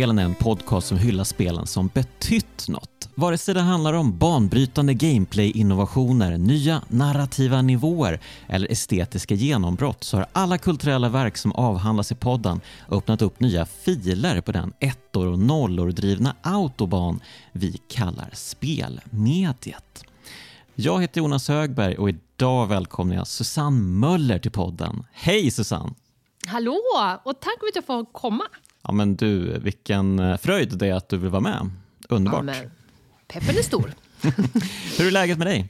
Spelen är en podcast som hyllar spelen som betytt något. Vare sig det handlar om banbrytande gameplay-innovationer, nya narrativa nivåer eller estetiska genombrott så har alla kulturella verk som avhandlas i podden öppnat upp nya filer på den ettor och nollor drivna autobahn vi kallar spelmediet. Jag heter Jonas Högberg och idag välkomnar jag Susanne Möller till podden. Hej Susanne! Hallå! Och tack för att jag får komma. Ja men du, vilken eh, fröjd det är att du vill vara med. Underbart. Ja, peppen är stor. Hur är läget med dig?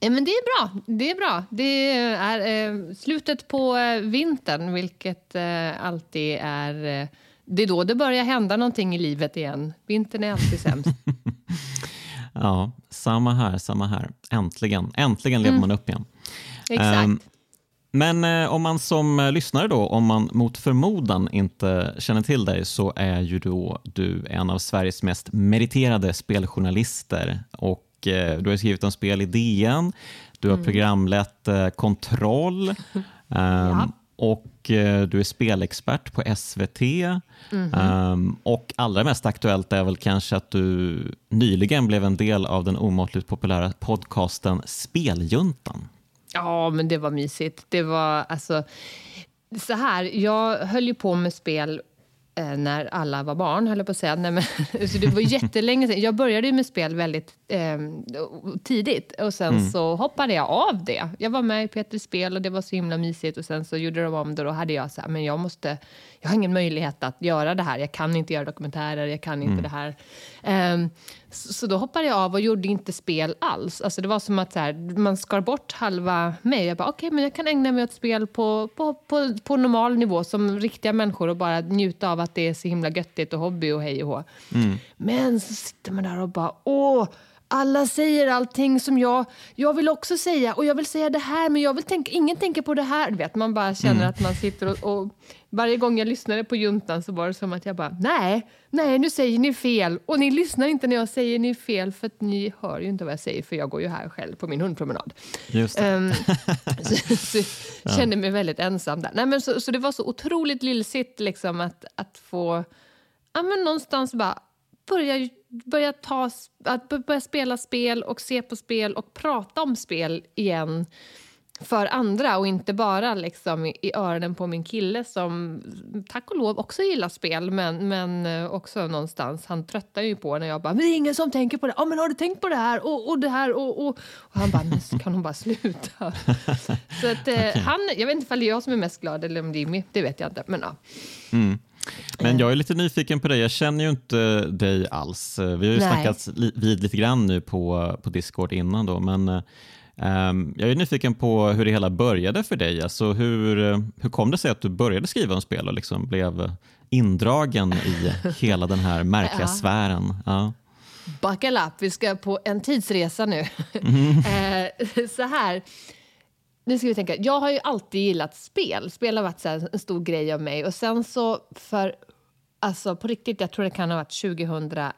Men det är bra. Det är bra. Det är eh, slutet på eh, vintern, vilket alltid är... Det är då det börjar hända någonting i livet igen. Vintern är alltid sämst. ja, samma här, samma här. Äntligen, äntligen lever mm. man upp igen. Exakt. Um, men eh, om man som eh, lyssnare då, om man mot förmodan inte känner till dig så är ju då du en av Sveriges mest meriterade speljournalister och eh, du har skrivit om spel i DN, du har mm. programlett eh, Kontroll ehm, ja. och eh, du är spelexpert på SVT mm. um, och allra mest aktuellt är väl kanske att du nyligen blev en del av den omåttligt populära podcasten Speljuntan. Ja, men det var mysigt. Det var alltså... Så här, jag höll ju på med spel eh, när alla var barn, höll jag på att säga. Nej, men, så det var jättelänge sedan. Jag började med spel väldigt eh, tidigt och sen mm. så hoppade jag av det. Jag var med i Peters spel och det var så himla mysigt och sen så gjorde de om det och då hade jag så här, men jag måste, jag har ingen möjlighet att göra det här. Jag kan inte göra dokumentärer, jag kan inte mm. det här. Um, så, då hoppade jag av och gjorde inte spel alls. Alltså det var som att så här, man skar bort halva mig. Jag bara, okej, okay, men jag kan ägna mig åt spel på, på, på, på normal nivå som riktiga människor och bara njuta av att det är så himla göttigt och hobby och hej och hå. Mm. Men så sitter man där och bara, åh, alla säger allting som jag, jag vill också säga och jag vill säga det här men jag vill tänka, ingen tänker på det här. Du vet, man bara känner mm. att man sitter och, och, varje gång jag lyssnade på juntan så var det som att jag bara nej, nej nu säger ni fel och ni lyssnar inte när jag säger ni fel för att ni hör ju inte vad jag säger för jag går ju här själv på min hundpromenad. Just det. Um, så, så ja. kände mig väldigt ensam där. Nej, men så, så det var så otroligt lillsigt liksom att, att få ja, men någonstans bara börja, börja, ta, att börja spela spel och se på spel och prata om spel igen för andra och inte bara liksom i, öronen på min kille som tack och lov också gillar spel men, men eh, också någonstans, han tröttar ju på när jag bara “men det är ingen som tänker på det”, “ja men har du tänkt på det här?” och, och det här och, och, och han bara “men kan hon bara sluta?” Så att eh, okay. han, jag vet inte om det är jag som är mest glad eller om Jimmy, det vet jag inte men ja. Mm. Men jag är lite nyfiken på dig. Jag känner ju inte dig alls. Vi har ju Nej. snackat vid lite grann nu på, på Discord innan då, men jag är nyfiken på hur det hela började för dig. Alltså hur, hur kom det sig att du började skriva om spel och liksom blev indragen i hela den här märkliga ja. sfären? Ja. Buckle up, vi ska på en tidsresa nu. Mm. eh, så här nu ska vi tänka. Jag har ju alltid gillat spel. Spel har varit en stor grej av mig. Och sen så för, alltså på riktigt, jag tror det kan ha varit 2001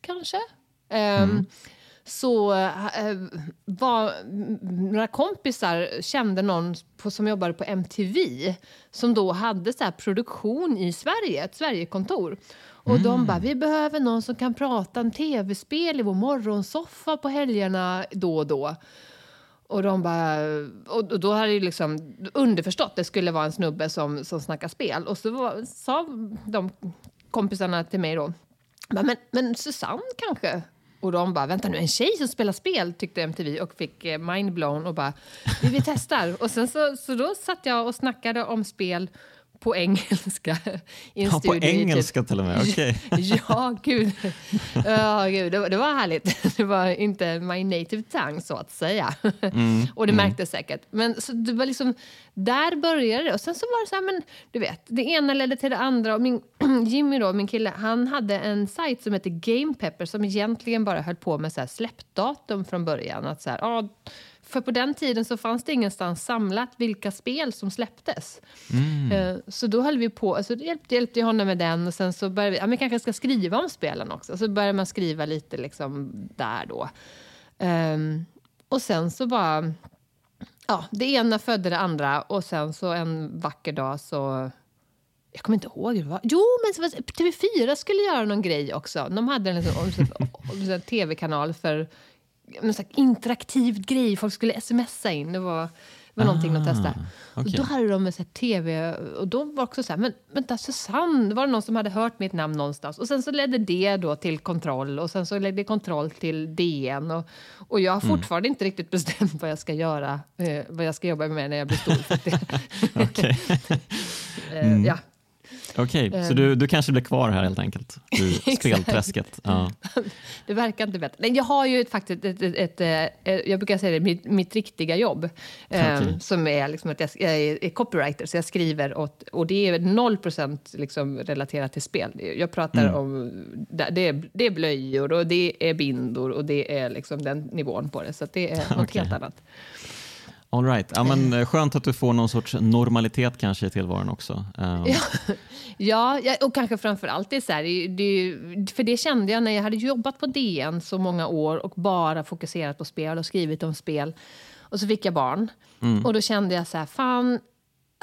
kanske. Mm. Um, så äh, var några kompisar kände någon på, som jobbade på MTV som då hade så produktion i Sverige, ett Sverigekontor. Och mm. de bara, vi behöver någon som kan prata om tv-spel i vår morgonsoffa på helgerna då och då. Och, de bara, och då hade det liksom underförstått det skulle vara en snubbe som, som snackar spel. Och så var, sa de kompisarna till mig då, men, men Susanne kanske? Och de bara, vänta nu, en tjej som spelar spel tyckte MTV och fick eh, mindblown och bara, vi, vi testar. och sen så, så då satt jag och snackade om spel på engelska. I en ja, på engelska typ. till och med? Okay. ja, gud. Ja, gud. Det, det, var härligt. Det var inte my native tongue, så att säga. Mm, och det mm. märktes säkert. Men så det var liksom, där började det. Och sen så var det så här, men du vet, det ena ledde till det andra. Och min, Jimmy, då, min kille, han hade en sajt som hette Game Pepper som egentligen bara höll på med så här släppdatum från början. Att så här, ah, för på den tiden så fanns det ingenstans samlat vilka spel som släpptes. Mm. Eh, så då höll vi på, alltså hjälpte, hjälpte jag honom med den och sen så började vi, ja men kanske ska skriva om spelen också. Så började man skriva lite liksom där då. Um, och sen så bara, ja det ena födde det andra och sen så en vacker dag så jag kommer inte ihåg. Vad, jo, men TV4 skulle göra någon grej också. De hade en liksom, tv-kanal för en interaktiv grej. Folk skulle smsa in. Det var var någonting ah, de testade. Okay. Och då hade de så här, tv och då var också så här, men vänta Susanne, var det någon som hade hört mitt namn någonstans? Och sen så ledde det då till kontroll och sen så ledde kontroll till DN och, och jag har mm. fortfarande inte riktigt bestämt vad jag ska göra, eh, vad jag ska jobba med när jag blir stor. okay. eh, mm. ja, Okej, okay, så ehm. du, du kanske blir kvar här helt enkelt i spelträsket? Ja. det verkar inte bättre. jag har ju faktiskt ett, ett, ett, ett, eh, jag brukar säga det, mitt, mitt riktiga jobb okay. um, som är liksom att jag, jag, är copywriter, så jag skriver åt, och det är 0 procent liksom relaterat till spel. Jag pratar mm. om, det är, det är blöjor och det är bindor och det är liksom den nivån på det, så det är något okay. helt annat. All right. ja, men eh, skönt att du får någon sorts normalitet kanske i tillvaron också. Um. Ja, ja, och kanske framför allt det, så här, det, för det kände jag när jag hade jobbat på DN så många år och bara fokuserat på spel och skrivit om spel. Och så fick jag barn. Mm. Och då kände jag så här, fan,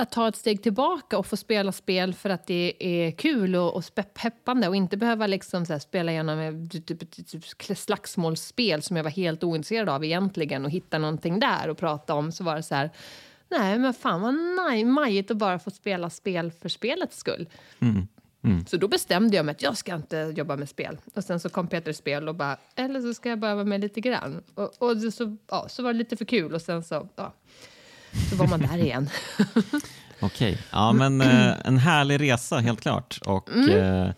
att ta ett steg tillbaka och få spela spel för att det är kul och, och peppande och inte behöva liksom så spela igenom typ, typ, typ, slagsmålsspel som jag var helt ointresserad av egentligen och hitta någonting där och prata om så var det så här nej men fan vad nej, majigt att bara få spela spel för spelets skull. Mm. Mm. Så då bestämde jag mig att jag ska inte jobba med spel. Och sen så kom Peter Spel och bara, eller så ska jag bara vara med lite grann. Och, och så, ja, så var det lite för kul och sen så, ja, så var man där igen. Okej, ja men eh, en härlig resa helt klart. Och mm. eh,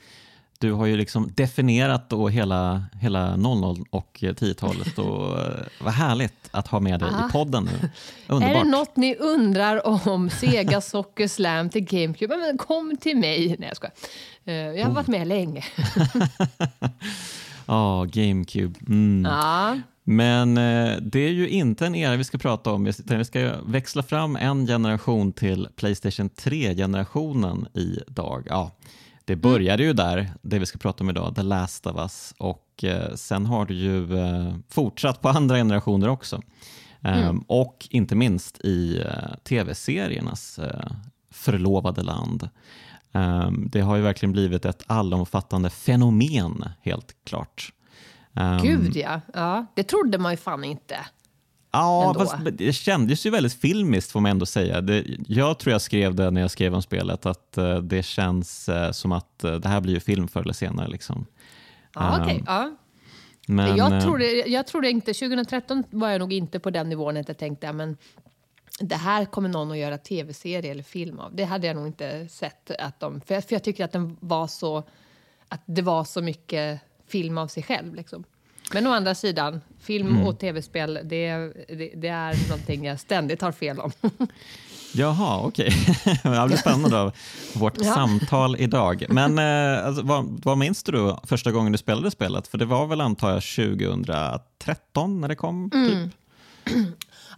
du har ju liksom definierat då hela, hela 00 och 10-talet och eh, vad härligt att ha med dig Aha. i podden nu. Underbart. Är det något ni undrar om Sega Soccer Slam till GameCube? Men kom till mig. Nej, jag skojar. Eh, jag har oh. varit med länge. Ja, GameCube. Mm. Ja. Men eh, det är ju inte en era vi ska prata om, vi ska växla fram en generation till Playstation 3-generationen idag. Ja, det började ju där, det vi ska prata om idag, The Last of Us och eh, sen har det ju eh, fortsatt på andra generationer också. Mm. Um, och inte minst i tv-seriernas förlovade land. Um, det har ju verkligen blivit ett allomfattande fenomen, helt klart. Um, Gud ja. ja, det trodde man ju fan inte. Ja, fast det kändes ju väldigt filmiskt får man ändå säga. Det, jag tror jag skrev det när jag skrev om spelet, att uh, det känns uh, som att uh, det här blir ju film förr eller senare. Liksom. Ja, okay, ehm, ja. Men, jag, trodde, jag trodde inte, 2013 var jag nog inte på den nivån att jag tänkte men det här kommer någon att göra tv-serie eller film av. Det hade jag nog inte sett. att de, för jag, för jag tycker att den var så, att det var så mycket film av sig själv. Liksom. Men å andra sidan, film mm. och tv-spel, det, det, det, är någonting jag ständigt har fel om. Jaha, okej. Okay. det blir spännande av vårt ja. samtal idag. Men eh, alltså, vad, vad minns du första gången du spelade spelet? För det var väl antar jag 2013 när det kom? Mm. Typ?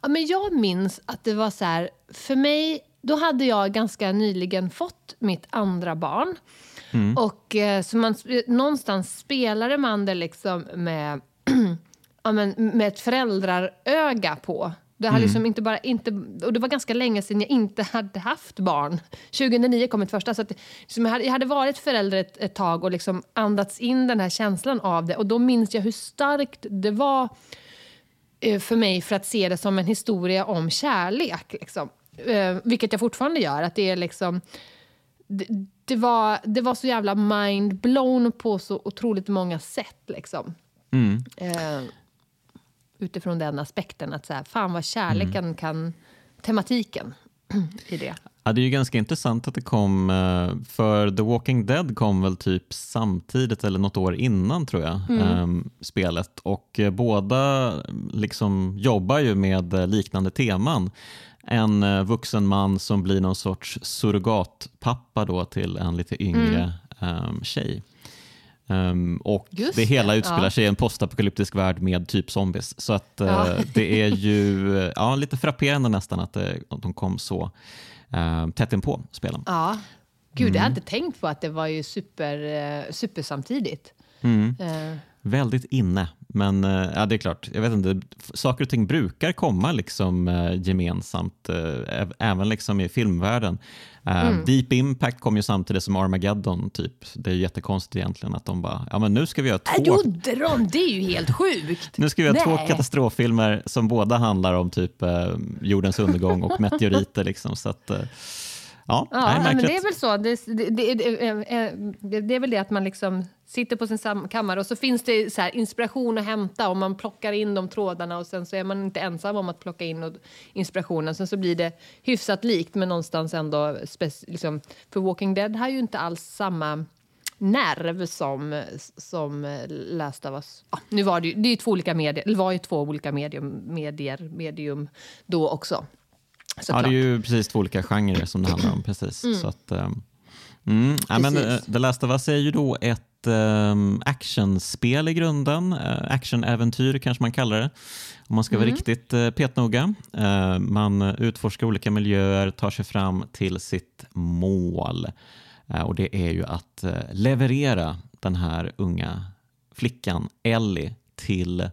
Ja, men jag minns att det var så här, för mig, då hade jag ganska nyligen fått mitt andra barn. Mm. Och eh, så man, någonstans spelade man det liksom med, ja, men, med ett föräldraröga på. Det, hade mm. liksom inte bara, inte, och det var ganska länge sedan jag inte hade haft barn. 2009 kom mitt första. Så att, liksom jag, hade, jag hade varit förälder ett, ett tag och liksom andats in den här känslan av det. Och då minns jag hur starkt det var för mig för att se det som en historia om kärlek. Liksom. Eh, vilket jag fortfarande gör. Att det är liksom... Det, det, var, det var så jävla mind-blown på så otroligt många sätt. Liksom. Mm. Eh, utifrån den aspekten. Att så här, fan vad kärleken mm. kan... Tematiken i det. Ja, det är ju ganska intressant att det kom, eh, för The Walking Dead kom väl typ samtidigt eller något år innan tror jag, mm. ähm, spelet. Och eh, båda liksom jobbar ju med liknande teman. En vuxen man som blir någon sorts surrogatpappa då till en lite yngre mm. ähm, tjej. Um, och Just det hela utspelar ja. sig i en postapokalyptisk värld med typ zombies. Så att, uh, ja. det är ju ja, lite frapperande nästan att, det, att de kom så uh, tätt inpå spelen. Ja, gud, mm. jag hade inte tänkt på att det var ju super, uh, supersamtidigt. Mm. Uh. Väldigt inne Men eh, ja, det är klart, jag vet inte, saker och ting brukar komma liksom eh, gemensamt, eh, även liksom i filmvärlden. Mm. Deep Impact kom ju samtidigt som Armageddon, typ. Det är ju jättekonstigt egentligen att de bara, ja men nu ska vi göra två... Gjorde de? Det är ju helt sjukt! nu ska vi göra två katastroffilmer som båda handlar om typ jordens undergång och meteoriter liksom. Så att, Ja, ja men det är väl så. Det, det, det, det, är väl det att man liksom sitter på sin kammare och så finns det så inspiration att hämta och man plockar in de trådarna och sen så är man inte ensam om att plocka in inspirationen. Sen så blir det hyfsat likt men någonstans ändå liksom, för Walking Dead har ju inte alls samma nerv som, som Last of Us. Ja, nu var det ju, det är två olika medier, det var ju två olika medium, medier, medium då också. Ja, det är ju precis två olika genrer som det handlar om. Precis. Mm. Så att, um, mm, ja, men, uh, The Last of Us är ju då ett um, actionspel i grunden. Uh, actionäventyr kanske man kallar det. Om man ska vara mm. riktigt uh, petnoga. Uh, man utforskar olika miljöer, tar sig fram till sitt mål. Och Det är ju att leverera den här unga flickan Ellie till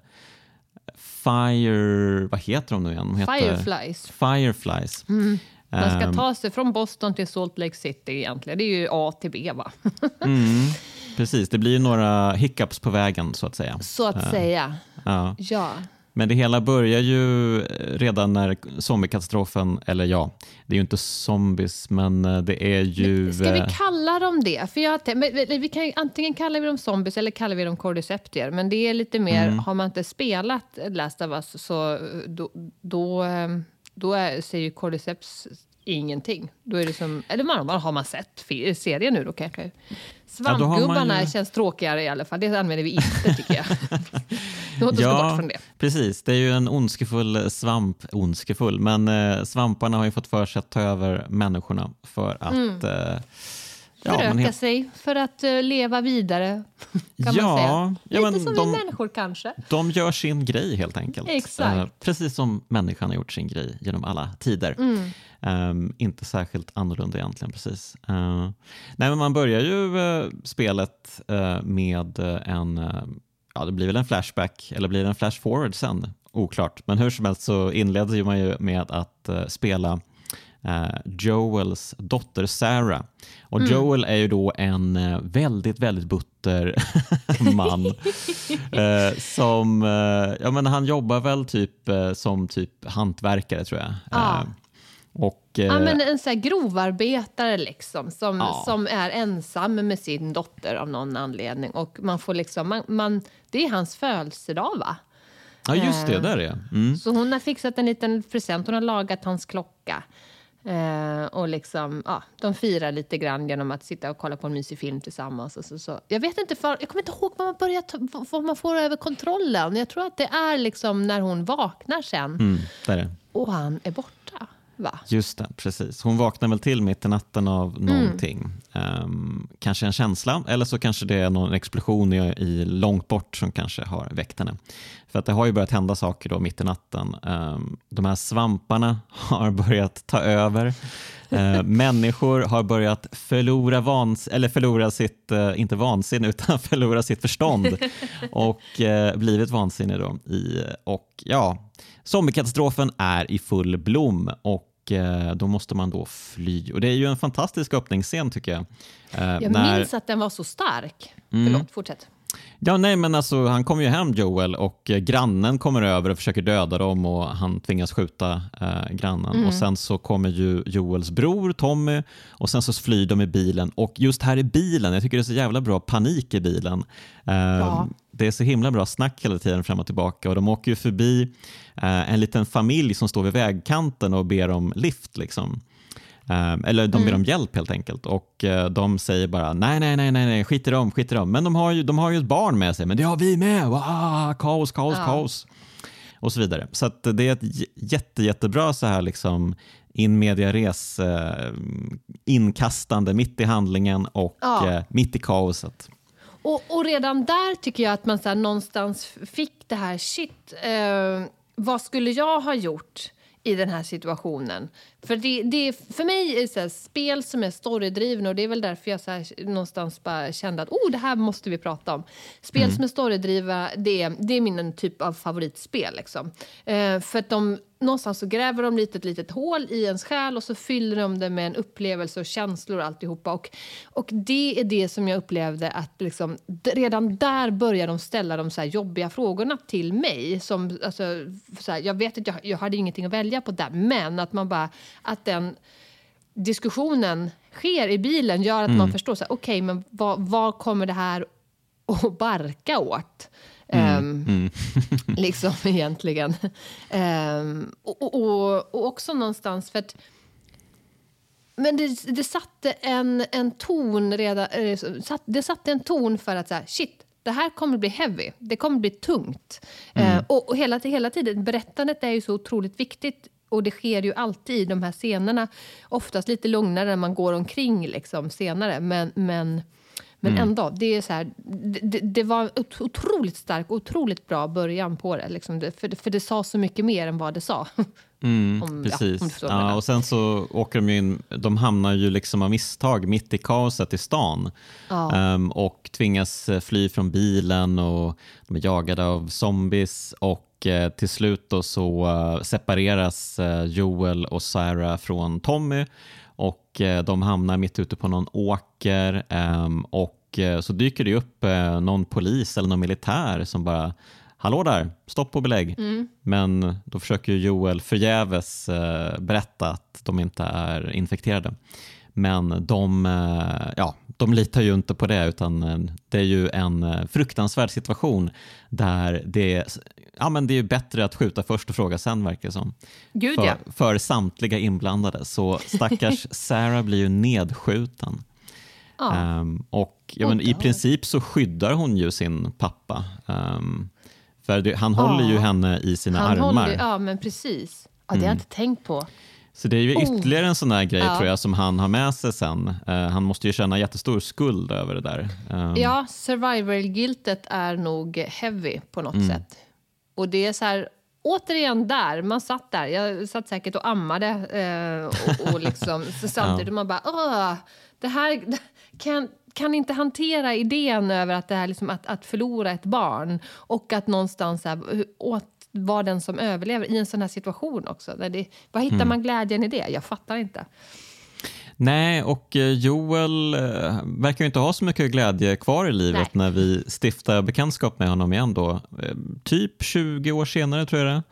Fire... Vad heter de nu igen? De heter Fireflies. Fireflies. Mm. Man ska um, ta sig från Boston till Salt Lake City egentligen. Det är ju A till B va? mm, precis, det blir några hiccups på vägen så att säga. Så att uh, säga. Uh. Ja. Men det hela börjar ju redan när zombiekatastrofen, eller ja, det är ju inte zombies, men eh, det är ju... Ska vi eh, kalla dem det? För jag, vi kan, antingen kallar vi dem zombies eller kallar vi dem cordyceptier, men det är lite mer, mm. har man inte spelat Last of Us så då, då, eh, då är, ser ju cordyceps ingenting. Då är det som, eller man, har man sett serien nu då kanske? Svampgubbarna ja, ju... känns tråkigare i alla fall. Det använder vi inte tycker jag. Låt oss ja, gå bort från det. Precis, det är ju en ondskefull svamp, ondskefull, men eh, svamparna har ju fått för sig att ta över människorna för att mm. eh, Föröka helt... sig för att uh, leva vidare. Kan ja, man säga. Lite ja, som de, vi människor kanske. De gör sin grej helt enkelt. Exakt. Uh, precis som människan har gjort sin grej genom alla tider. Mm. Um, inte särskilt annorlunda egentligen. precis. Uh, nej, men man börjar ju spelet med en, ja det blir väl en flashback eller blir det en flash forward sen? Oklart, men hur som helst så inleder man ju med att spela Eh, Joels dotter Sarah. Och mm. Joel är ju då en eh, väldigt, väldigt butter man. uh, som, uh, ja, men han jobbar väl typ uh, som typ hantverkare tror jag. Ja. Och, ja, men en så här grovarbetare liksom, som, ja. som är ensam med sin dotter av någon anledning. Och man får liksom, man, man, det är hans födelsedag va? Ja just det, där är mm. Så hon har fixat en liten present, hon har lagat hans klocka. Eh, och liksom, ja, de firar lite grann genom att sitta och kolla på en mysig film tillsammans. Och så, så. Jag vet inte, för, jag kommer inte ihåg vad man, börjar ta, vad man får över kontrollen. Jag tror att det är liksom när hon vaknar sen. Mm, det Och han är borta. Va? Just det, precis. Hon vaknar väl till mitt i natten av mm. någonting. Mm. Um, kanske en känsla, eller så kanske det är någon explosion i, i, långt bort som kanske har väckt henne. För att det har ju börjat hända saker då mitt i natten. Um, de här svamparna har börjat ta över. Uh, människor har börjat förlora, vans eller förlora sitt, uh, inte vansinne, utan förlora sitt förstånd och uh, blivit vansinne. Då i, och ja, Zombiekatastrofen är i full blom och då måste man då fly. Och Det är ju en fantastisk öppningsscen tycker jag. Jag när... minns att den var så stark. Mm. Förlåt, fortsätt. Ja, nej, men alltså, han kommer ju hem, Joel, och eh, grannen kommer över och försöker döda dem och han tvingas skjuta eh, grannen. Mm. Och Sen så kommer ju Joels bror Tommy och sen så flyr de i bilen. Och just här i bilen, jag tycker det är så jävla bra panik i bilen. Eh, ja. Det är så himla bra snack hela tiden fram och tillbaka och de åker ju förbi eh, en liten familj som står vid vägkanten och ber om lift. Liksom. Ehm, eller de ber mm. om hjälp helt enkelt och eh, de säger bara nej, nej, nej, nej, skit i dem, skit i dem. Men de har ju, de har ju ett barn med sig, men det har vi med. Wow, kaos, kaos, ja. kaos. Och så vidare. Så det är ett jätte, jättebra så här liksom in media res eh, inkastande mitt i handlingen och ja. eh, mitt i kaoset. Och, och, redan där tycker jag att man så någonstans fick det här, shit, eh, vad skulle jag ha gjort? i den här situationen. För, det, det, för mig är det spel som är storydrivna och det är väl därför jag så här, någonstans bara kände att oh, det här måste vi prata om. Spel mm. som är storydrivna, det, det är min typ av favoritspel. Liksom. Eh, för att de någonstans så gräver de lite ett litet hål i ens själ och så fyller de det med en upplevelse och känslor och alltihopa. Och, och det är det som jag upplevde att liksom, redan där börjar de ställa de så jobbiga frågorna till mig. Som, alltså, så här, jag vet att jag, jag hade ingenting att välja på där, men att man bara, att den diskussionen sker i bilen gör att mm. man förstår, okej, okay, men vad, vad kommer det här att barka åt? Mm, um, liksom egentligen. Um, och, och, och, också någonstans för att men det, det satte en, en ton redan, eh, det satte en ton för att så här, shit, det här kommer bli heavy, det kommer bli tungt. Mm. Uh, och, och hela, hela tiden, berättandet är ju så otroligt viktigt och det sker ju alltid i de här scenerna. Oftast lite lugnare när man går omkring liksom, senare. Men, men men mm. ändå, det, är så här, det, det, var otroligt stark otroligt bra början på det. Liksom för, för det sa så mycket mer än vad det sa. Mm, om, precis. Ja, ja, och sen så åker de in, de hamnar ju liksom av misstag mitt i kaoset i stan ja. um, och tvingas eh, fly från bilen och de är jagade av zombies och uh, till slut då så uh, separeras uh, Joel och Sarah från Tommy och eh, de hamnar mitt ute på någon åker ehm, och eh, så dyker det upp eh, någon polis eller någon militär som bara Hallå där, stopp och belägg. Mm. Men då försöker Joel förgäves berätta att de inte är infekterade. Men de, ja, de litar ju inte på det utan det är ju en fruktansvärd situation där det ja, men det är bättre att skjuta först och fråga sen verkar det som. Gud, för, ja. för samtliga inblandade. Så stackars Sarah blir ju nedskjuten. Ja. Um, och ja, men, I princip så skyddar hon ju sin pappa. Um, för det, han håller ju henne i sina han armar. Håller, ja, men precis. Ja, det har jag mm. inte tänkt på. Så det är ju oh. ytterligare en sån där grej ja. tror jag som han har med sig sen. Uh, han måste ju känna jättestor skuld över det där. Um, ja, survival-giltet är nog heavy på något mm. sätt. Och det är så här, återigen där, man satt där, jag satt säkert och ammade eh, och, och liksom, så samtidigt ja. man bara, åh, det här kan, kan inte hantera idén över att det här liksom att, att förlora ett barn och att någonstans här, åt, vara den som överlever i en sån här situation också. Där det, vad hittar mm. man glädjen i det? Jag fattar inte. Nej, och eh, Joel eh, verkar inte ha så mycket glädje kvar i livet Nej. när vi stiftar bekantskap med honom igen då. Eh, typ 20 år senare tror jag det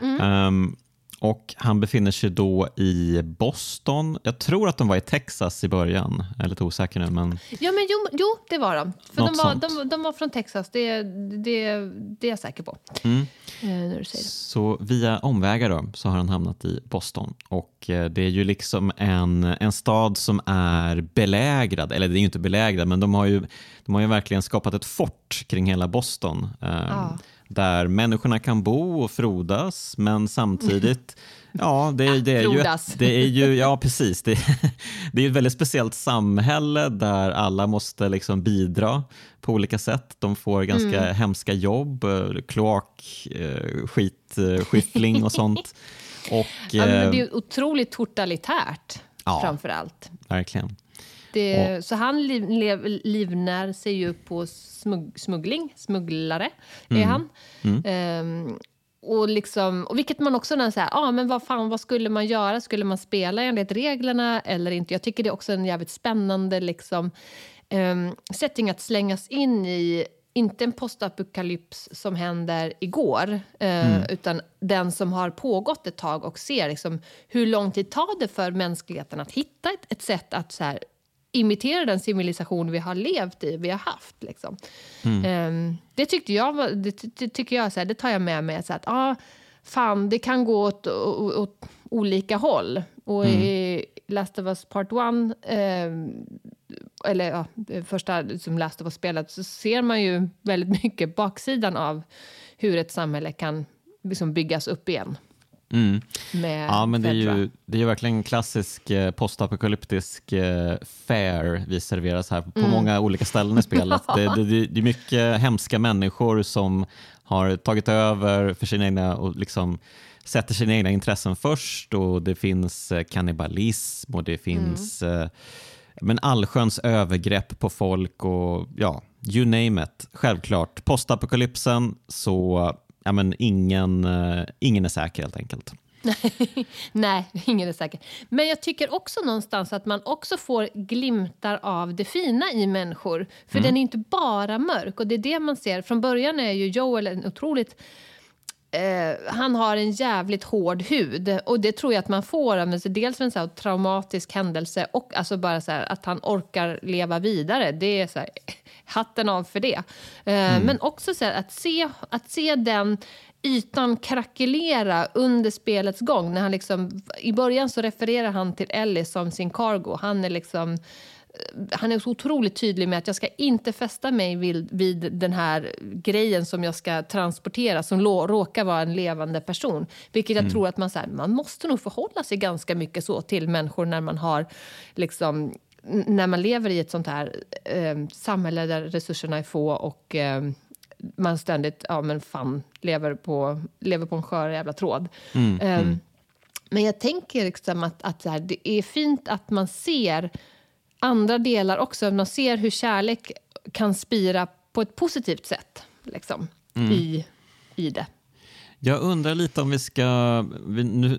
mm. um, och Han befinner sig då i Boston. Jag tror att de var i Texas i början. Jag är lite osäker nu. Men... Ja, men jo, jo det var de. För de var, de, de, var från Texas, det, det, det är jag säker på. Mm. Eh, så via omvägar då, så har han hamnat i Boston. Och eh, Det är ju liksom en, en stad som är belägrad, eller det är ju inte belägrad, men de har ju, de har ju verkligen skapat ett fort kring hela Boston. Eh, ja där människorna kan bo och frodas men samtidigt Ja, det, det, är ju ett, det är ju, ja precis. Det, det är ett väldigt speciellt samhälle där alla måste liksom bidra på olika sätt. De får ganska mm. hemska jobb, eh, kloak, eh, skitskyffling och sånt. Och, ja, det är otroligt totalitärt ja, framför allt. Verkligen. Det, så han liv, liv, livnär sig ju på smugg, smuggling, smugglare mm. är han. Mm. Um, och, liksom, och vilket man också när säger, ah, men vad fan, vad skulle man göra? Skulle man spela enligt reglerna eller inte? Jag tycker det är också en jävligt spännande liksom, um, setting att slängas in i inte en postapokalyps som händer igår, eh, mm. utan den som har pågått ett tag och ser liksom, hur lång tid tar det för mänskligheten att hitta ett, ett sätt att så här, imitera den civilisation vi har levt i, vi har haft. Liksom. Mm. Um, det tyckte jag, det, det, tycker jag, så här, det tar jag med mig. Så att, ah, fan, det kan gå åt, åt, åt olika håll. Och mm. i Last of Us Part 1, eh, eller ja, första som Last of Us spelat, så ser man ju väldigt mycket baksidan av hur ett samhälle kan liksom byggas upp igen. Mm. ja, men det är, ju, det är verkligen klassisk eh, postapokalyptisk eh, fair vi serveras här på mm. många olika ställen i spelet. det, det, det, är mycket hemska människor som har tagit över för sina egna och liksom sätter sina egna intressen först och det finns eh, kannibalism och det finns mm. eh, men allsköns övergrepp på folk och ja, you name it. Självklart, postapokalypsen så ja, men ingen, eh, ingen är säker helt enkelt. Nej, ingen är säker. Men jag tycker också någonstans att man också får glimtar av det fina i människor. För mm. den är inte bara mörk. Och det är det man ser. Från början är ju Joel en otroligt Eh, han har en jävligt hård hud. Och Det tror jag att man får av alltså dels en så traumatisk händelse och alltså bara så här, att han orkar leva vidare. Det är så här, hatten av för det. Eh, mm. Men också så här, att, se, att se den ytan krackelera under spelets gång. När han liksom, I början så refererar han till Ellie som sin cargo. Han är liksom han är så otroligt tydlig med att jag ska inte fästa mig vid, vid den här grejen som jag ska transportera som lo, råkar vara en levande person. Vilket jag mm. tror att man, så här, man måste nog förhålla sig ganska mycket så till människor när man har liksom, när man lever i ett sånt här eh, samhälle där resurserna är få och eh, man ständigt ja, men fan, lever, på, lever på en skör jävla tråd. Mm, um, mm. Men jag tänker liksom att, att här, det är fint att man ser andra delar också. Man ser hur kärlek kan spira på ett positivt sätt liksom, mm. i, i det. Jag undrar lite om vi ska,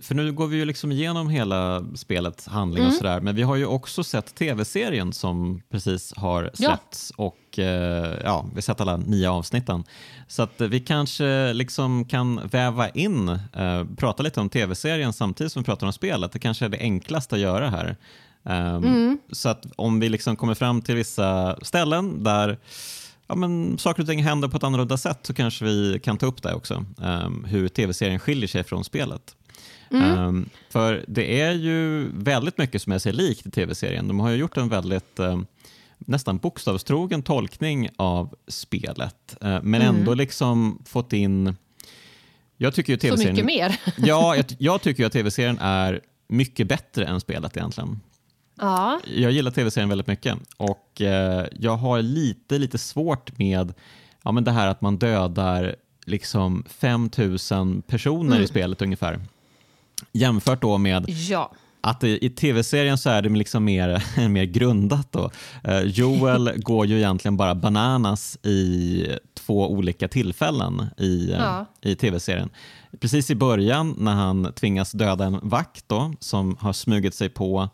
för nu går vi ju liksom igenom hela spelets handling mm. och sådär, men vi har ju också sett tv-serien som precis har släppts ja. och eh, ja, vi har sett alla nio avsnitten. Så att vi kanske liksom kan väva in, eh, prata lite om tv-serien samtidigt som vi pratar om spelet. Det kanske är det enklaste att göra här. Um, mm. Så att om vi liksom kommer fram till vissa ställen där ja, men saker och ting händer på ett annorlunda sätt så kanske vi kan ta upp det också. Um, hur tv-serien skiljer sig från spelet. Mm. Um, för det är ju väldigt mycket som är sig likt i tv-serien. De har ju gjort en väldigt nästan bokstavstrogen tolkning av spelet, uh, men mm. ändå liksom fått in jag tycker ju TV-serien, Så mycket mer? ja, jag, jag tycker att tv-serien är mycket bättre än spelet egentligen. Ja. Jag gillar tv-serien väldigt mycket och eh, jag har lite, lite svårt med ja, men det här att man dödar liksom 5000 personer mm. i spelet ungefär. Jämfört då med ja. att i, i tv-serien så är det liksom mer, mer grundat. Då. Eh, Joel går ju egentligen bara bananas i två olika tillfällen i, eh, ja. i tv-serien. Precis i början när han tvingas döda en vakt då, som har smugit sig på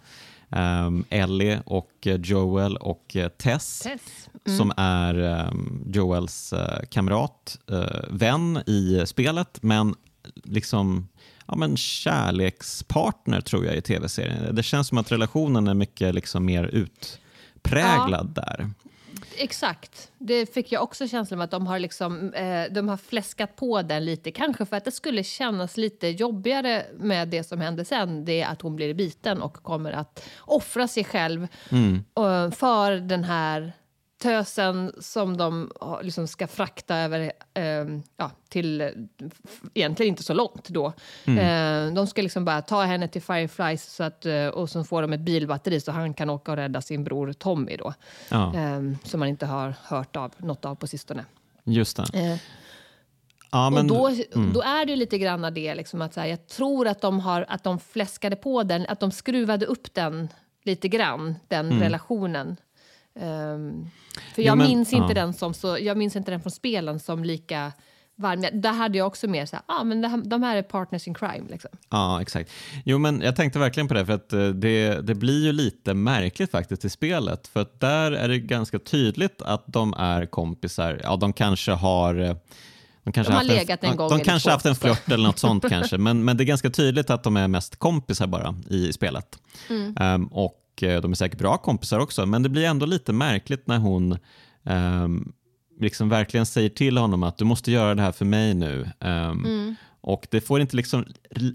um, Ellie och Joel och eh, Tess, Tess. Mm. som är um, Joels uh, kamrat, uh, vän i spelet, men liksom ja, men kärlekspartner tror jag i tv-serien. Det känns som att relationen är mycket liksom mer utpräglad ja. där. Exakt. Det fick jag också känslan av att de har, liksom, eh, de har fläskat på den lite. Kanske för att det skulle kännas lite jobbigare med det som händer sen. Det är att hon blir biten och kommer att offra sig själv mm. eh, för den här tösen som de liksom ska frakta över eh, ja, till, egentligen inte så långt då. Mm. Eh, de ska liksom bara ta henne till Fireflies så att, eh, och så får de ett bilbatteri så han kan åka och rädda sin bror Tommy då. Ja. Eh, som man inte har hört av, något av på sistone. Just det. Eh, ja, men, och då, mm. då är det lite grann det, liksom att så här, jag tror att de, har, att de fläskade på den, att de skruvade upp den lite grann, den mm. relationen. Um, för jag, ja, men, minns inte ja. den som så, jag minns inte den från spelen som lika varm. Där hade jag också mer så här, ah, men här, de här är partners in crime. Liksom. Ja, exakt. Jo, men jag tänkte verkligen på det, för att eh, det, det blir ju lite märkligt faktiskt i spelet, för att där är det ganska tydligt att de är kompisar. Ja, de kanske har eh, de kanske de har legat en, en gång De kanske haft en flört eller något sånt kanske, men, men det är ganska tydligt att de är mest kompisar bara i spelet. Mm. Um, och de är säkert bra kompisar också, men det blir ändå lite märkligt när hon um, liksom verkligen säger till honom att du måste göra det här för mig nu. Um, mm. Och det får inte liksom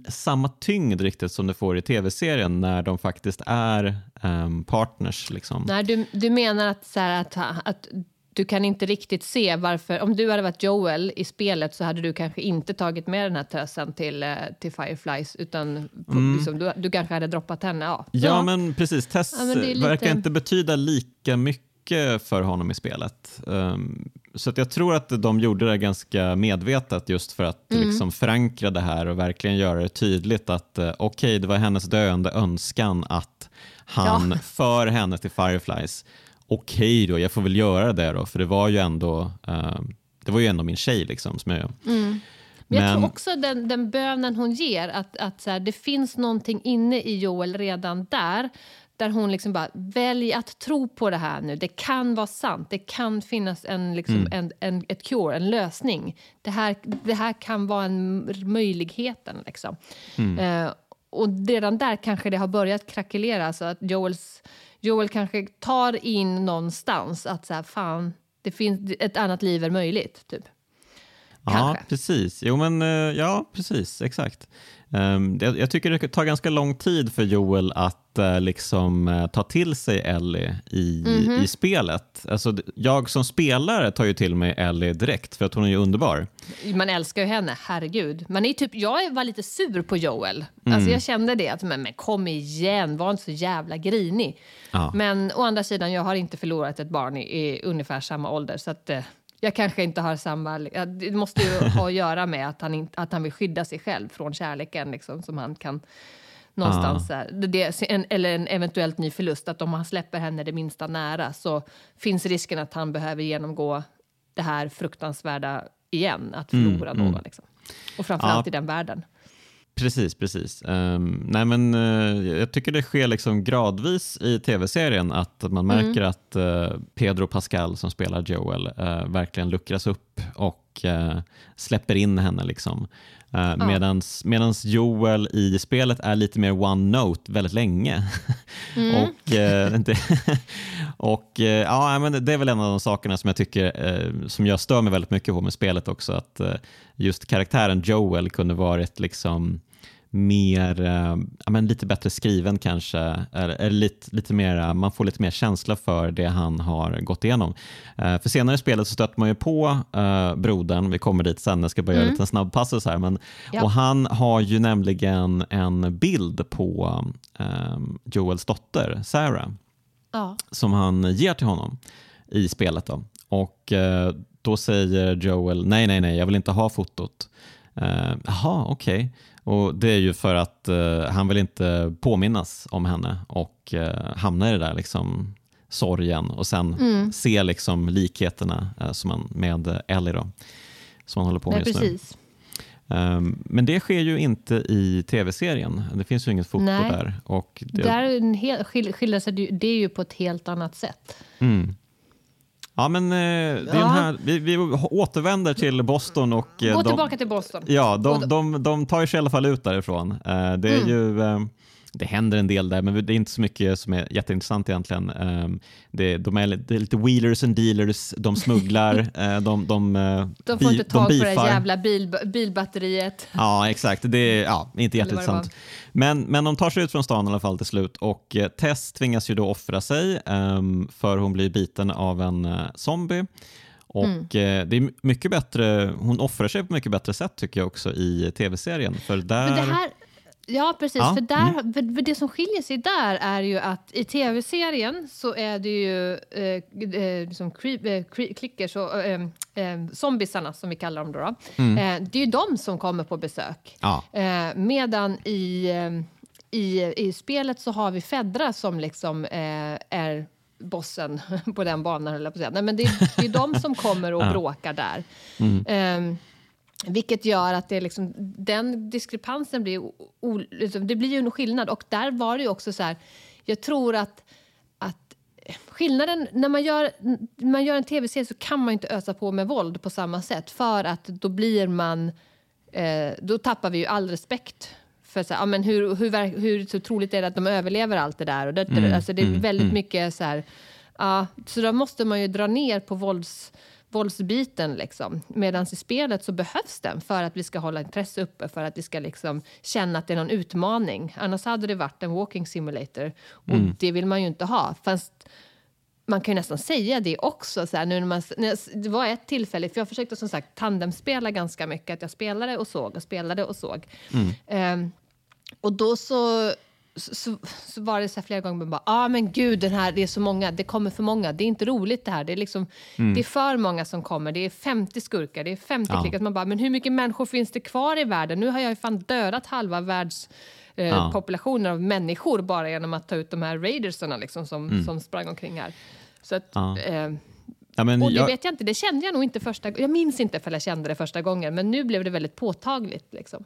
samma tyngd riktigt som det får i tv-serien när de faktiskt är um, partners. Liksom. Nej, du, du menar att, så här, att, att du kan inte riktigt se varför... Om du hade varit Joel i spelet så hade du kanske inte tagit med den här tösen till, eh, till Fireflies utan mm. liksom, du, du kanske hade droppat henne. Ja, ja, ja. men precis. Tess ja, men lite... verkar inte betyda lika mycket för honom i spelet. Um, så att jag tror att de gjorde det ganska medvetet just för att Mm. liksom förankra det här och verkligen göra det tydligt att eh, okej, det var hennes döende önskan att han Ja. för henne till Fireflies. Okej då, jag får väl göra det då, för det var ju ändå, eh, det var ju ändå min tjej liksom. Som jag, Men jag tror också den, den bönen hon ger, att, att så här, det finns någonting inne i Joel redan där där hon liksom bara välj att tro på det här nu. Det kan vara sant. Det kan finnas en, liksom, en, en, ett cure, en lösning. Det här, det här kan vara en möjligheten. Liksom. Eh, och redan där kanske det har börjat krackelera. Så att Joels, Joel kanske tar in någonstans att så här, fan, det finns, ett annat liv är möjligt. Typ. Ja, precis. Jo, men, eh, ja, precis. Exakt. Um, jag, tycker det tar ganska lång tid för Joel att eh, liksom, eh, ta till sig Ellie i, Mhm. i spelet. Alltså, jag som spelare tar ju till mig Ellie direkt för att hon är ju underbar. Man älskar ju henne, herregud. Man är typ, jag var lite sur på Joel. Mm. Alltså jag kände det, att men, men kom igen, var inte så jävla grinig. Ja. Men å andra sidan, jag har inte förlorat ett barn i, i ungefär samma ålder. Så att, eh, jag kanske inte har samma... Det måste ju ha att göra med att han, inte, att han vill skydda sig själv från kärleken liksom, som han kan någonstans... här, det, en, eller en eventuellt ny förlust. Att om han släpper henne det minsta nära så finns risken att han behöver genomgå det här fruktansvärda igen, att förlora någon. Liksom. Och framförallt Ja. i den världen. Precis, precis. Ehm, nej, men, eh, jag tycker det sker liksom gradvis i tv-serien att man märker att eh, Pedro Pascal som spelar Joel eh, verkligen luckras upp och släpper in henne. Liksom. Uh, medans, medans Joel i spelet är lite mer one note väldigt länge. och eh, det, och eh, ja, men det är väl en av de sakerna som jag tycker som jag stör mig väldigt mycket på med spelet också. Att just karaktären Joel kunde varit liksom mer, eh, ja, men lite bättre skriven kanske, eller, eller lite, lite mer, man får lite mer känsla för det han har gått igenom. Eh, för senare i spelet så stöter man ju på eh, brodern, vi kommer dit sen, jag ska bara göra en liten snabb passus här, men, Ja. och han har ju nämligen en bild på eh, Joels dotter Sarah Ja. som han ger till honom i spelet. Då. Och eh, Då säger Joel nej, nej, nej, jag vill inte ha fotot. Eh, Jaha, okej. Och Det är ju för att eh, han vill inte påminnas om henne och eh, hamna i det där liksom, sorgen och sen Mm. se liksom, likheterna eh, som man, med Ellie då, som han håller på med Nej, just nu. precis. Um, men det sker ju inte i tv-serien. Det finns ju inget foto där. Och det, Där hel, skil, skiljer sig det det är ju på ett helt annat sätt. Mm. Ja, men eh, Ja. här, vi, vi återvänder till Boston och eh, Gå de, tillbaka till Boston. ja, de, de, de tar sig i alla fall ut därifrån. Eh, det är Mm. ju eh, det händer en del där, men det är inte så mycket som är jätteintressant egentligen. Eh, det, de är, det är lite wheelers and dealers, de smugglar, eh, de, de, eh, De får bi- inte tag på det jävla bil, bilbatteriet. Ja, exakt. Det är ja, inte jätteintressant. Men, men de tar sig ut från stan i alla fall till slut och eh, Tess tvingas ju då offra sig ehm, för hon blir biten av en zombie. Och Mm. det är mycket bättre, hon offrar sig på mycket bättre sätt tycker jag också i tv-serien. För där... Men det här, ja, precis. Ja, För, där, för för det som skiljer sig där är ju att i tv-serien så är det ju eh, eh, liksom creep, eh, clickers och eh, eh, zombisarna som vi kallar dem då. då. Mm. Eh, det är ju de som kommer på besök. Ja, Eh, medan i, eh, i, i spelet så har vi Fedra som liksom eh, är bossen på den banan. höll jag på att säga. Nej, men det, är- det är de som kommer och Ja. bråkar där. Mm. Vilket gör att det liksom, den diskrepansen blir, o, liksom, det blir ju en skillnad. Och där var det ju också så här, jag tror att, att skillnaden när man gör, när man gör en tv-serie så kan man inte ösa på med våld på samma sätt. För att då blir man, eh, då tappar vi ju all respekt. För så här, ja, men hur, hur, hur så troligt är det att de överlever allt det där? Och det, Mm, alltså det är mm, väldigt mm. mycket så här, ja, så då måste man ju dra ner på vålds, våldsbiten. Liksom. Medan i spelet så behövs den för att vi ska hålla intresse uppe, för att vi ska liksom känna att det är någon utmaning. Annars hade det varit en walking simulator och Mm. det vill man ju inte ha. Fast man kan ju nästan säga det också. Så här, nu när man, det var ett tillfälle, för jag försökte som sagt tandemspela ganska mycket. Att jag spelade och såg och spelade och såg. Mm. Ehm, och då så så, så, var det så flera gånger man bara, ah, men gud, den här, det är så många, det kommer för många, det är inte roligt det här, det är, liksom, mm. det är för många som kommer, det är 50 skurkar, det är 50 ja. klickar, man bara, men hur mycket människor finns det kvar i världen? Nu har jag ju fan dödat halva världspopulationen eh, ja. av människor bara genom att ta ut de här raidersarna liksom, som, mm. som sprang omkring här. Så att, ja. eh, Ja, men och det jag... vet jag inte, det kände jag nog inte första Jag minns inte för jag kände det första gången, men nu blev det väldigt påtagligt. Liksom.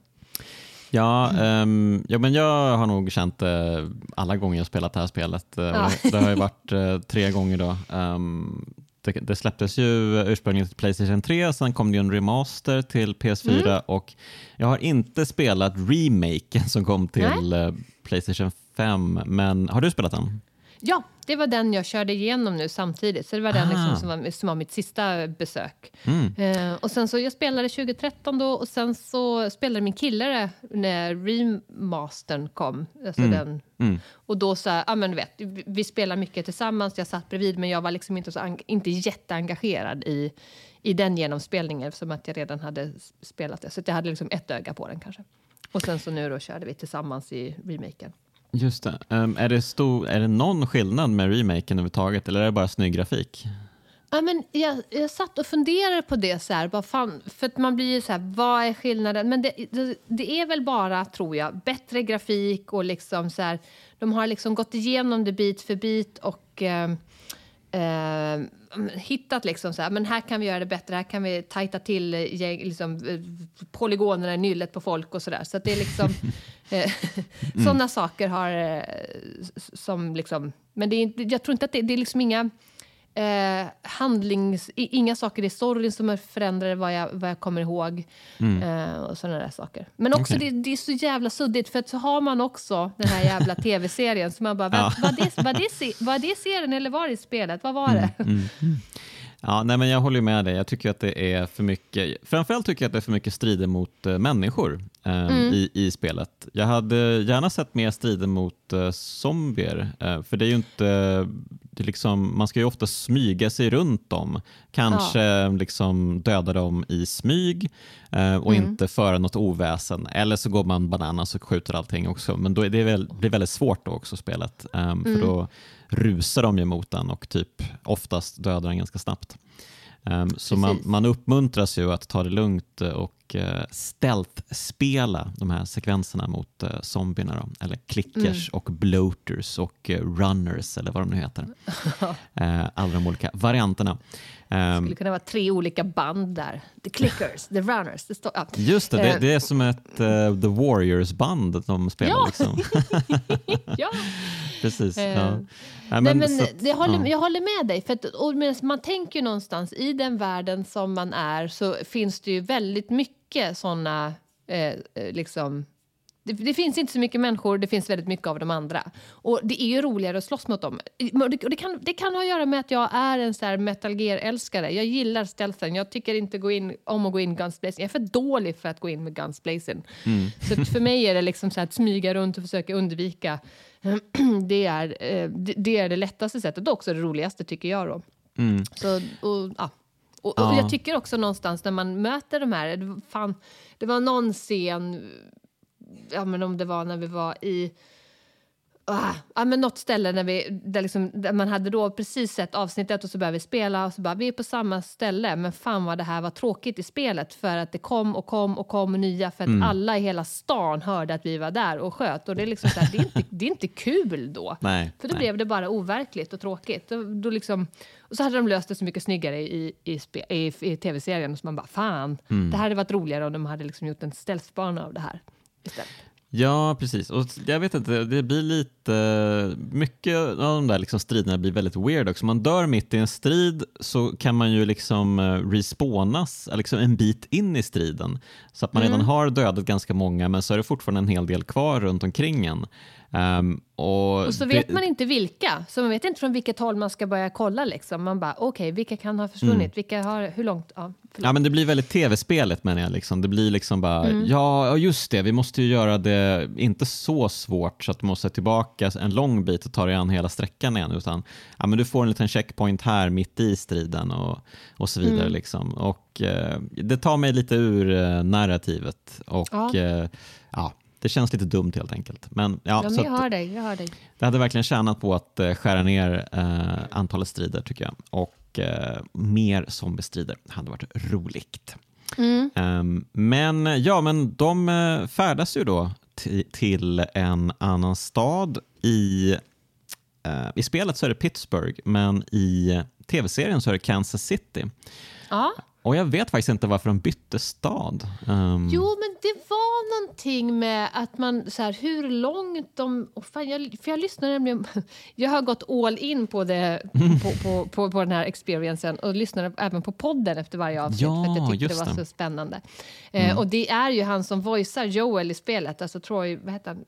Ja, um, ja, men jag har nog känt det alla gånger jag spelat det här spelet. Ja. Det har ju varit uh, tre gånger då. Um, det, det, släpptes ju ursprungligen till Playstation 3, sen kom det en remaster till PS4 mm. och jag har inte spelat remaken som kom till uh, Playstation 5, men har du spelat den? Ja, det var den jag körde igenom nu samtidigt. Så det var den liksom som, var, som var mitt sista besök. Mm. Eh, och sen så jag spelade 2013 då och sen så spelade min kille det när remastern kom. Alltså mm. Den, mm. Och då så, ja men du vet, vi spelar mycket tillsammans. Jag satt bredvid men jag var liksom inte, så, inte jätteengagerad i, i den genomspelningen eftersom att jag redan hade spelat det. Så jag hade liksom ett öga på den kanske. Och sen så nu då körde vi tillsammans i remaken. Just det. Um, är, det stor, är det någon skillnad med remaken överhuvudtaget eller är det bara snygg grafik? Ja, men jag, jag satt och funderade på det. Så här, fan, för att man blir så här, vad är skillnaden? Men det, det, det, är väl bara, tror jag, bättre grafik och liksom så här, de har liksom gått igenom det bit för bit och eh, eh, hittat liksom så här, men här kan vi göra det bättre, här kan vi tajta till eh, liksom, eh, polygonerna i nyllet på folk och så där. Så det är liksom eh, mm. sådana saker har som liksom, men det är jag tror inte att det, det är liksom inga eh, handlings... Inga saker i storyn som är förändrade vad jag, vad jag kommer ihåg. Mm. Eh, och sådana där saker. Men också okay. det, det, är så jävla suddigt för att så har man också den här jävla tv-serien som man bara, ja. var, det, var, det, var det serien eller var det spelet? Vad var det? Mm, mm, mm. Ja, nej, men jag håller med dig. Jag tycker att det är för mycket, framförallt tycker jag att det är för mycket strider mot uh, människor mm. i, i spelet. Jag hade gärna sett mer strider mot uh, zombier, för det är ju inte, det liksom, man ska ju ofta smyga sig runt dem. Kanske ja. liksom döda dem i smyg och mm. inte föra något oväsen. Eller så går man bananas och skjuter allting också. Men då är det, väl, är väldigt svårt då också spelet. Um, mm. För då rusar de ju mot den och typ oftast dödar den ganska snabbt. Um, så man, man uppmuntras ju att ta det lugnt och uh, stealth-spela de här sekvenserna mot uh, zombierna, då, eller clickers mm. och bloaters och uh, runners eller vad de nu heter. uh, alla de olika varianterna. Det ehm, skulle kunna vara tre olika band där. The clickers, the runners. Står, ja. Just det, det, det, är som ett uh, The Warriors-band de spelar. Ja. Liksom. ja. Precis. Uh, ja. Nej, men, Nej, men jag, håller, ja. jag håller med dig. För att, och man tänker ju någonstans, i den världen som man är så finns det ju väldigt mycket såna eh, eh liksom, det, det, finns inte så mycket människor, det finns väldigt mycket av de andra. Och det är ju roligare att slåss mot dem. Och det, det kan, det kan ha att göra med att jag är en så här Metal Gear-älskare. Jag gillar stealthen. Jag tycker inte gå in, om att gå in guns blazing. Jag är för dålig för att gå in med guns blazing. Mm. Så för mig är det liksom så att smyga runt och försöka undvika. det, är, eh, det är det lättaste sättet och också det roligaste tycker jag. Då. Mm. Så, och, ja. Och, och, jag tycker också någonstans när man möter de här, fan, det var någon scen ja, men om det var när vi var i Ah, ja, men något ställe när vi, där, liksom, där man hade då precis sett avsnittet och så började vi spela och så bara vi är på samma ställe men fan vad det här var tråkigt i spelet för att det kom och kom och kom nya för att mm. alla i hela stan hörde att vi var där och sköt och det är liksom så här, det, är inte, det är inte kul då. Nej, för då nej. blev det bara overkligt och tråkigt. Då, då liksom, och så hade de löst det så mycket snyggare i, i, i, i tv-serien så man bara fan, mm. det hade varit roligare om de hade liksom gjort en ställsbana av det här istället. Ja, precis. Och jag vet inte, det blir lite... Mycket av de där liksom striderna blir väldigt weird också. Man dör mitt i en strid så kan man ju liksom eh, respawnas liksom en bit in i striden. Så att man mm. redan har dödat ganska många men så är det fortfarande en hel del kvar runt omkring en. Um, och, och, så vet man inte vilka, så man vet inte från vilket håll man ska börja kolla. Liksom. Man bara, okej, okay, vilka kan ha försvunnit? Mm. Vilka har, hur långt? Ja, ja, men det blir väldigt tv-spelet menar jag. Liksom. Det blir liksom bara, mm. ja just det, vi måste ju göra det inte så svårt så att du måste tillbaka en lång bit och ta dig an hela sträckan igen, utan ja, men du får en liten checkpoint här mitt i striden och, och så vidare. Mm. Liksom. Och eh, det tar mig lite ur eh, narrativet och ja. Eh, ja det känns lite dumt helt enkelt. Men, ja, Ja, men jag hör dig. Jag hör dig. det hade verkligen tjänat på att eh, skära ner eh, antalet strider tycker jag. Och eh, mer zombiestrider hade varit roligt. Mm. Ehm, men ja, men de eh, färdas ju då ti- till en annan stad. I, eh, I spelet så är det Pittsburgh, men i tv-serien så är det Kansas City. Ja. Och jag vet faktiskt inte varför de bytte stad. Ehm, Jo, men det var någonting med att man, så här, hur långt de... Oh, fan, jag, för jag lyssnar nämligen... Jag har gått all in på, det, på, på, på, på den här experiencen och lyssnade även på podden efter varje avsnitt Ja, för att jag tyckte det var det. så spännande. Eh, och det är ju han som voicear Joel i spelet, alltså Troy, vad heter han?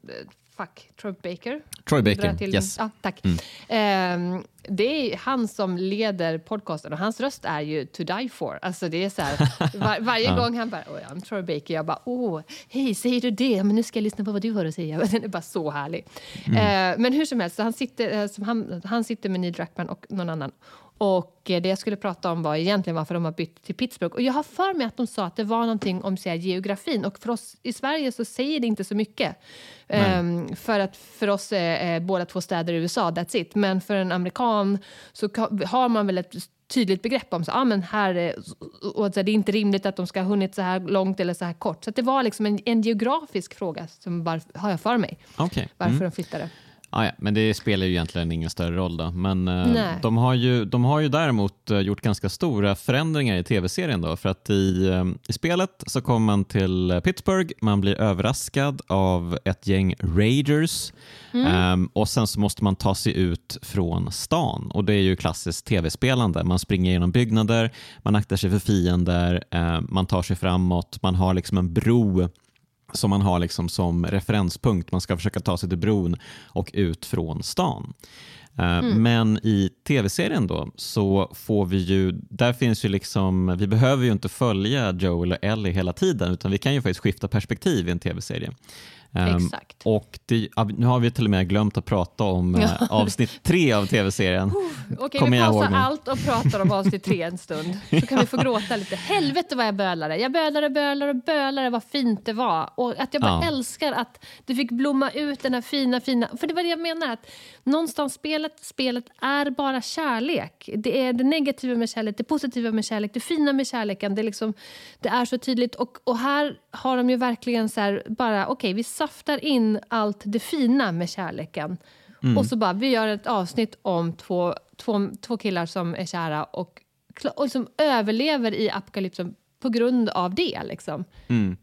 Fuck, Troy Baker? Troy Baker, till- yes. Ja, tack. Ehm, det är han som leder podcasten och hans röst är ju to die for. Alltså det är så här, var, varje gång han bara oh, I'm Troy Baker, jag bara åh, hej, säger du det? Men nu ska jag lyssna på vad du har att säga. Den är bara så härlig. Eh, men hur som helst, så han, sitter, eh, som han, han sitter med Neil Druckmann och någon annan. Och eh, det jag skulle prata om var egentligen varför de har bytt till Pittsburgh. Och jag har för mig att de sa att det var någonting om så här, geografin. Och för oss i Sverige så säger det inte så mycket. Ehm, för att för oss är, är båda två städer i USA, that's it. Men för en amerikan så har man väl ett tydligt begrepp om så, ah, men här är, och så, det är inte rimligt att de ska ha hunnit så här långt eller så här kort. Så det var liksom en, en geografisk fråga, som var, har jag för mig, Okej. varför Mm. de flyttade. Ah, ja, men det spelar ju egentligen ingen större roll då. Men eh, de, har ju, de har ju däremot eh, gjort ganska stora förändringar i tv-serien då. För att i, eh, i spelet så kommer man till eh, Pittsburgh, man blir överraskad av ett gäng raiders Ehm, och sen så måste man ta sig ut från stan. Och det är ju klassiskt tv-spelande. Man springer genom byggnader, man aktar sig för fiender, eh, man tar sig framåt, man har liksom en bro som man har liksom som referenspunkt. Man ska försöka ta sig till bron och ut från stan. Eh, Men i tv-serien då så får vi ju, där finns ju liksom, vi behöver ju inte följa Joel och Ellie hela tiden utan vi kan ju faktiskt skifta perspektiv i en tv-serie. Ehm, Exakt. Och det, nu har vi till och med glömt att prata om eh, avsnitt tre av tv-serien. Okej, Kommer vi pausar allt och pratar om avsnitt tre en stund. Så kan vi få gråta lite. Helvete vad jag bölade. Jag bölade, bölade, bölade vad fint det var. Och att jag bara Ja. älskar att det fick blomma ut den här fina, fina... För det var det jag menar. Att någonstans spelet, spelet är bara kärlek. Det är det negativa med kärlek, det positiva med kärlek, det fina med kärleken. Det är, liksom, det är så tydligt. Och, och här har de ju verkligen så här, bara, okej, vi saftar in allt det fina med kärleken. Och så bara, vi gör ett avsnitt om två, två, två killar som är kära och, och som överlever i apokalypsen på grund av det. Liksom.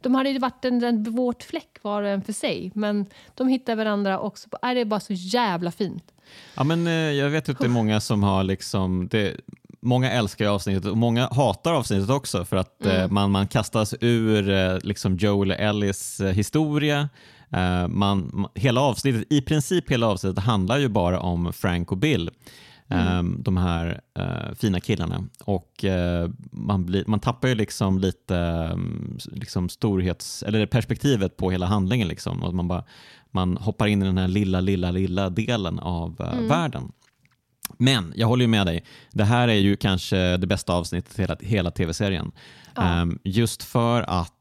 De hade ju varit en, en våt fläck var och en för sig, men de hittar varandra också. På, äh, det är bara så jävla fint. Ja, men, eh, jag vet att det är många som har liksom, det, många älskar avsnittet och många hatar avsnittet också för att eh, man, man kastas ur eh, liksom Joel och Ellis eh, historia. Eh, man, hela avsnittet, I princip hela avsnittet handlar ju bara om Frank och Bill. Eh, De här eh, fina killarna. Och eh, man, blir, man tappar ju liksom lite mm, liksom storhets, eller perspektivet på hela handlingen. Liksom. Och man, bara, man hoppar in i den här lilla, lilla, lilla delen av eh, världen. Men jag håller ju med dig. Det här är ju kanske det bästa avsnittet i hela, hela tv-serien. Ehm, just för att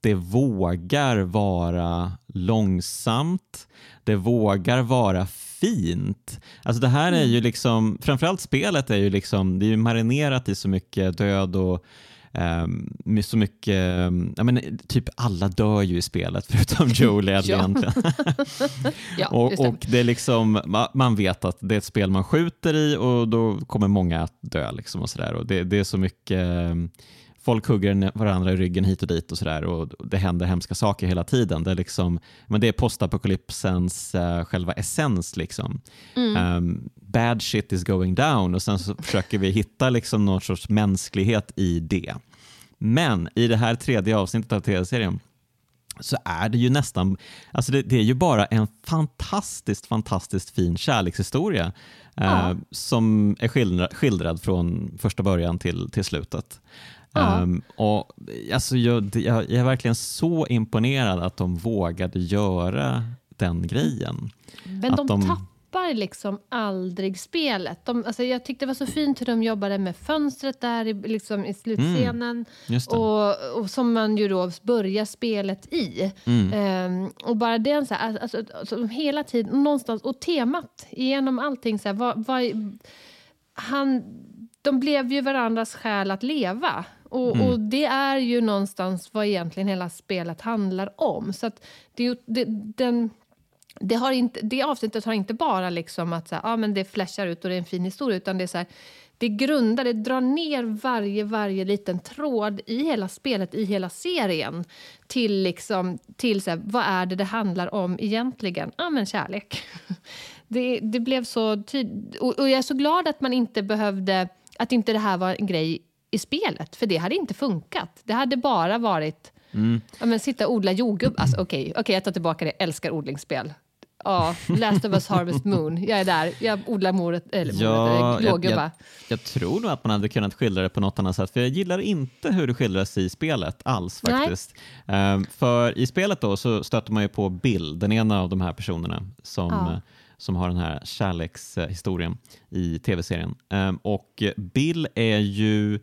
det vågar vara långsamt. Det vågar vara fint. Alltså det här är ju liksom, framförallt spelet är ju liksom, det är ju marinerat i så mycket död och Um, med så mycket, um, jag menar, typ alla dör ju i spelet förutom Joel Ja. egentligen. Ja, det Och, stämmer. och det är liksom, ma- man vet att det är ett spel man skjuter i och då kommer många att dö. Liksom och så där. Och det, det är så mycket, eh, folk hugger varandra i ryggen hit och dit och så där. Och det händer hemska saker hela tiden. Det är, liksom, men det är postapokalypsens uh, själva essens. Liksom. Um, bad shit is going down och sen så försöker vi hitta liksom någon sorts mänsklighet i det. Men i det här tredje avsnittet av tv-serien så är det ju nästan, alltså det, det är ju bara en fantastiskt, fantastiskt fin kärlekshistoria Ja. eh, som är skildrad, skildrad från första början till, till slutet. Ja. Ehm, och, alltså, jag, jag, är verkligen så imponerad att de vågade göra den grejen. Men att de, de- tappar liksom aldrig spelet. De, alltså jag tyckte det var så fint hur de jobbade med fönstret där i, liksom i slutscenen. det. och, och som man ju då börjar spelet i. Ehm, och bara den så här, alltså, alltså, hela tiden, någonstans, och temat genom allting. Så här, vad, vad, han, de blev ju varandras skäl att leva. Och, och det är ju någonstans vad egentligen hela spelet handlar om. Så att det, det, den, det, har inte, det avsnittet har inte bara liksom att så här, ah, men det flashar ut och det är en fin historia utan det är så här, det grundar, det drar ner varje, varje liten tråd i hela spelet, i hela serien till, liksom, till så här, vad är det det handlar om egentligen? Ja, men kärlek. Det, det blev så tydligt. Och, och jag är så glad att man inte behövde, att inte det här var en grej i spelet, för det hade inte funkat. Det hade bara varit Ja, men sitta och odla jordgubb. Alltså, Okej, okej, jag tar tillbaka det. Älskar odlingsspel. Ja, Last of us Harvest Moon. Jag är där. Jag odlar morot, eller morot, Ja, eller jag, jag, jag tror nog att man hade kunnat skildra det på något annat sätt, för jag gillar inte hur det skildras i spelet alls faktiskt. Ehm, för i spelet då så stöter man ju på Bill, den ena av de här personerna som, Ja. Som har den här kärlekshistorien i tv-serien. Ehm, och Bill är ju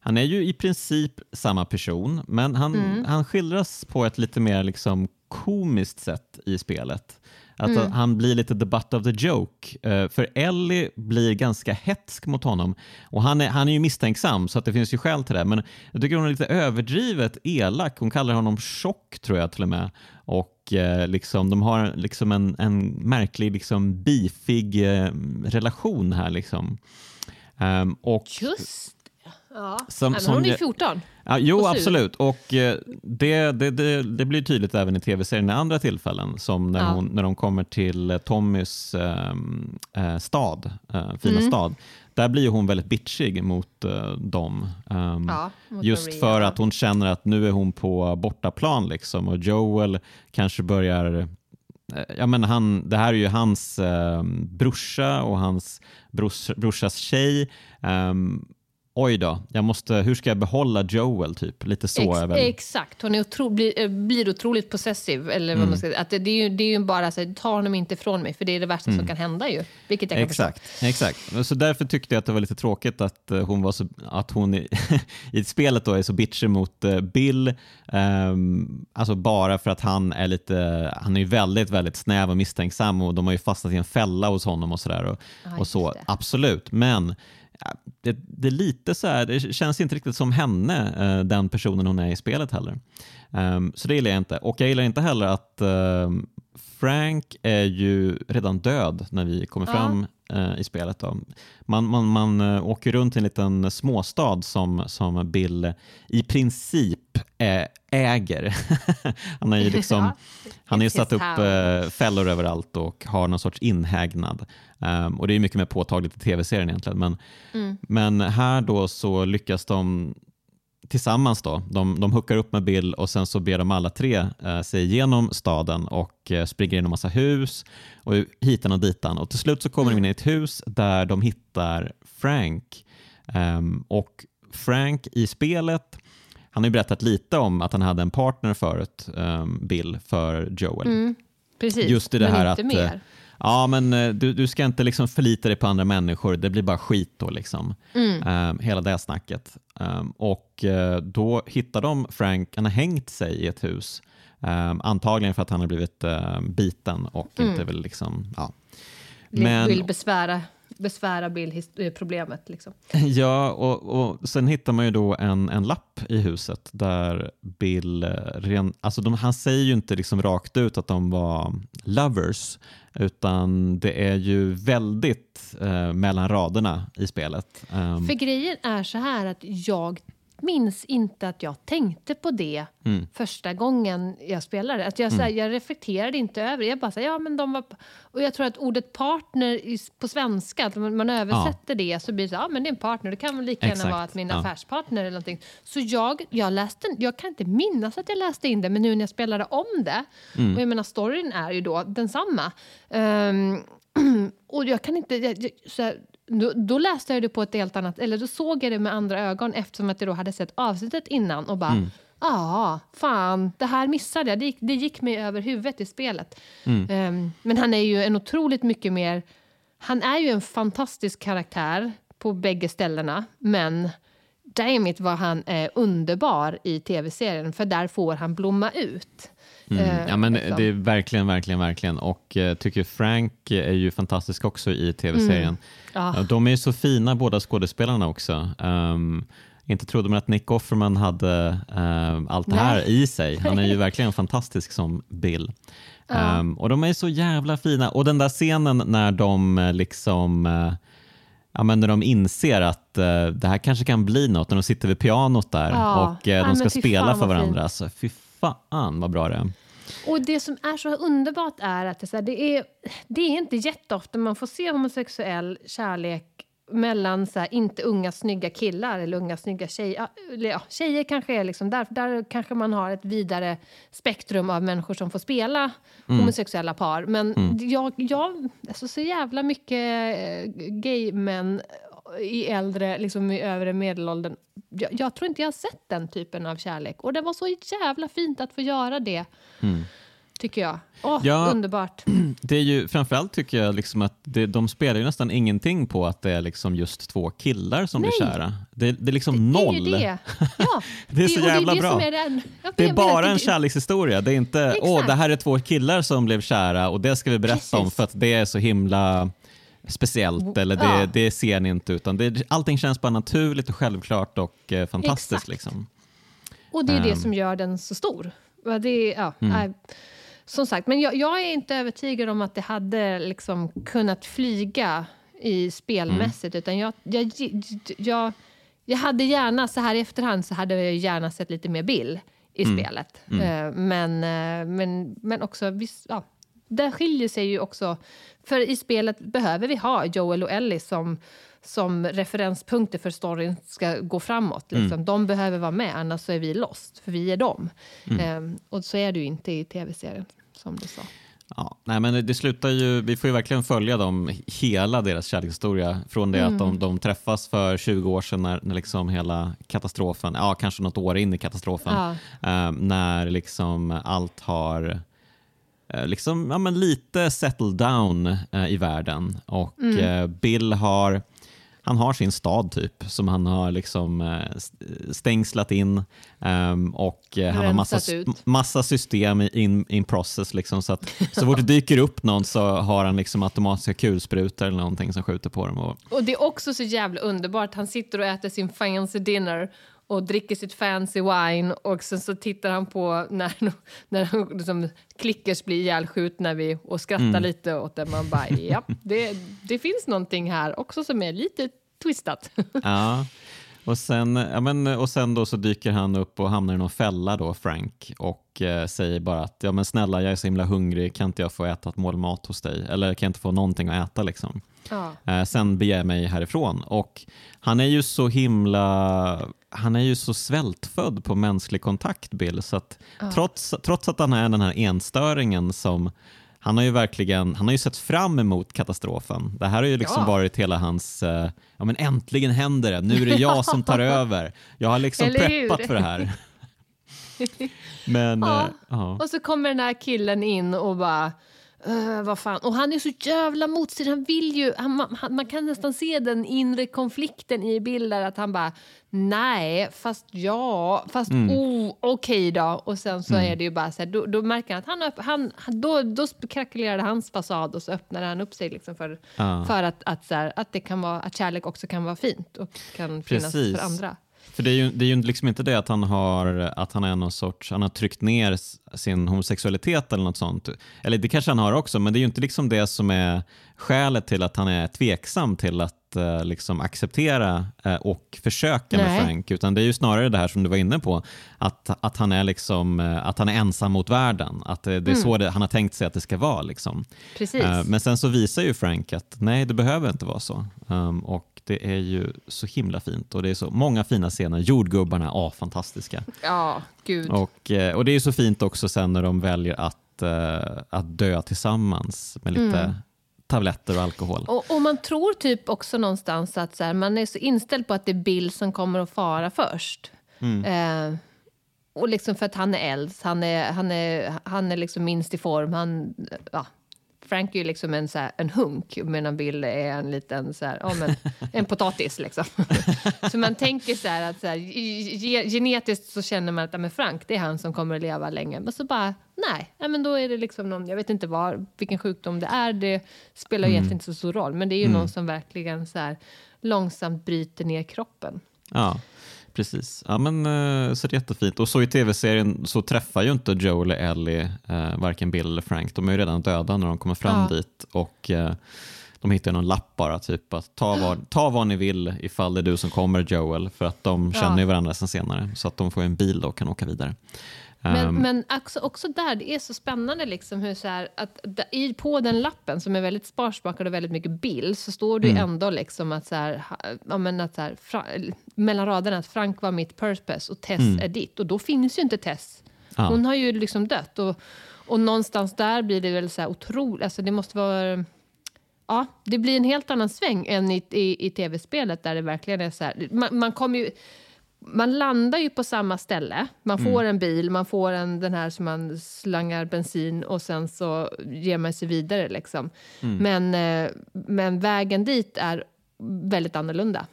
han är ju i princip samma person, men han, Mm. han skildras på ett lite mer liksom komiskt sätt i spelet. Att Han blir lite the butt of the joke. Eh, för Ellie blir ganska hetsk mot honom. Och han är, han är ju misstänksam, så att det finns ju skäl till det. Men jag tycker hon är lite överdrivet elak. Hon kallar honom tjock, tror jag till och med. Och eh, liksom, de har liksom en, en märklig, liksom, beefig eh, relation här. Liksom. Ehm, och Just. Ja. Som- men som hon är jag- 14. Ja, jo, Och absolut. Och eh, det, det, det, det blir tydligt även i tv-serien i andra tillfällen, som när, Ja. hon, när de kommer till eh, Tommys ehm, eh, stad, eh, fina Mm. stad. Där blir hon väldigt bitchig mot eh, dem. Ehm, Ja, mot just Maria. för att hon känner att nu är hon på bortaplan liksom, och Joel kanske börjar eh, jag menar, han, det här är ju hans eh, brorsa och hans brors, brorsas tjej. Ehm, oj då, jag måste, hur ska jag behålla Joel? Typ? Lite så Ex, är väl... Exakt, hon är otro, blir, eh, blir otroligt possessiv. Eller Mm. vad man ska, att det, det, är ju, det är ju bara så här, ta honom inte ifrån mig, för det är det värsta som kan hända ju. Vilket jag kan förstå. Mm. Exakt, exakt. Så därför tyckte jag att det var lite tråkigt att eh, hon, var så, att hon i, i spelet då är så bitchig mot eh, Bill. ehm, alltså bara för att han är lite, han är ju väldigt, väldigt snäv och misstänksam och de har ju fastnat i en fälla hos honom och sådär. Och, Ja, och så, det. absolut. Men det, det är lite så här, det känns inte riktigt som henne, eh, den personen hon är i spelet heller. Ehm, så det gillar jag inte. Och jag gillar inte heller att ehm, Frank är ju redan död när vi kommer Ja. fram i spelet. Då. Man, man, man eh, åker runt i en liten småstad som, som Bill i princip eh, äger. han har ju liksom, Ja. han ju It's satt upp eh, fällor överallt och har någon sorts inhägnad. Ehm, och det är mycket mer påtagligt i tv-serien egentligen. Men, Mm. men här då så lyckas de tillsammans då. De, de hookar upp med Bill och sen så ber de alla tre eh, sig igenom staden och eh, springer in i massa hus och hitan och ditan. Och till slut så kommer de in i ett hus där de hittar Frank. Ehm, och Frank i spelet, han har ju berättat lite om att han hade en partner förut, ehm, Bill, för Joel. Mm, precis, Just i det men här inte att, mer. Ja, men eh, du, du ska inte liksom förlita dig på andra människor, det blir bara skit då. Liksom. Mm. Ehm, hela det snacket. Ehm, och eh, då hittar de Frank, han har hängt sig i ett hus. Ehm, antagligen för att han har blivit eh, biten och Mm. inte vill liksom, ja. Vill- Men, Vill besvära, besvära his- eh. Liksom. ja, och, och sen hittar man ju då en, en lapp i huset där Bill, eh, ren, alltså de, han säger ju inte liksom rakt ut att de var lovers, utan det är ju väldigt eh, mellan raderna i spelet. Ehm, För grejen är så här att jag minns inte att jag tänkte på det Mm. första gången jag spelade. Att jag, så här, jag reflekterade inte över det. Jag bara så här, ja men de var... Och jag tror att ordet partner i, på svenska, att man, man översätter det så blir det så ja men det är en partner. Det kan väl lika gärna Exakt, vara att min ja. affärspartner eller någonting. Så jag, jag läste, jag kan inte minnas att jag läste in det, men nu när jag spelade om det, Mm. och jag menar storyn är ju då densamma. Ehm, och jag kan inte... Jag, så här, då, då läste jag det på ett helt annat... Eller då såg jag det med andra ögon eftersom att jag då hade sett avsnittet innan och bara... Ja, fan, det här missade jag. Det gick, det gick mig över huvudet i spelet. Mm. Um, men han är ju en otroligt mycket mer... Han är ju en fantastisk karaktär på bägge ställena, men dammit vad han är underbar i tv-serien, för där får han blomma ut. Mm. Eh, Ja, men liksom. det är verkligen, verkligen, verkligen. Och eh, tycker Frank är ju fantastisk också i tv-serien. Mm. Ja. Ja, De är ju så fina båda skådespelarna också. Ehm, inte trodde man att Nick Offerman hade ehm, allt det här Nej. i sig. Han är ju verkligen fantastisk som Bill. Ja. Ehm, och de är så jävla fina. Och den där scenen när de liksom eh, Ja, men när de inser att eh, det här kanske kan bli något, när de sitter vid pianot där Ja. och eh, Ja, de men ska spela för fint. varandra. Alltså, fy fan vad bra det är. Och det som är så underbart är att det, är det, är, det är inte jätteofta man får se homosexuell kärlek mellan så här, inte unga snygga killar eller unga snygga tjejer. Ja, tjejer kanske är liksom där, där kanske man har ett vidare spektrum av människor som får spela homosexuella par. Men jag, jag, alltså så jävla mycket eh, gay-män i äldre, liksom i övre medelåldern. Jag, jag tror inte jag har sett den typen av kärlek. Och det var så jävla fint att få göra det. Tycker jag. Åh, Ja. underbart. Det är ju framförallt tycker jag liksom att det, de spelar ju nästan ingenting på att det är liksom just två killar som blir Nej. kära. Det, det är liksom Det är noll. ju det. Ja, Det är så jävla det är det bra. Är Det är bara en det- kärlekshistoria. Det är inte åh, det här är två killar som blev kära och det ska vi berätta om Precis. för att det är så himla speciellt eller det, Ja. det ser ni inte utan det, allting känns bara naturligt och självklart och eh, fantastiskt. Exakt. Liksom. Och det är det Ehm. som gör den så stor. Det, ja, Mm. nej. som sagt, men jag, jag är inte övertygad om att det hade liksom kunnat flyga i spelmässigt. Mm. Utan jag, jag, jag, jag hade gärna, så här i efterhand, så hade jag gärna sett lite mer Bill i Mm. spelet. Eh, Men, eh, men, men också, ja, där skiljer sig ju också... För i spelet behöver vi ha Joel och Ellie som, som referenspunkter för storyn ska gå framåt. Liksom. De behöver vara med, annars så är vi lost, för vi är dem. Eh, och så är det ju inte i tv-serien, som du sa. Ja, nej, men det slutar ju, vi får ju verkligen följa dem, hela deras kärlekshistoria från det att de, de träffas för 20 år sedan när, när liksom hela katastrofen, ja kanske något år in i katastrofen, Ja. eh, när liksom allt har liksom, ja, men lite settled down eh, i världen och eh, Bill har han har sin stad typ som han har liksom eh, st- stängslat in ehm, och eh, han har massa, ut. massa system i- in, in process. Liksom, så att så fort det dyker upp någon så har han liksom automatiska kulsprutor eller någonting som skjuter på dem. Och, Och det är också så jävla underbart. Han sitter och äter sin fancy dinner och dricker sitt fancy wine och sen så tittar han på när, när liksom, klickers blir ihjälskjutna vid och skrattar lite åt det. Man bara, ja, det, det finns någonting här också som är lite twistat. ja. Och sen, ja, men, och sen då så dyker han upp och hamnar i någon fälla då, Frank, och eh, säger bara att ja, men snälla jag är så himla hungrig, kan inte jag få äta ett mål mat hos dig? Eller kan jag inte få någonting att äta liksom? Ja. Eh, sen beger mig härifrån. Och han är ju så himla... Han är ju så svältfödd på mänsklig kontakt, Bill. Så att trots, trots att han är den här enstöringen som... Han har ju verkligen han har ju sett fram emot katastrofen. Det här har ju liksom Ja. varit hela hans... eh, ja men äntligen händer det, nu är det jag som tar över. Jag har liksom Eller hur? preppat för det här. Men, Ja. eh, ja. Och så kommer den här killen in och bara... "Eh, vad fan? Och han är så jävla motstridig. Han vill ju... Han, han, man kan nästan se den inre konflikten i bilder. Att han bara, nej, fast ja, fast oh, okej då. Och sen så är det ju bara så här, då, då märker han att han, upp, han då, då krackelerade hans fasad och så öppnade han upp sig liksom för, Ja. för att, att, så här, att, det kan vara, att kärlek också kan vara fint och kan finnas Precis. för andra. För det är ju, det är ju liksom inte det att han har, att han är någon sorts, han har tryckt ner sin homosexualitet eller något sånt. Eller det kanske han har också, men det är ju inte liksom det som är skälet till att han är tveksam till att eh, liksom acceptera eh, och försöka med Nej. Frank, utan det är ju snarare det här som du var inne på, att, att, han, är liksom, eh, att han är ensam mot världen. Att det, det är så det, han har tänkt sig att det ska vara. Liksom. Eh, Men sen så visar ju Frank att nej, det behöver inte vara så. Um, och det är ju så himla fint och det är så många fina scener. Jordgubbarna, ja, fantastiska. Ja, gud. Och, eh, och det är så fint också sen när de väljer att, eh, att dö tillsammans med lite tabletter och alkohol. Och, och man tror typ också någonstans att så här, man är så inställd på att det är Bill som kommer att fara först. Mm. Eh, och liksom för att han är äldst, han är, han är, han är liksom minst i form. Han, ja, Frank är ju liksom en, så här, en hunk medan Bill är en liten så här, ja, men, en potatis. Liksom. så man tänker så här att så här, genetiskt så känner man att ja, men Frank det är han som kommer att leva länge. Men så bara nej, ja, men då är det liksom någon, jag vet inte var, vilken sjukdom det är. Det spelar mm. egentligen inte så stor roll. Men det är ju mm. någon som verkligen så här, långsamt bryter ner kroppen. Ja. Precis. Ja, men, eh, så det är jättefint. Och så i tv-serien så träffar ju inte Joe eller Ellie eh, varken Bill eller Frank. De är ju redan döda när de kommer fram ja. dit. Och eh, de hittar någon lapp bara, typ att ta vad, ta vad ni vill ifall det är du som kommer Joel. För att de känner ju varandra sen senare. Så att de får en bil och kan åka vidare. Men, um, men också, också, där, det är så spännande liksom hur så här, att i, på den lappen som är väldigt sparsmakad och väldigt mycket bild så står det mm. ändå liksom att så här, ja, men att så här, fra, mellan raderna att Frank var mitt purpose och Tess mm. är ditt. Och då finns ju inte Tess. Ja. Hon har ju liksom dött. Och, och någonstans där blir det väl så här otroligt, alltså det måste vara Ja, det blir en helt annan sväng än i, i, i tv-spelet där det verkligen är så här, man, man kommer ju man landar ju på samma ställe. Man får mm. en bil, man får en, den här som man slangar bensin och sen så ger man sig vidare. Liksom. Mm. Men, eh, men vägen dit är väldigt annorlunda,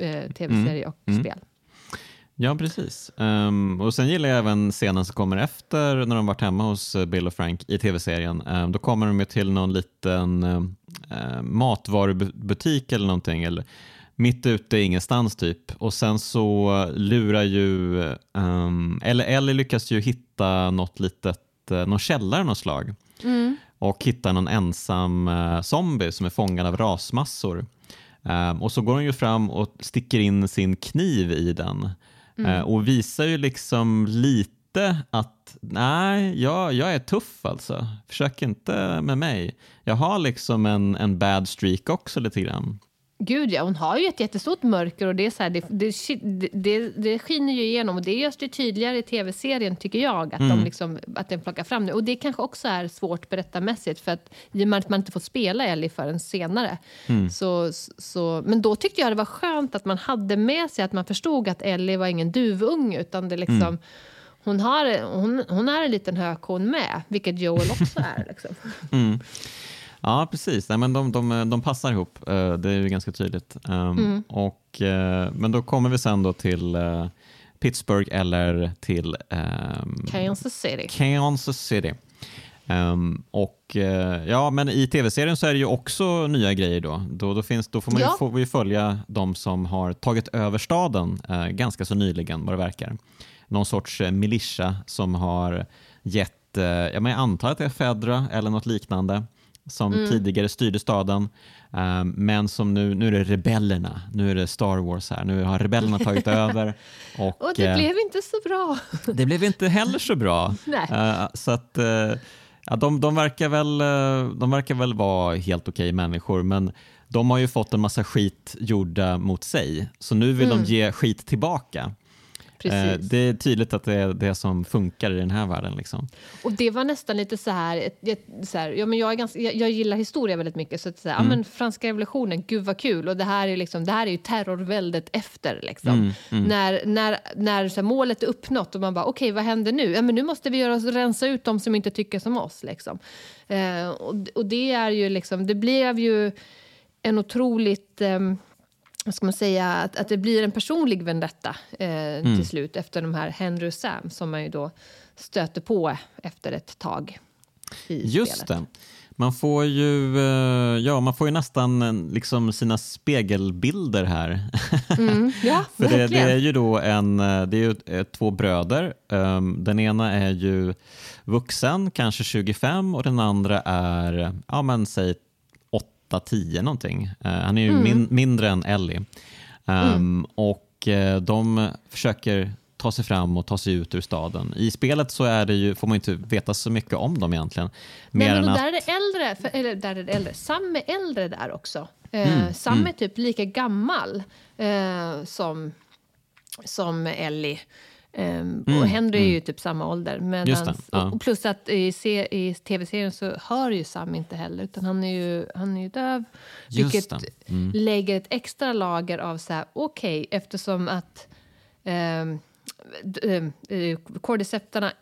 eh, tv-serie och mm. spel. Ja, precis. Um, och Sen gillar jag även scenen som kommer efter när de varit hemma hos eh, Bill och Frank i tv-serien. Um, då kommer de till någon liten uh, matvarubutik eller någonting. Eller, mitt ute ingenstans typ. Och sen så lurar ju, um, eller Ellie lyckas ju hitta något litet, uh, någon källare något slag. Mm. Och hittar någon ensam uh, zombie som är fångad av rasmassor. Um, och så går hon ju fram och sticker in sin kniv i den. Mm. Uh, och visar ju liksom lite att nej, jag, jag är tuff alltså. Försök inte med mig. Jag har liksom en, en bad streak också lite grann. Gud ja, hon har ju ett jättestort mörker och det, är så här, det, det, det, det skiner ju igenom och det görs det tydligare i tv-serien tycker jag, att, mm. de liksom, att den plockar fram det. Och det kanske också är svårt berättarmässigt för att i och med att man inte får spela Ellie förrän senare. Mm. Så, så, men då tyckte jag det var skönt att man hade med sig att man förstod att Ellie var ingen duvunge utan det liksom mm. Hon, har, hon, hon är en liten hökon med, vilket Joel också är. Liksom. Mm. Ja, precis. Nej, men de, de, de passar ihop, eh, det är ju ganska tydligt. Ehm, mm. Och, eh, men då kommer vi sen då till eh, Pittsburgh eller till um, Kansas City. Kansas City. Um, och ja, men i tv-serien så är det ju också nya grejer då. Då, då, finns, då får, man ja. ju, får vi följa de som har tagit över staden uh, ganska så nyligen vad det verkar. Någon sorts uh, militia som har gett, uh, jag antar att det är Fedra eller något liknande som mm. tidigare styrde staden. Um, men som nu, nu är det rebellerna, nu är det Star Wars här, nu har rebellerna tagit över. Och, och det uh, blev inte så bra. det blev inte heller så bra. uh, så att uh, ja, de, de, verkar väl, de verkar väl vara helt okej okay människor, men de har ju fått en massa skit gjorda mot sig, så nu vill mm. de ge skit tillbaka. Eh, det är tydligt att det är det som funkar i den här världen. Liksom. Och det var nästan lite så här, så här ja, men jag, är ganska, jag, jag, gillar historia väldigt mycket. Så att säga, mm. ja, men franska revolutionen, gud vad kul. Och det här är, liksom, det här är ju terrorväldet efter. Liksom. Mm, mm. När, när, när så här, målet är uppnått och man bara, okej okay, vad händer nu? Ja, men nu måste vi göra oss, rensa ut de som inte tycker som oss. Liksom. Eh, och, och det är ju liksom, det blev ju en otroligt eh, vad ska man säga, att, att det blir en personlig vendetta eh, mm. till slut efter de här Henry och Sam som man ju då stöter på efter ett tag i Just spelet. det. Man får ju, eh, ja, man får ju nästan eh, liksom sina spegelbilder här. Mm, ja, För det, det, är ju då en, eh, det är ju två bröder. Ehm, den ena är ju vuxen, kanske 25 och den andra är, ja men säg 8-10 någonting. Uh, han är ju mm. min, mindre än Ellie. Um, mm. Och uh, de försöker ta sig fram och ta sig ut ur staden. I spelet så är det ju, får man inte veta så mycket om dem egentligen. Nej, men där att... är det äldre, för, eller där är det äldre. Sam är äldre där också. Uh, mm. Sam mm. är typ lika gammal som, som Ellie. Um, mm, och Henry mm. är ju typ samma ålder. Medans, ja. och plus att i, i tv-serien så hör ju Sam inte heller, utan han är ju, han är ju döv. Just vilket mm. lägger ett extra lager av så här, okej, okay, eftersom att um, cordyceptarna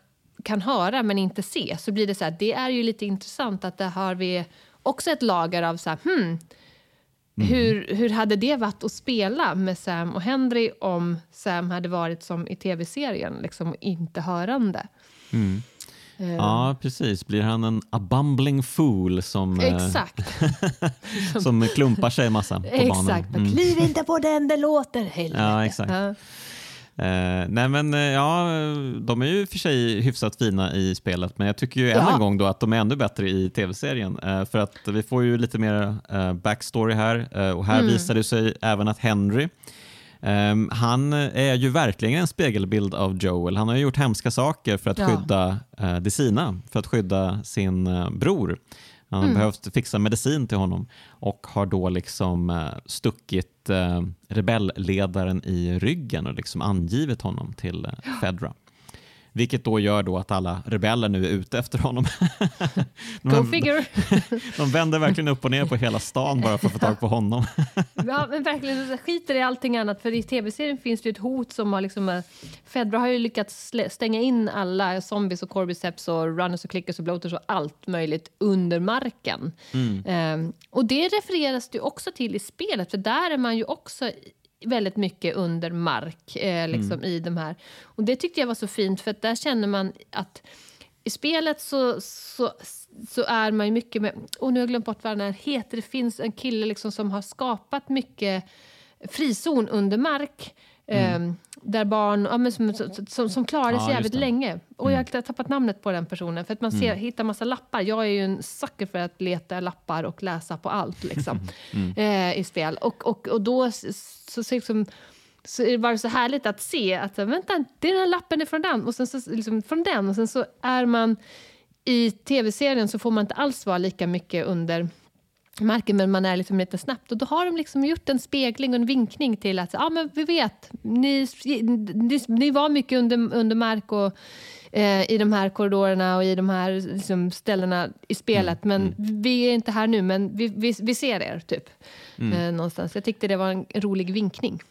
kan höra men inte se så blir det så här, det är ju lite intressant att där har vi också ett lager av så här, hmm, Mm. Hur, hur hade det varit att spela med Sam och Henry om Sam hade varit som i tv-serien, liksom inte hörande? Mm. Uh. Ja, precis. Blir han en a bumbling fool som, eh, Exakt. som klumpar sig en massa på banan? Exakt. Mm. Kliv inte på den, det låter helvete. Ja, exakt. Ja. Uh, nej men uh, ja, de är ju för sig hyfsat fina i spelet men jag tycker ju ja. än en gång då att de är ännu bättre i tv-serien. Uh, för att vi får ju lite mer backstory här och här mm. visar det sig även att Henry Um, han är ju verkligen en spegelbild av Joel. Han har gjort hemska saker för att ja. skydda uh, de sina, för att skydda sin uh, bror. Han mm. behövt fixa medicin till honom och har då liksom uh, stuckit uh, rebellledaren i ryggen och liksom angivit honom till uh, Fedra. Vilket då gör då att alla rebeller nu är ute efter honom. Go figure! de vänder verkligen upp och ner på hela stan bara för att få tag på honom. ja, men verkligen. Skiter i allting annat. För i tv-serien finns det ett hot som har liksom... Eh, Fedra har ju lyckats stänga in alla zombies och corbyceps och runners och clickers och bloaters och allt möjligt under marken. Mm. Um, och det refereras det också till i spelet, för där är man ju också väldigt mycket under mark eh, liksom, mm. i de här. Och det tyckte jag var så fint för att där känner man att i spelet så, så, så är man ju mycket med... Och nu har jag glömt bort vad den heter. Det finns en kille liksom som har skapat mycket frizon under mark. Mm. Eh, där barn ja, som, som, som klarade sig ja, jävligt länge. Och mm. jag har tappat namnet på den personen. För att man ser, mm. hittar massa lappar. Jag är ju en sucker för att leta lappar och läsa på allt liksom, mm. eh, i spel. Och, och, och då så, så, liksom, så är det bara så härligt att se att vänta, den här lappen är från den och sen så, liksom, från den och sen så är man i tv-serien så får man inte alls vara lika mycket under marken men man är liksom lite snabbt. Och då har de liksom gjort en spegling och en vinkning till att ja, men vi vet, ni, ni, ni var mycket under, under mark och eh, i de här korridorerna och i de här liksom, ställena i spelet. Mm. Men mm. vi är inte här nu, men vi, vi, vi ser er, typ. Mm. Eh, någonstans. Jag tyckte det var en rolig vinkning.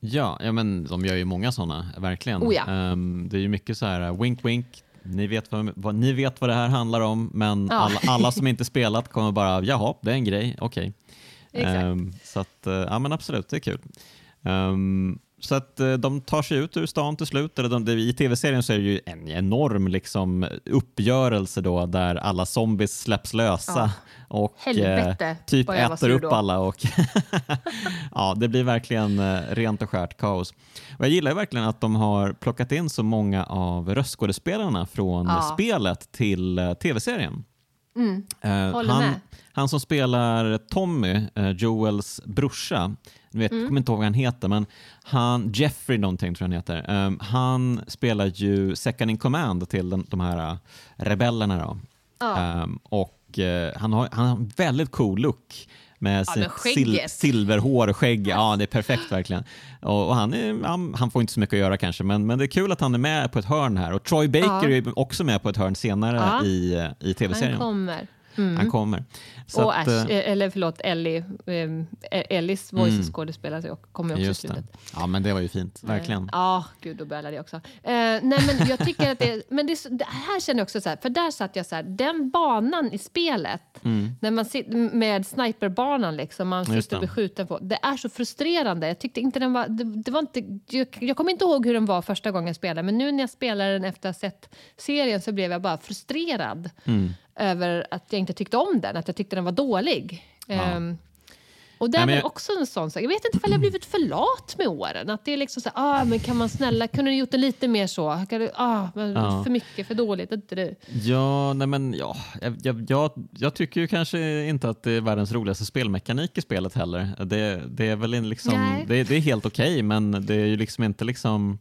Ja, ja men de gör ju många sådana, verkligen. Oh ja. um, det är ju mycket så här, wink wink, ni vet vad, vad, ni vet vad det här handlar om, men ja. alla, alla, som inte spelat kommer bara, jaha, det är en grej, okej. Okay. Um, så att, uh, ja men absolut, det är kul. Um, så att uh, de tar sig ut ur stan till slut. Eller de, I tv-serien så är det ju en enorm liksom, uppgörelse då där alla zombies släpps lösa ja. och Helvete, uh, typ äter upp alla. Och ja, det blir verkligen rent och skärt kaos. Och jag gillar verkligen att de har plockat in så många av röstskådespelarna från ja. spelet till tv-serien. Mm. Uh, han, han, som spelar Tommy, uh, Joels brorsa, jag vet, mm. kommer inte ihåg vad han heter, men han, Jeffrey någonting tror jag han heter. Um, han spelar ju second in command till de, de här rebellerna. Då. Ja. Um, och han, har, han har en väldigt cool look med ja, sil silverhår och skägg. Ja, det är perfekt verkligen. Och, och han, är, han, han, får inte så mycket att göra kanske, men, men det är kul att han är med på ett hörn här. Och Troy Baker ja. är också med på ett hörn senare ja. i, i tv-serien. Han kommer. Mm. Han kommer. Så och att, Ash, eh, eller förlåt, Ellie, um, Ellis voice mm. skådespelare kommer också Just i slutet. Det. Ja, men det var ju fint, eh, verkligen. Ja, gud, då bölade jag också. Uh, nej, men jag tycker att det, men det, det, här känner jag också så här, för där satt jag så här, den banan i spelet, mm. när man sitter med sniperbanan liksom, man sitter och blir skjuten på, det är så frustrerande. Jag tyckte inte den var, det, det var inte, jag, jag kommer inte ihåg hur den var första gången jag spelade, men nu när jag spelar den efter att ha sett serien så blev jag bara frustrerad. Mm över att jag inte tyckte om den, att jag tyckte den var dålig. Ja. Um, och det är väl också en sån sak. Jag vet inte om jag har blivit för lat med åren. Att det är liksom så ah, men kan man snälla, kunde du gjort det lite mer så? Ah, men ja. För mycket, för dåligt, inte det? Ja, nej men ja, jag, jag, jag, tycker ju kanske inte att det är världens roligaste spelmekanik i spelet heller. Det, det är väl liksom, det, det, är helt okej, okay, men det är ju liksom inte liksom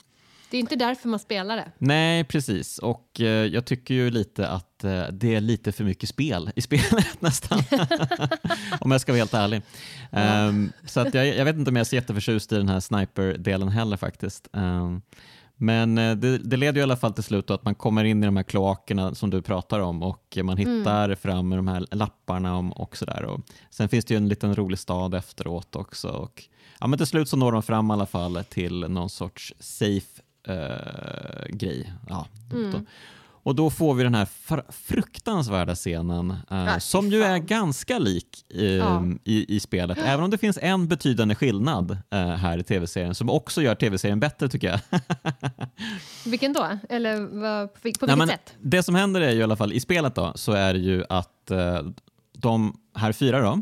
det är inte därför man spelar det. Nej, precis. Och eh, jag tycker ju lite att eh, det är lite för mycket spel i spelet nästan. om jag ska vara helt ärlig. Ja. Um, så att jag, jag, vet inte om jag är så jätteförtjust i den här sniper-delen heller faktiskt. Um, men eh, det, det, leder i alla fall till slut att man kommer in i de här kloakerna som du pratar om och man mm. hittar mm. fram de här lapparna om, och sådär. Sen finns det ju en liten rolig stad efteråt också. Och, ja, men till slut så når de fram i alla fall till någon sorts safe eh, grej. Ja, då. Och då får vi den här fr- fruktansvärda scenen eh, fy som ju fan. är ganska lik eh, Ja. i, i spelet. Även om det finns en betydande skillnad eh, här i tv-serien som också gör tv-serien bättre tycker jag. Vilken då? Eller vad, på, vilket- Nej, men sätt? Det som händer är ju i alla fall i spelet då, så är det ju att eh, de här fyra då,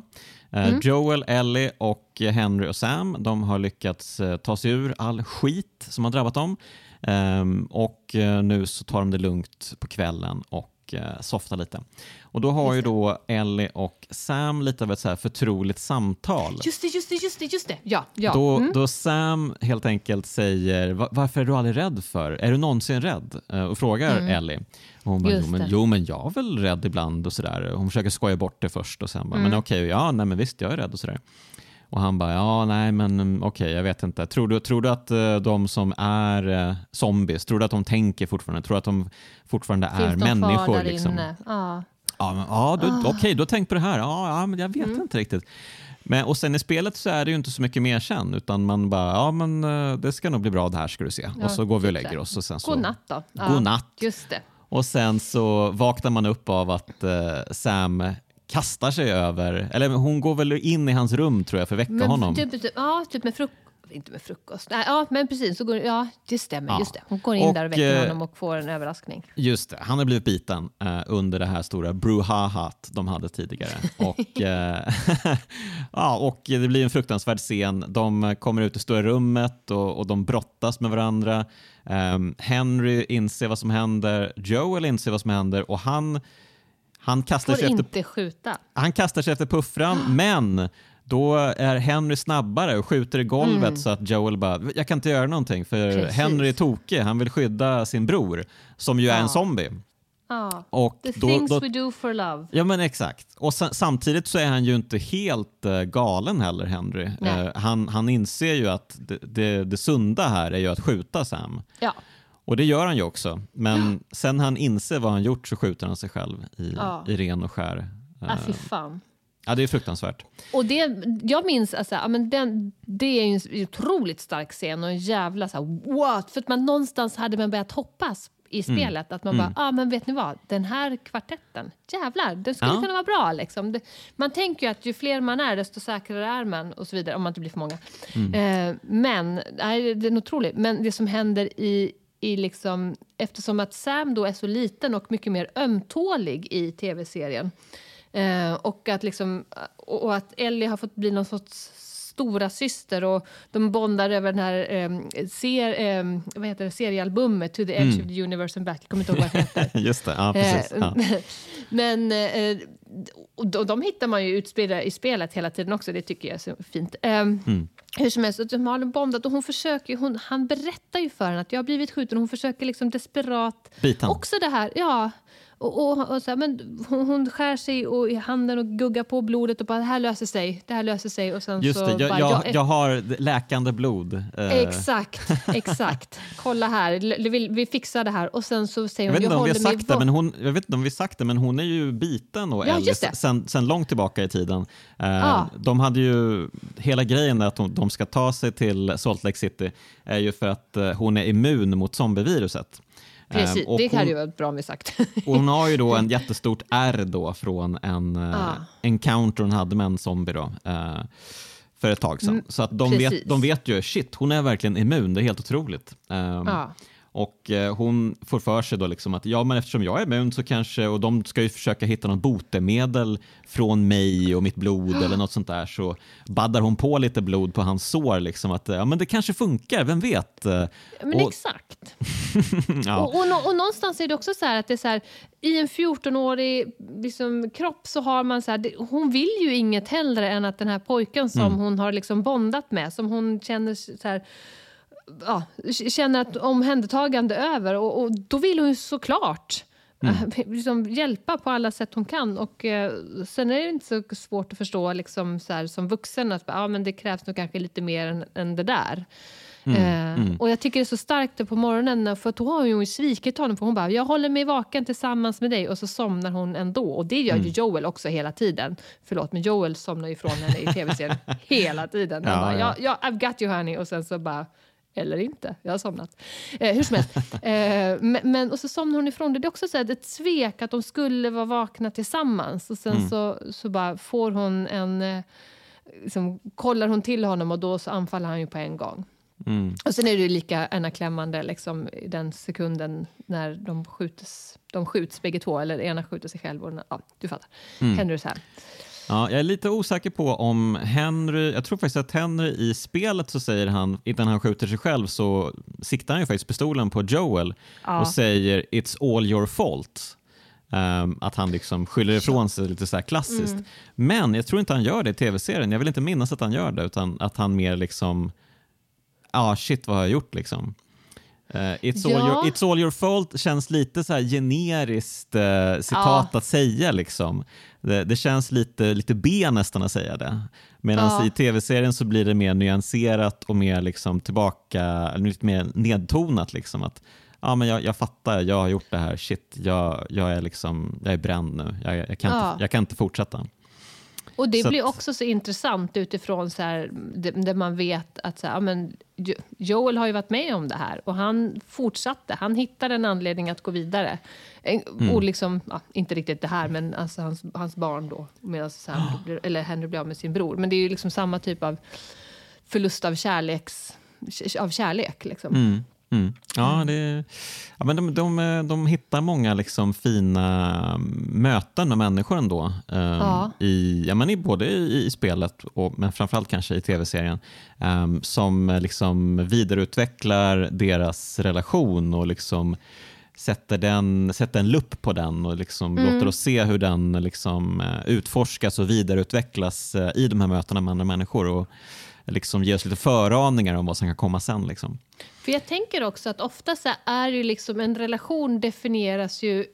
Mm. Joel, Ellie och Henry och Sam, de har lyckats eh, ta sig ur all skit som har drabbat dem. Ehm, och eh, nu så tar de det lugnt på kvällen och eh, softar lite. Och då har ju då Ellie och Sam lite av ett så här förtroligt samtal. Just det, just det, just det, just det. Ja, ja. Då, Mm. då Sam helt enkelt säger "Va- varför är du aldrig rädd för? Är du någonsin rädd? Eh, Och frågar Ellie. Och hon bara, Mm. Jo men, jo men jag är väl rädd ibland och sådär. Hon försöker skoja bort det först och sen bara, Mm. men okej, ja nej men visst jag är rädd och sådär. Och han bara, ja nej men mm, okej jag vet inte. Tror du, tror du att eh, de som är eh, zombies, tror du att de tänker fortfarande? Tror du att de fortfarande är Finns de kvar människor? där Liksom? inne? Ja. Ja, men, ja du, Ah. okej, du har tänkt på det här. Ja, ja men jag Mm. vet inte riktigt. Men, och sen i spelet så är det ju inte så mycket mer sen, utan man bara, ja men eh, det ska nog bli bra det här ska du se. Ja, och så går vi och typ lägger oss. Och sen så, God natt då. Ja, God natt. Just det. Och sen så vaknar man upp av att eh, Sam kastar sig över, eller hon går väl in i hans rum tror jag för att väcka Men honom. Typ, typ, ja, typ med frukost. Inte med frukost. Nej, ja, men precis. Så går, ja, det stämmer. Ja. Just det. Hon går in Och, där och väcker eh, honom och får en överraskning. Just det, han har blivit biten eh, under det här stora bruhahat de hade tidigare. Och, eh, ja, och det blir en fruktansvärd scen. De kommer ut i stora rummet och, och de brottas med varandra. Ehm, Henry inser vad som händer, Joel inser vad som händer och han, han, kastar, Får sig efter, inte skjuta. han kastar sig efter puffran men då är Henry snabbare och skjuter i golvet så att Joel bara, jag kan inte göra någonting för Mm. Precis. Henry är tokig, han vill skydda sin bror som ju är en Ja. zombie. Ja. Och The då, things då, we do for love. ja men exakt. Och sa- samtidigt så är han ju inte helt eh, galen heller, Henry. Eh, han, han inser ju att det, det, det sunda här är ju att skjuta Sam. Ja. Och det gör han ju också. Men sen han inser vad han gjort så skjuter han sig själv i, Ja. i ren och skär. Eh, Ah, fy fan. ja, det är fruktansvärt. Och det, jag minns, alltså, ja, men den, det är en otroligt stark scen och en jävla så här, what? För att man någonstans hade man börjat hoppas i Mm. spelet. Att man bara, ja ah, men vet ni vad, den här kvartetten, jävlar, den skulle Ja. kunna vara bra. Liksom. Det, man tänker ju att ju fler man är desto säkrare är man och så vidare, om man inte blir för många. Mm. Eh, men, nej, det är otroligt. Men det som händer i, i liksom, eftersom att Sam då är så liten och mycket mer ömtålig i tv-serien Eh, och, att liksom, och och att Ellie har fått bli någon sorts stora syster och de bondar över den här eh, ser, eh, vad heter det, seriealbumet To the Edge Mm. of the Universe and Back. Jag kommer inte ihåg vad det heter. Just det, ja precis. Eh, Ja. Men eh, och de, de hittar man ju utspridda i spelet hela tiden också. Det tycker jag är så fint. Eh, Mm. Hur som helst, de har bondat och hon försöker, hon, han berättar ju för henne att jag har blivit skjuten och hon försöker liksom desperat Bita han. Också det här, ja. Och, och, och så här, men hon, skär sig och, i handen och guggar på blodet och bara det här löser sig, det här löser sig. Och sen Just så det, jag, bara, jag, ja, jag har läkande blod. Eh, Exakt, exakt. Kolla här, vi, vi fixar det här. Och sen så säger Jag hon, vet, inte om vi har sagt det, men hon, jag vet inte om vi sagt det, men hon är ju biten och Ja, Ellie sen, sen långt tillbaka i tiden. Eh, Ja. De hade ju, hela grejen att de, de ska ta sig till Salt Lake City är ju för att eh, hon är immun mot zombieviruset. Eh, Precis, och det hade hon, ju varit bra om vi sagt. och hon har ju då en jättestort R då från en eh, Ja. encounter hon hade med en zombie då, eh, för ett tag sedan. Så att de vet, Mm, de vet ju, shit, hon är verkligen immun, det är helt otroligt. Ja. Och eh, hon får för sig då liksom att ja, men eftersom jag är immun så kanske, och de ska ju försöka hitta något botemedel från mig och mitt blod eller något sånt där, så baddar hon på lite blod på hans sår liksom att ja, men det kanske funkar, vem vet? Men och, exakt. ja, Och, och, och någonstans är det också så här att det är så här, i en 14-årig liksom, kropp så har man så här, det, hon vill ju inget hellre än att den här pojken som Mm. hon har liksom bondat med, som hon känner så här, ja, känner att omhändertagande över och, och då vill hon ju såklart Mm. eh, liksom hjälpa på alla sätt hon kan. Och, eh, sen är det inte så svårt att förstå liksom, så här, som vuxen att ja, men det krävs nog kanske lite mer än, än det där. Mm, Eh, Och jag tycker det är så starkt på morgonen för då har hon ju svikit honom för hon bara jag håller mig vaken tillsammans med dig och så somnar hon ändå och det gör Mm. ju Joel också hela tiden. Förlåt men Joel somnar ju ifrån henne i tv-serien hela tiden. Ja, bara, ja. ja. Ja, I've got you honey och sen så bara Eller inte, jag har somnat. Eh, hur som helst. Eh, men, men, och så somnar hon ifrån det. Det är också så här, ett svek att de skulle vara vakna tillsammans. Och sen mm. så, så bara får hon en... Eh, liksom, kollar hon till honom och då så anfaller han ju på en gång. Mm. Och sen är det lika Anna klämmande liksom, i den sekunden när de skjuts, de skjuts bägge två, eller ena skjuter sig själv och den, ja, du fattar. Mm. Henry så här. Ja, jag är lite osäker på om Henry, jag tror faktiskt att Henry i spelet så säger han, innan han skjuter sig själv så siktar han ju faktiskt pistolen på Joel ja. och säger “It's all your fault”. Um, att han liksom skyller ifrån sig lite så klassiskt. Mm. Men jag tror inte han gör det i tv-serien. Jag vill inte minnas att han gör det, utan att han mer liksom, ja ah, shit vad har jag gjort liksom. Uh, it's, ja. all your, it's all your fault känns lite så här generiskt uh, citat ja. att säga. Liksom. Det, det, känns lite, lite B nästan att säga det. Medan ja. i tv-serien så blir det mer nyanserat och mer liksom tillbaka, lite mer nedtonat. Liksom, att ja, men jag, jag fattar, jag har gjort det här, shit, jag, jag, är, liksom, jag är bränd nu, jag, jag kan, inte, jag kan inte fortsätta. Och det så blir också så intressant utifrån så här, där man vet att så här, men Joel har ju varit med om det här och han fortsatte. Han hittade en anledning att gå vidare. Mm. Och liksom, ja, inte riktigt det här, men alltså hans, hans barn då. Medan Sam, blir, eller Henry blir av med sin bror. Men det är ju liksom samma typ av förlust av, kärleks, av kärlek. Liksom. Mm. Mm. Ja, det, ja, men de, de, de hittar många liksom fina möten med människor ändå. Um, ja. i, ja, men i, både i, i spelet och men framförallt kanske i tv-serien. Um, som liksom vidareutvecklar deras relation och liksom sätter, den, sätter en lupp på den och liksom mm. låter oss se hur den liksom, uh, utforskas och vidareutvecklas uh, i de här mötena med andra människor. Och, liksom ge oss lite föraningar om vad som kan komma sen. Liksom. För jag tänker också att ofta så är ju liksom en relation definieras ju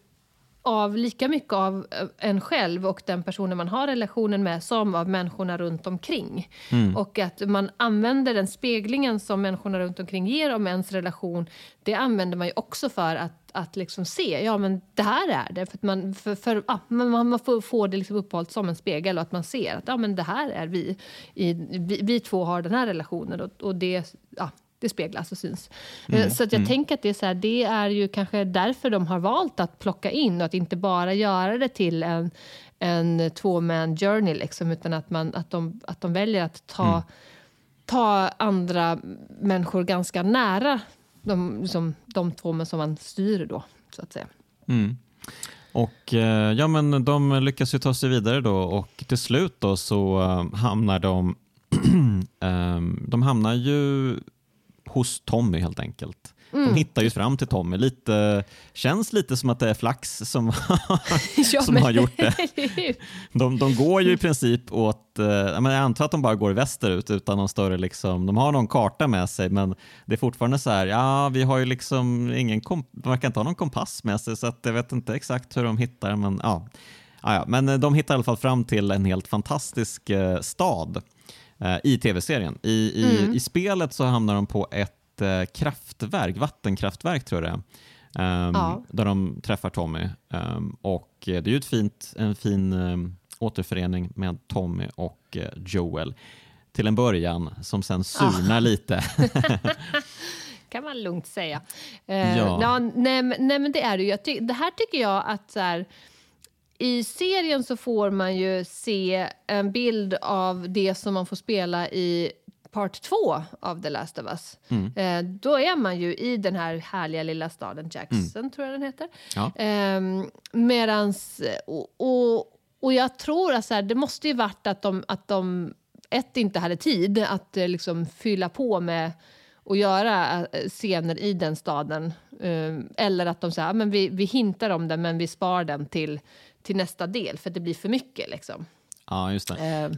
av lika mycket av eh, en själv och den personen man har relationen med som av människorna runt omkring. Mm. Och att man använder den speglingen som människorna runt omkring ger om ens relation, det använder man ju också för att, att liksom se, ja men det här är det. För att man, för, för, ja, man, man får, får det liksom upphållt som en spegel och att man ser att ja men det här är vi. I, vi, vi två har den här relationen och, och det, ja, det speglas och syns. Mm, så att jag mm. tänker att det är, så här, det är ju kanske därför de har valt att plocka in och att inte bara göra det till en, en två-man journey, liksom, utan att, man, att, de, att de väljer att ta, mm. ta andra människor ganska nära de, som, de två som man styr då, så att säga. Mm. Och eh, ja, men de lyckas ju ta sig vidare då och till slut då så uh, hamnar de de hamnar ju hos Tommy helt enkelt. Mm. De hittar ju fram till Tommy. Lite, känns lite som att det är Flax som, ja, som har gjort det. De, de går ju i princip åt, eh, jag antar att de bara går västerut utan någon större, liksom, de har någon karta med sig men det är fortfarande så här, ja vi har ju liksom ingen, de verkar inte ha någon kompass med sig så att jag vet inte exakt hur de hittar men ja. Ja, ja, men de hittar i alla fall fram till en helt fantastisk eh, stad i tv-serien. I, i, mm. I spelet så hamnar de på ett eh, kraftverk, vattenkraftverk tror jag det är, um, ja. där de träffar Tommy. Um, och det är ju ett fint, en fin um, återförening med Tommy och uh, Joel till en början som sen surnar ah. lite. kan man lugnt säga. Uh, ja. ja nej, nej, men det är det ju. det här tycker jag att så här, i serien så får man ju se en bild av det som man får spela i part två av The Last of Us. Mm. Eh, då är man ju i den här härliga lilla staden Jackson, mm. tror jag den heter. Ja. Eh, medans, och, och, och, jag tror att så här, det måste ju varit att de, att de ett, inte hade tid att eh, liksom fylla på med och göra eh, scener i den staden. Ehm, eller att de säger men vi, vi hintar om den, men vi spar den till till nästa del för att det blir för mycket. Liksom. Ja, just det. Eh.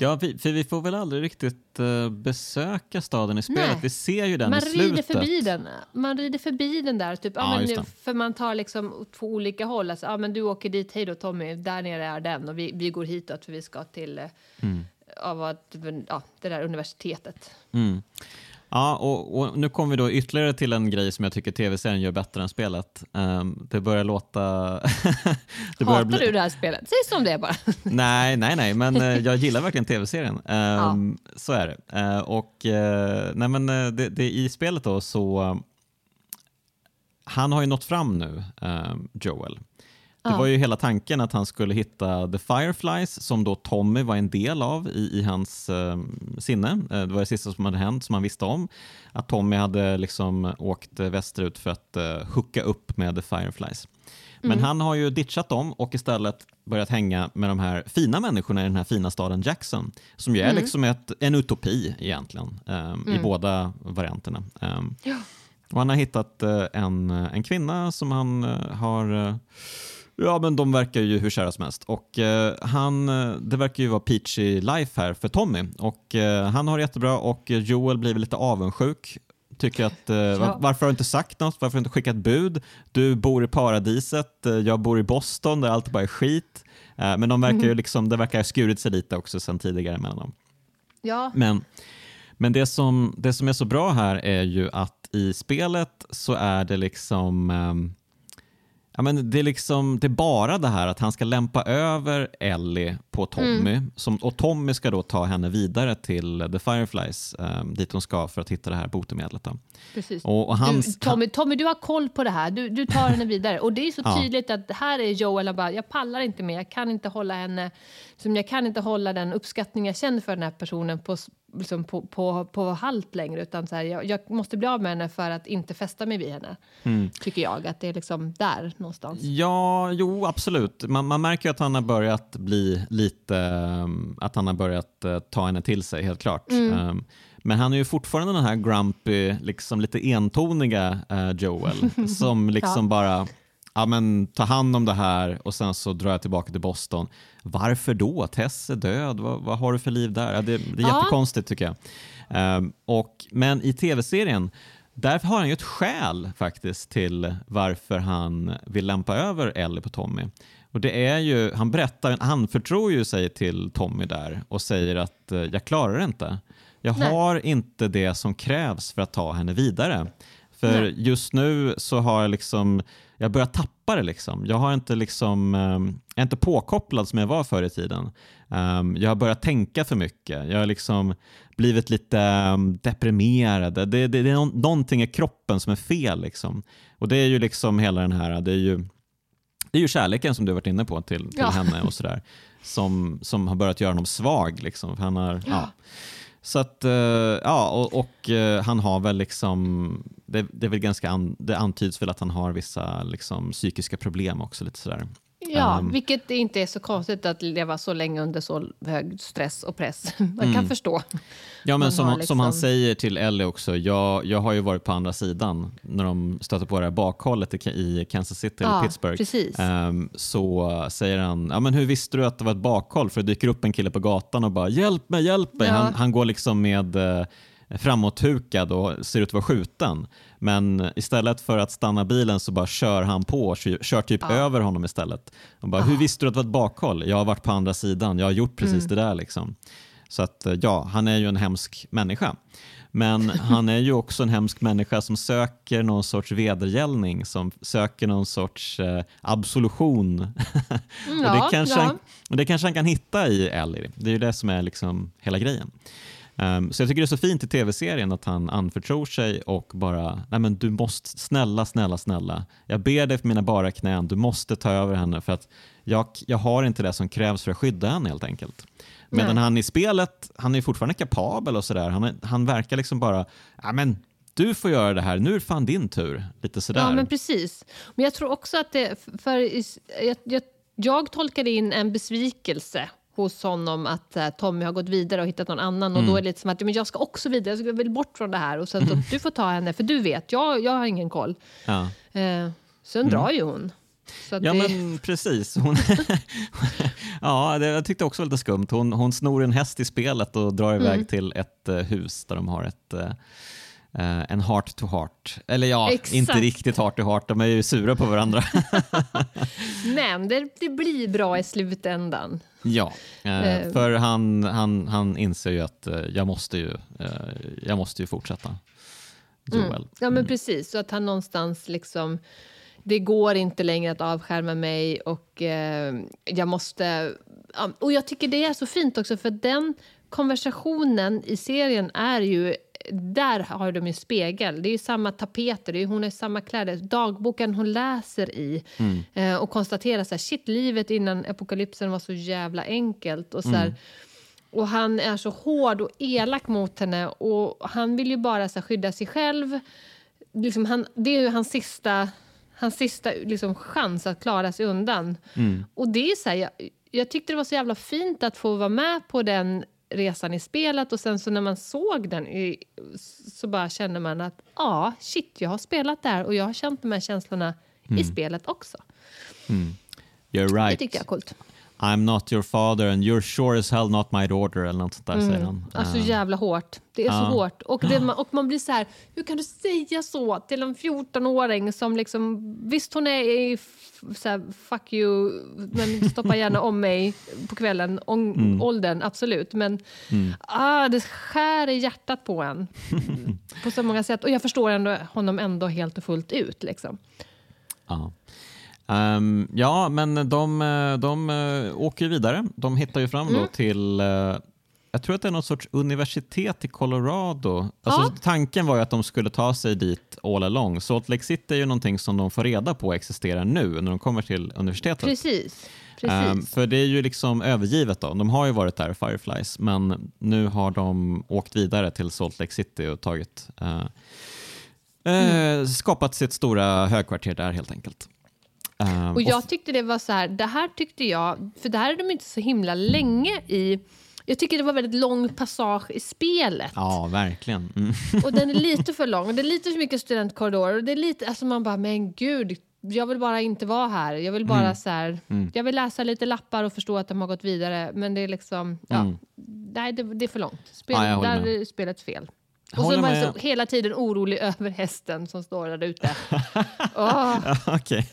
Ja, vi, för vi får väl aldrig riktigt uh, besöka staden i spelet. Nej. Vi ser ju den man i slutet. Rider förbi den. Man rider förbi den där. Typ, ja, men, för man tar liksom två olika håll. Alltså, ja, men du åker dit, hej då Tommy, där nere är den. Och vi, vi går hitåt för vi ska till uh, mm. av att, ja, det där universitetet. Mm. Ja, och, och, nu kommer vi då ytterligare till en grej som jag tycker tv-serien gör bättre än spelet. Um, det börjar låta... det börjar Hatar bli... du det här spelet? Säg som det är bara. nej, nej, nej, men uh, jag gillar verkligen tv-serien. Um, ja. Så är det. Uh, och uh, nej, men det, det, i spelet då så... han har ju nått fram nu, Joel. Det var ju hela tanken att han skulle hitta The Fireflies som då Tommy var en del av i, i hans eh, sinne. Eh, det var det sista som hade hänt som han visste om. Att Tommy hade liksom åkt västerut för att eh, hooka upp med The Fireflies. Men mm. han har ju ditchat dem och istället börjat hänga med de här fina människorna i den här fina staden Jackson. Som ju är mm. liksom ett, en utopi egentligen eh, mm. i båda varianterna. Eh, ja. Och han har hittat eh, en, en kvinna som han eh, har Ja, men de verkar ju hur kära som helst. Och, eh, han, eh, det verkar ju vara peachy life här för Tommy. Och, eh, han har det jättebra och Joel blir lite avundsjuk. Tycker att, eh, ja. varför har du inte sagt något? Varför har du inte skickat bud? Du bor i paradiset, eh, jag bor i Boston där allt bara är skit. Eh, men de verkar ju liksom, det verkar ha skurit sig lite också sen tidigare mellan dem. Ja. Men, men det, som, det som är så bra här är ju att i spelet så är det liksom ehm, Ja, men det, är liksom, det är bara det här att han ska lämpa över Ellie på Tommy mm. som, och Tommy ska då ta henne vidare till The Fireflies um, dit hon ska för att hitta det här botemedlet. Då. Precis. Och, och hans, du, Tommy, Tommy, du har koll på det här. Du, du tar henne vidare. Och det är så ja. tydligt att här är Joel och bara, jag pallar inte mer. Jag kan inte hålla henne, som jag kan inte hålla den uppskattning jag känner för den här personen på, liksom på, på, på halt längre. Utan så här, jag, jag, måste bli av med henne för att inte fästa mig vid henne. Mm. Tycker jag att det är liksom där någonstans. Ja, jo absolut. Man, man märker att han har börjat bli lite, um, att han har börjat uh, ta henne till sig helt klart. Mm. Um, men han är ju fortfarande den här grumpy, liksom lite entoniga uh, Joel som liksom ja. bara ja, men, ta hand om det här och sen så drar jag tillbaka till Boston. Varför då? Tess är död. Vad, vad har du för liv där? Ja, det, det är ja. jättekonstigt tycker jag. Um, och, men i tv-serien där har han ju ett skäl faktiskt till varför han vill lämpa över Ellie på Tommy. Och det är ju, han berättar, han förtror ju sig till Tommy där och säger att uh, jag klarar det inte. Jag Nej. har inte det som krävs för att ta henne vidare. För Nej. just nu så har jag liksom jag börjar tappa det. Liksom. Jag, har inte liksom, um, jag är inte påkopplad som jag var förr i tiden. Um, jag har börjat tänka för mycket. Jag har liksom blivit lite um, deprimerad. Det, det, det är någonting i kroppen som är fel. Liksom. Och det är ju liksom hela den här, det är ju, det är ju kärleken som du varit inne på till, till ja. henne och sådär. Som, som har börjat göra honom svag. Liksom. Han har, ja. ja. Så att, eh, ja, och, och eh, han har väl liksom det, det, är väl ganska an, det antyds väl att han har vissa liksom, psykiska problem också. lite sådär. Ja, um, vilket inte är så konstigt att leva så länge under så hög stress och press. Man mm. kan förstå. Ja, men som, liksom... som han liksom- säger till Ellie också, jag, jag har ju varit på andra sidan när de stöter på det här bakhållet i Kansas City eller Pittsburgh. Um, så säger han, ja, men hur visste du att det var ett bakhåll? För det dyker upp en kille på gatan och bara hjälp mig, hjälp mig. Ja. Han, han går liksom med uh, framåthukad och ser ut att vara skjuten. Men istället för att stanna bilen så bara kör han på kör typ ja. över honom istället. Och bara, Hur visste du att det var ett bakhåll? Jag har varit på andra sidan, jag har gjort precis mm. det där. Liksom. Så att eh, ja, han är ju en hemsk människa. Men han är ju också en hemsk människa som söker någon sorts vedergällning, som söker någon sorts eh, absolution. Mm, ja, och det, kanske ja. han, det kanske han kan hitta i Ellie. Det är ju det som är liksom hela grejen. Um, så jag tycker det är så fint i tv-serien att han anförtror sig och bara, nej men du måste, snälla, snälla, snälla, jag ber dig för mina bara knän, du måste ta över henne för att jag, jag har inte det som krävs för att skydda henne helt enkelt. Medan nej. han i spelet, han är fortfarande kapabel och sådär, han, han verkar liksom bara, ja men du får göra det här, nu är fan din tur. Lite sådär. Ja men precis. Men jag tror också att det, för jag, jag, jag tolkade in en besvikelse hos honom att uh, Tommy har gått vidare och hittat någon annan. Mm. Och då är det lite som att men jag ska också vidare, jag väl bort från det här. Och sen mm. du får ta henne, för du vet, jag, jag har ingen koll. Ja. Uh, sen mm. drar ju hon. ja det... men precis. Hon ja, det, jag tyckte också var lite skumt. Hon, hon snor en häst i spelet och drar iväg mm. till ett uh, hus där de har ett eh, en heart to heart. Eller ja, Exakt. inte riktigt heart to heart, de är ju sura på varandra. Men det, det blir bra i slutändan. ja, Eh. för han, han, han inser ju att eh, jag, måste ju, jag måste ju fortsätta. Joel. Ja, men precis. Så att han någonstans liksom... Det går inte längre att avskärma mig och jag måste... Och jag tycker det är så fint också för den konversationen i serien är ju... Där har de ju spegel. Det är ju samma tapeter, det är, hon har samma kläder. Dagboken hon läser i eh, och konstaterar så här, shit, livet innan apokalypsen var så jävla enkelt. Och så här, och han är så hård och elak mot henne och han vill ju bara så här, skydda sig själv. Liksom han, det är ju hans sista, hans sista liksom, chans att klara sig undan. Och det är så här, jag, jag tyckte det var så jävla fint att få vara med på den resan i spelet och sen så när man såg den i, så bara känner man att ja, shit, jag har spelat där och jag har känt de här känslorna i spelet också. You're Det right. tyckte jag är coolt. I'm not your father and you're sure as hell not my daughter eller något sånt där säger han. Alltså Eh, jävla hårt. Det är Ja. så hårt. Och, det, och man blir så här, hur kan du säga så till en 14-åring som liksom, visst hon är i så här, fuck you, men stoppa gärna om mig på kvällen, om, Mm. åldern, absolut. Men ah, det skär i hjärtat på en på så många sätt. Och jag förstår ändå, honom ändå helt och fullt ut. Liksom. Ja. Ehm, ja, men de, de eh, åker vidare. De hittar ju fram då Mm. till, eh, jag tror att det är något sorts universitet i Colorado. Alltså, Ja. Tanken var ju att de skulle ta sig dit all along. Salt Lake City är ju någonting som de får reda på existerar nu när de kommer till universitetet. Precis. Precis. Ehm, för det är ju liksom övergivet då. De har ju varit där, Fireflies, men nu har de åkt vidare till Salt Lake City och tagit eh, eh, skapat sitt stora högkvarter där helt enkelt. Ehm, Och jag tyckte det var så här, det här tyckte jag, för det här är de inte så himla länge i, jag tycker det var väldigt lång passage i spelet. Ja, verkligen. Mm. Och den är lite för lång, och det är lite för mycket studentkorridorer. Och det är lite, alltså man bara, men gud, jag vill bara inte vara här. Jag vill bara så här, jag vill läsa lite lappar och förstå att de har gått vidare. Men det är liksom, ja, nej det, det är för långt. Spel, Ja, där är spelet fel. Och så håller var jag med. så hela tiden orolig över hästen som står där ute. Åh, Okej.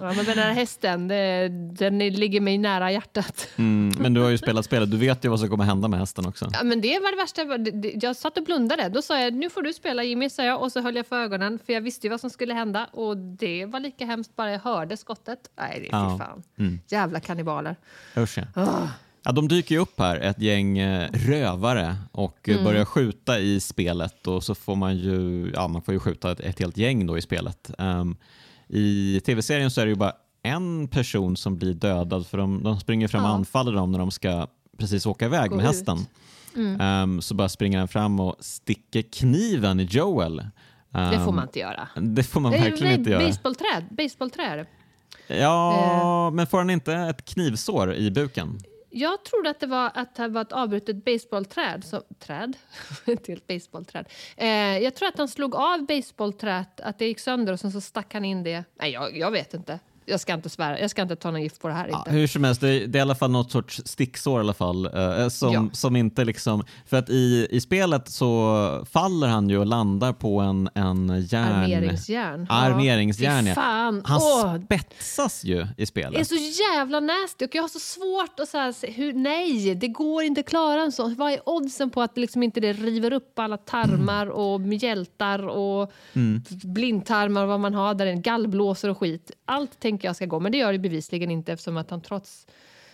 Ja, men den här hästen, det, den ligger mig nära hjärtat. Mm, men du har ju spelat spelet, du vet ju vad som kommer hända med hästen också. Ja, men det var det värsta. Jag satt och blundade. Då sa jag nu får du spela Jimmy, sa jag. Och så höll jag för ögonen för jag visste ju vad som skulle hända. Och det var lika hemskt bara jag hörde skottet. Nej, det är Ja. fy fan. Jävla kannibaler. Usch ja. Ja, de dyker ju upp här, ett gäng eh, rövare och eh, börjar skjuta i spelet och så får man ju, ja, man får ju skjuta ett, ett helt gäng då i spelet. Ehm, I tv-serien så är det ju bara en person som blir dödad för de, de springer fram och Ja. anfaller dem när de ska precis åka iväg Gå med ut. hästen. Ehm, så bara springer han fram och sticker kniven i Joel. Det får Ehm, man inte göra. Det får man verkligen nej, inte göra. Baseballträd. Baseballträ är det. Ja, men får han inte ett knivsår i buken? Jag trodde att det var, att det var ett avbrutet baseballträd. Som, träd? ett helt baseballträd. Eh, jag tror att han slog av baseballträt, att det gick sönder och sen så stack han in det. Nej, jag, jag vet inte. Jag ska inte svära. Jag ska inte ta någon gift på det här. Ja, Inte. hur som helst, det, det är i alla fall något sorts sticksår i alla fall. eh, som, Ja. som inte liksom, för att i, i spelet så faller han ju och landar på en, en järn... Armeringsjärn. Ja. Armeringsjärn, ja. fan. Han Åh, spetsas ju i det är spelet. så jävla nasty och jag har så svårt att säga hur, nej, det går inte att klara en sån. Vad är oddsen på att liksom inte det river upp alla tarmar och mjältar och Mm. blindtarmar och vad man har där, gallblåsor och skit. Allt tänker jag ska gå, men det gör det bevisligen inte eftersom att han trots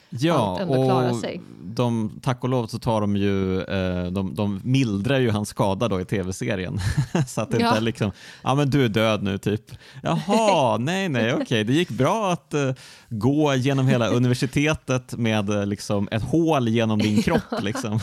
Ja, och de, tack och lov så tar de ju, eh, de, de mildrar ju hans skada då i tv-serien. så att det Ja. inte är liksom, ja men du är död nu typ. Jaha, nej nej okej, det gick bra att eh, gå genom hela universitetet med eh, liksom ett hål genom din kropp liksom.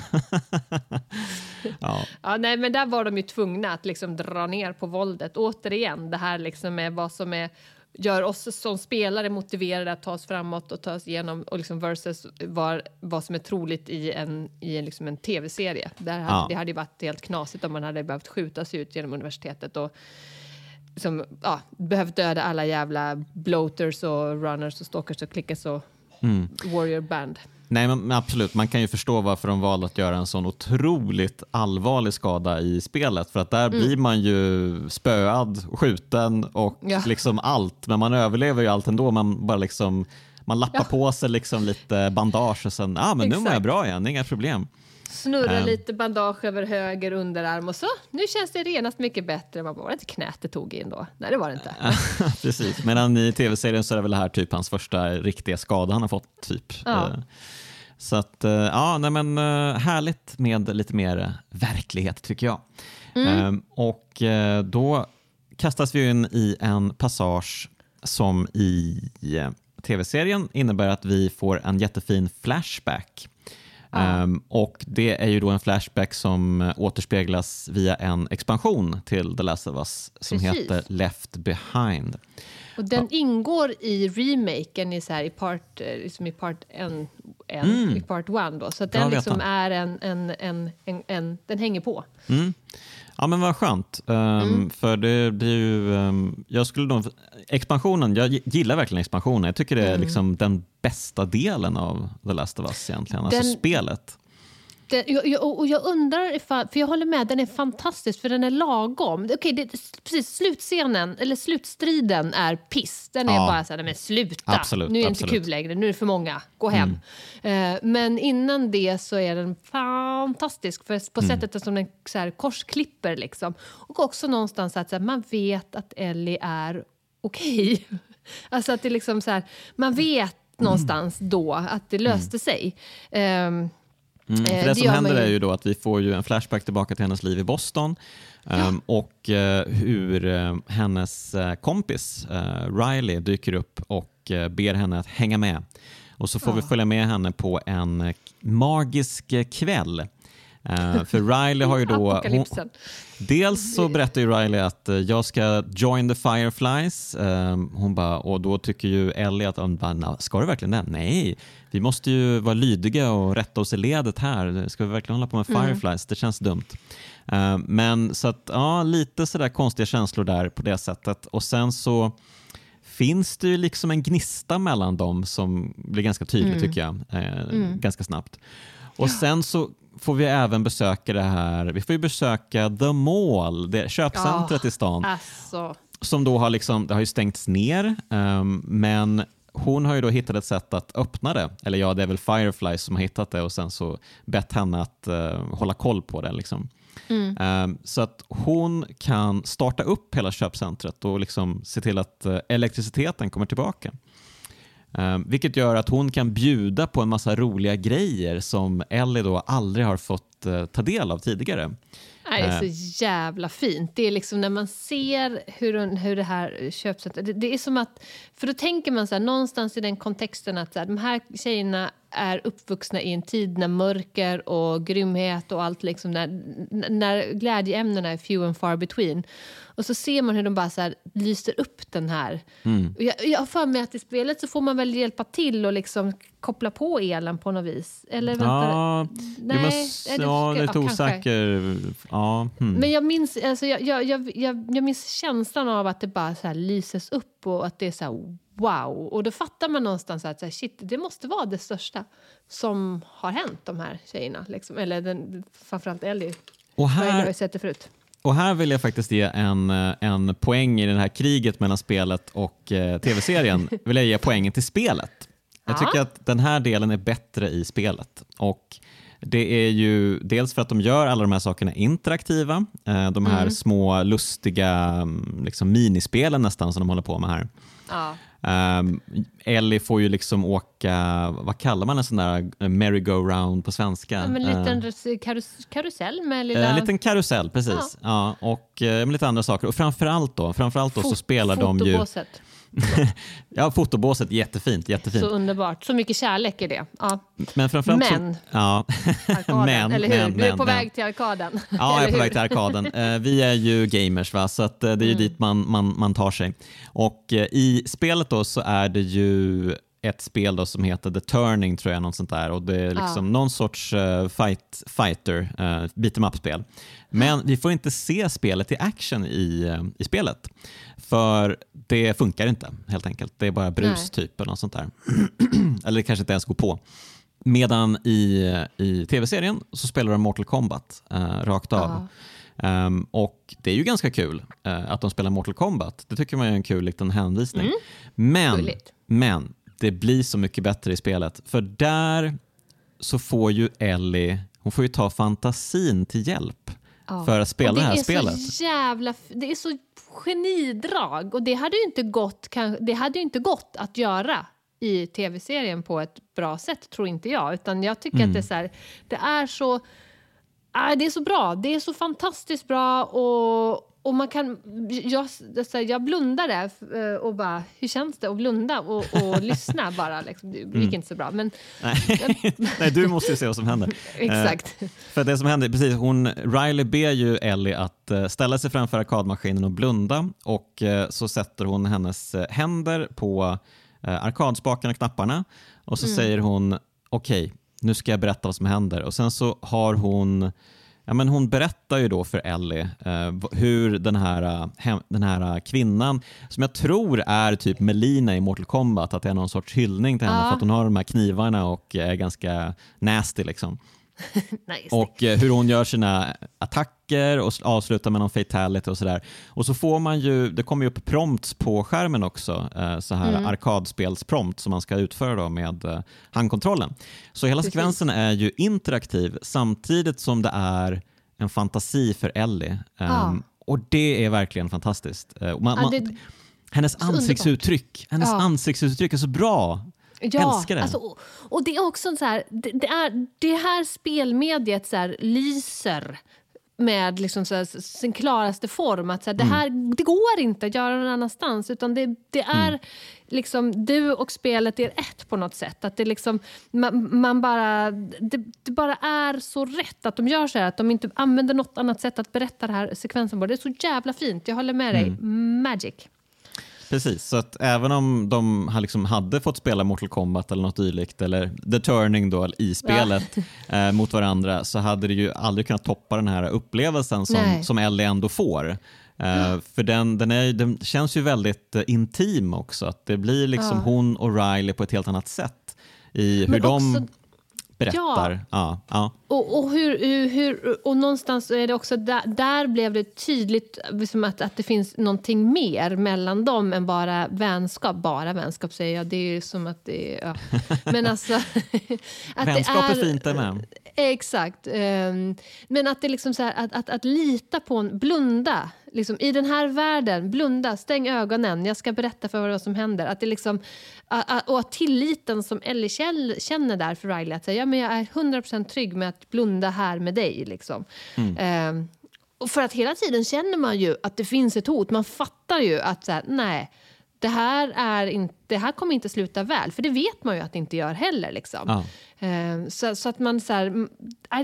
ja. Ja, nej, men där var de ju tvungna att liksom dra ner på våldet. Återigen, det här liksom är vad som är gör oss som spelare motiverade att ta oss framåt och ta oss igenom och liksom versus var, vad som är troligt i en, i en, liksom en tv-serie. Där hade, Ja. Det hade ju varit helt knasigt om man hade behövt skjuta sig ut genom universitetet och liksom, ja, behövt döda alla jävla bloaters och runners och stalkers och klickers och mm. Warrior Band. Nej, men absolut. Man kan ju förstå varför de valde att göra en sån otroligt allvarlig skada i spelet. För att där mm. blir man ju spöad, skjuten och ja. liksom allt. Men man överlever ju allt ändå. Man bara liksom man lappar ja. på sig liksom lite bandage och sen, ja ah, men nu mår jag bra igen, inga problem. Snurra um. lite bandage över höger underarm och så, nu känns det renast mycket bättre. var det inte knät det tog in då? Nej, det var det inte. Precis, medan i tv-serien så är det väl det här typ hans första riktiga skada han har fått. typ. Ja. Uh, så att, uh, ja, nej men uh, härligt med lite mer verklighet tycker jag. Mm. Um, och då kastas vi in i en passage som i tv-serien innebär att vi får en jättefin flashback. Um, och Det är ju då en flashback som återspeglas via en expansion till The Last of Us som Precis. heter Left Behind. Och Den ja. ingår i remaken i, så här, i part, eh, liksom i part en, en mm. i part one. Då. Så den liksom är en, en, en, en, en, den hänger på. Mm. Ja men vad skönt. Um, mm. För det blir ju, um, jag skulle då, expansionen, jag gillar verkligen expansionen. Jag tycker det är mm. liksom den bästa delen av The Last of Us egentligen, alltså den, alltså spelet. Det, jag, jag, och jag undrar ifall, för jag håller med, den är fantastisk för den är lagom. Okej, det, precis, slutscenen, eller slutstriden är piss. Den är ja. bara så här, men sluta, absolut, nu är det absolut. inte kul längre, nu är det för många, gå hem. Mm. Uh, men innan det så är den fantastisk för, på mm. sättet som den så här, korsklipper liksom. Och också någonstans att så här, man vet att Ellie är okej. Okay. alltså att det liksom så här, man vet någonstans då att det löste sig. Um, Mm, för eh, det, det som händer är ju då att vi får ju en flashback tillbaka till hennes liv i Boston ja. um, och uh, hur uh, hennes uh, kompis Riley dyker upp och ber henne att hänga med. Och så får ja. vi följa med henne på en magisk kväll Uh, för Riley har ju då... Hon, dels så berättar ju Riley att uh, jag ska join the Fireflies. Uh, hon bara, och då tycker ju Ellie att, bara, ska du verkligen det? Nej, vi måste ju vara lydiga och rätta oss i ledet här. Ska vi verkligen hålla på med mm. Fireflies? Det känns dumt. men så att, ja, lite sådär konstiga känslor där på det sättet. Och sen så finns det ju liksom en gnista mellan dem som blir ganska tydlig mm. tycker jag, mm. ganska snabbt. Och sen så får vi även besöka det här, vi får ju besöka The Mall, det köpcentret oh, i stan. Alltså. Som då har, liksom, det har ju stängts ner, um, men hon har ju då hittat ett sätt att öppna det. Eller ja, det är väl Firefly som har hittat det och sen så bett henne att uh, hålla koll på det. Liksom. Mm. Um, så att hon kan starta upp hela köpcentret och liksom se till att uh, elektriciteten kommer tillbaka. Um, vilket gör att hon kan bjuda på en massa roliga grejer som Ellie då aldrig har fått uh, ta del av tidigare. Nej, det är så jävla fint. Det är liksom när man ser hur, hur det här köpcentret... Det, det, är som att... För då tänker man så här, någonstans i den kontexten att så här, de här tjejerna är uppvuxna i en tid när mörker och grymhet och allt liksom när, när glädjeämnena är few and far between. Och så ser man hur de bara så här lyser upp den här. Mm. jag, jag har för mig att i spelet så får man väl hjälpa till och liksom koppla på elen på något vis. Eller vänta, ja, nej, måste, det, ja, lite ja, osäker. Ja, hmm. Men jag minns, alltså, jag, jag, jag, jag, minns känslan av att det bara så här lyses upp och att det är så här wow. Och då fattar man någonstans att så här, shit, det måste vara det största som har hänt de här tjejerna. Liksom. Eller den, framförallt Ellie. Och här, jag har sett det förut. Och här vill jag faktiskt ge en, en poäng i det här kriget mellan spelet och eh, tv-serien. vill jag ge poängen till spelet. Jag tycker att den här delen är bättre i spelet. Och det är ju dels för att de gör alla de här sakerna interaktiva. Eh, de här mm. små lustiga mm, liksom, minispelen nästan som de håller på med här. Ja. Um, Ellie får ju liksom åka, vad kallar man en sån där eh, merry-go-round på svenska? Ja, en liten uh, karus karusell med lilla... En liten karusell, precis. Ja. ja och uh, lite andra saker. Och framförallt då, framförallt då Fot så spelar de ju... ja, fotobåset, jättefint, jättefint. Så underbart. Så mycket kärlek i det. Ja. Men framförallt men, så, ja. men, eller hur? Men, du är på men. väg till arkaden. Ja, jag är på väg till arkaden. Uh, vi är ju gamers, va? så att, uh, det är ju mm. dit man, man, man tar sig. Och uh, i spelet då så är det ju ett spel då som heter The Turning, tror jag, något sånt där. Och det är liksom Ja. någon sorts eh, fight, fighter, uh, beat em up-spel. Men vi får inte se spelet i action i, eh, i spelet. För det funkar inte, helt enkelt. Det är bara brus typ, eller något sånt där. eller det kanske inte ens går på. Medan i, i tv-serien så spelar de Mortal Kombat eh, rakt av. Ja. Ehm, och det är ju ganska kul eh, att de spelar Mortal Kombat. Det tycker man är en kul liten hänvisning. Men, Gulligt. men det blir så mycket bättre i spelet. För där så får ju Ellie hon får ju ta fantasin till hjälp Ja. för att spela Och det, här är spelet. Så jävla, det är så genidrag och det hade ju inte gått, det hade ju inte gått att göra i tv-serien på ett bra sätt, tror inte jag. Utan jag tycker Mm. att det är så, här, det är så ah, det är så bra. Det är så fantastiskt bra. Och, och man kan, jag, jag blundade eh, och bara, hur känns det att blunda och, och lyssna bara. Liksom. Det gick Mm. inte så bra. Men Nej. Nej, du måste ju se vad som händer. exakt. Eh, för det som händer, precis, hon, Riley ber ju Ellie att eh, ställa sig framför arkadmaskinen och blunda och eh, så sätter hon hennes eh, händer på eh, arkadspakarna och knapparna och så säger hon okej, nu ska jag berätta vad som händer och sen så har hon Ja, men hon berättar ju då för Ellie eh, hur den här, eh, hem, den här eh, kvinnan, som jag tror är typ Melina i Mortal Kombat, att det är någon sorts hyllning till henne Ja. för att hon har de här knivarna och är ganska nasty. Liksom. Nice. Och eh, hur hon gör sina attacker och s- avslutar med någon fatality och sådär. Och så får man ju, det kommer ju upp prompts på skärmen också, eh, så här Mm. arkadspelsprompt som man ska utföra då med eh, handkontrollen. Så hela Precis. sekvensen är ju interaktiv samtidigt som det är en fantasi för Ellie. Ja. Ehm, Och det är verkligen fantastiskt. Eh, Man, man, det- hennes underbart. ansiktsuttryck, hennes Ja. ansiktsuttryck är så bra. Ja, Älskar det. Alltså, och, och det är också så här, det, det, är, det här spelmediet så här, lyser med liksom så här, sin klaraste form. Att så här, det, Mm. här, det går inte att göra någon annanstans. Utan det, det är Mm. liksom, du och spelet är ett på något sätt. Att det, liksom, man, man bara, det, det bara är så rätt att de gör så här. Att de inte använder något annat sätt att berätta den här sekvensen på. Det är så jävla fint. Jag håller med dig. Mm. Magic. Precis, så att även om de liksom hade fått spela Mortal Kombat eller något dylikt, eller The Turning då i spelet eh, mot varandra, så hade det ju aldrig kunnat toppa den här upplevelsen som, Nej. som Ellie ändå får. Eh, För den, den, är, den känns ju väldigt eh, intim också, att det blir liksom Ja. hon och Riley på ett helt annat sätt i hur Men de också- berättar. Ja. Ja, Och, och, hur, hur, och någonstans är det också där, där blev det tydligt liksom att, att det finns någonting mer mellan dem än bara vänskap. Bara vänskap säger jag, det är ju som att det är... Ja. Men alltså... att Vänskap är fint det med. Exakt. Ehm, men att det liksom så här, att, att, att lita på en, blunda. Liksom, I den här världen, blunda, stäng ögonen, jag ska berätta för vad som händer. Att det liksom, och att tilliten som Ellie känner där för Riley, att säga, ja, men jag är 100% trygg med att blunda här med dig. Liksom. Ehm, och för att hela tiden känner man ju att det finns ett hot. Man fattar ju att så här, nej, det här, är inte, det här kommer inte sluta väl. För det vet man ju att det inte gör heller. Liksom. Ja. Eh, så, så att man så här, mm,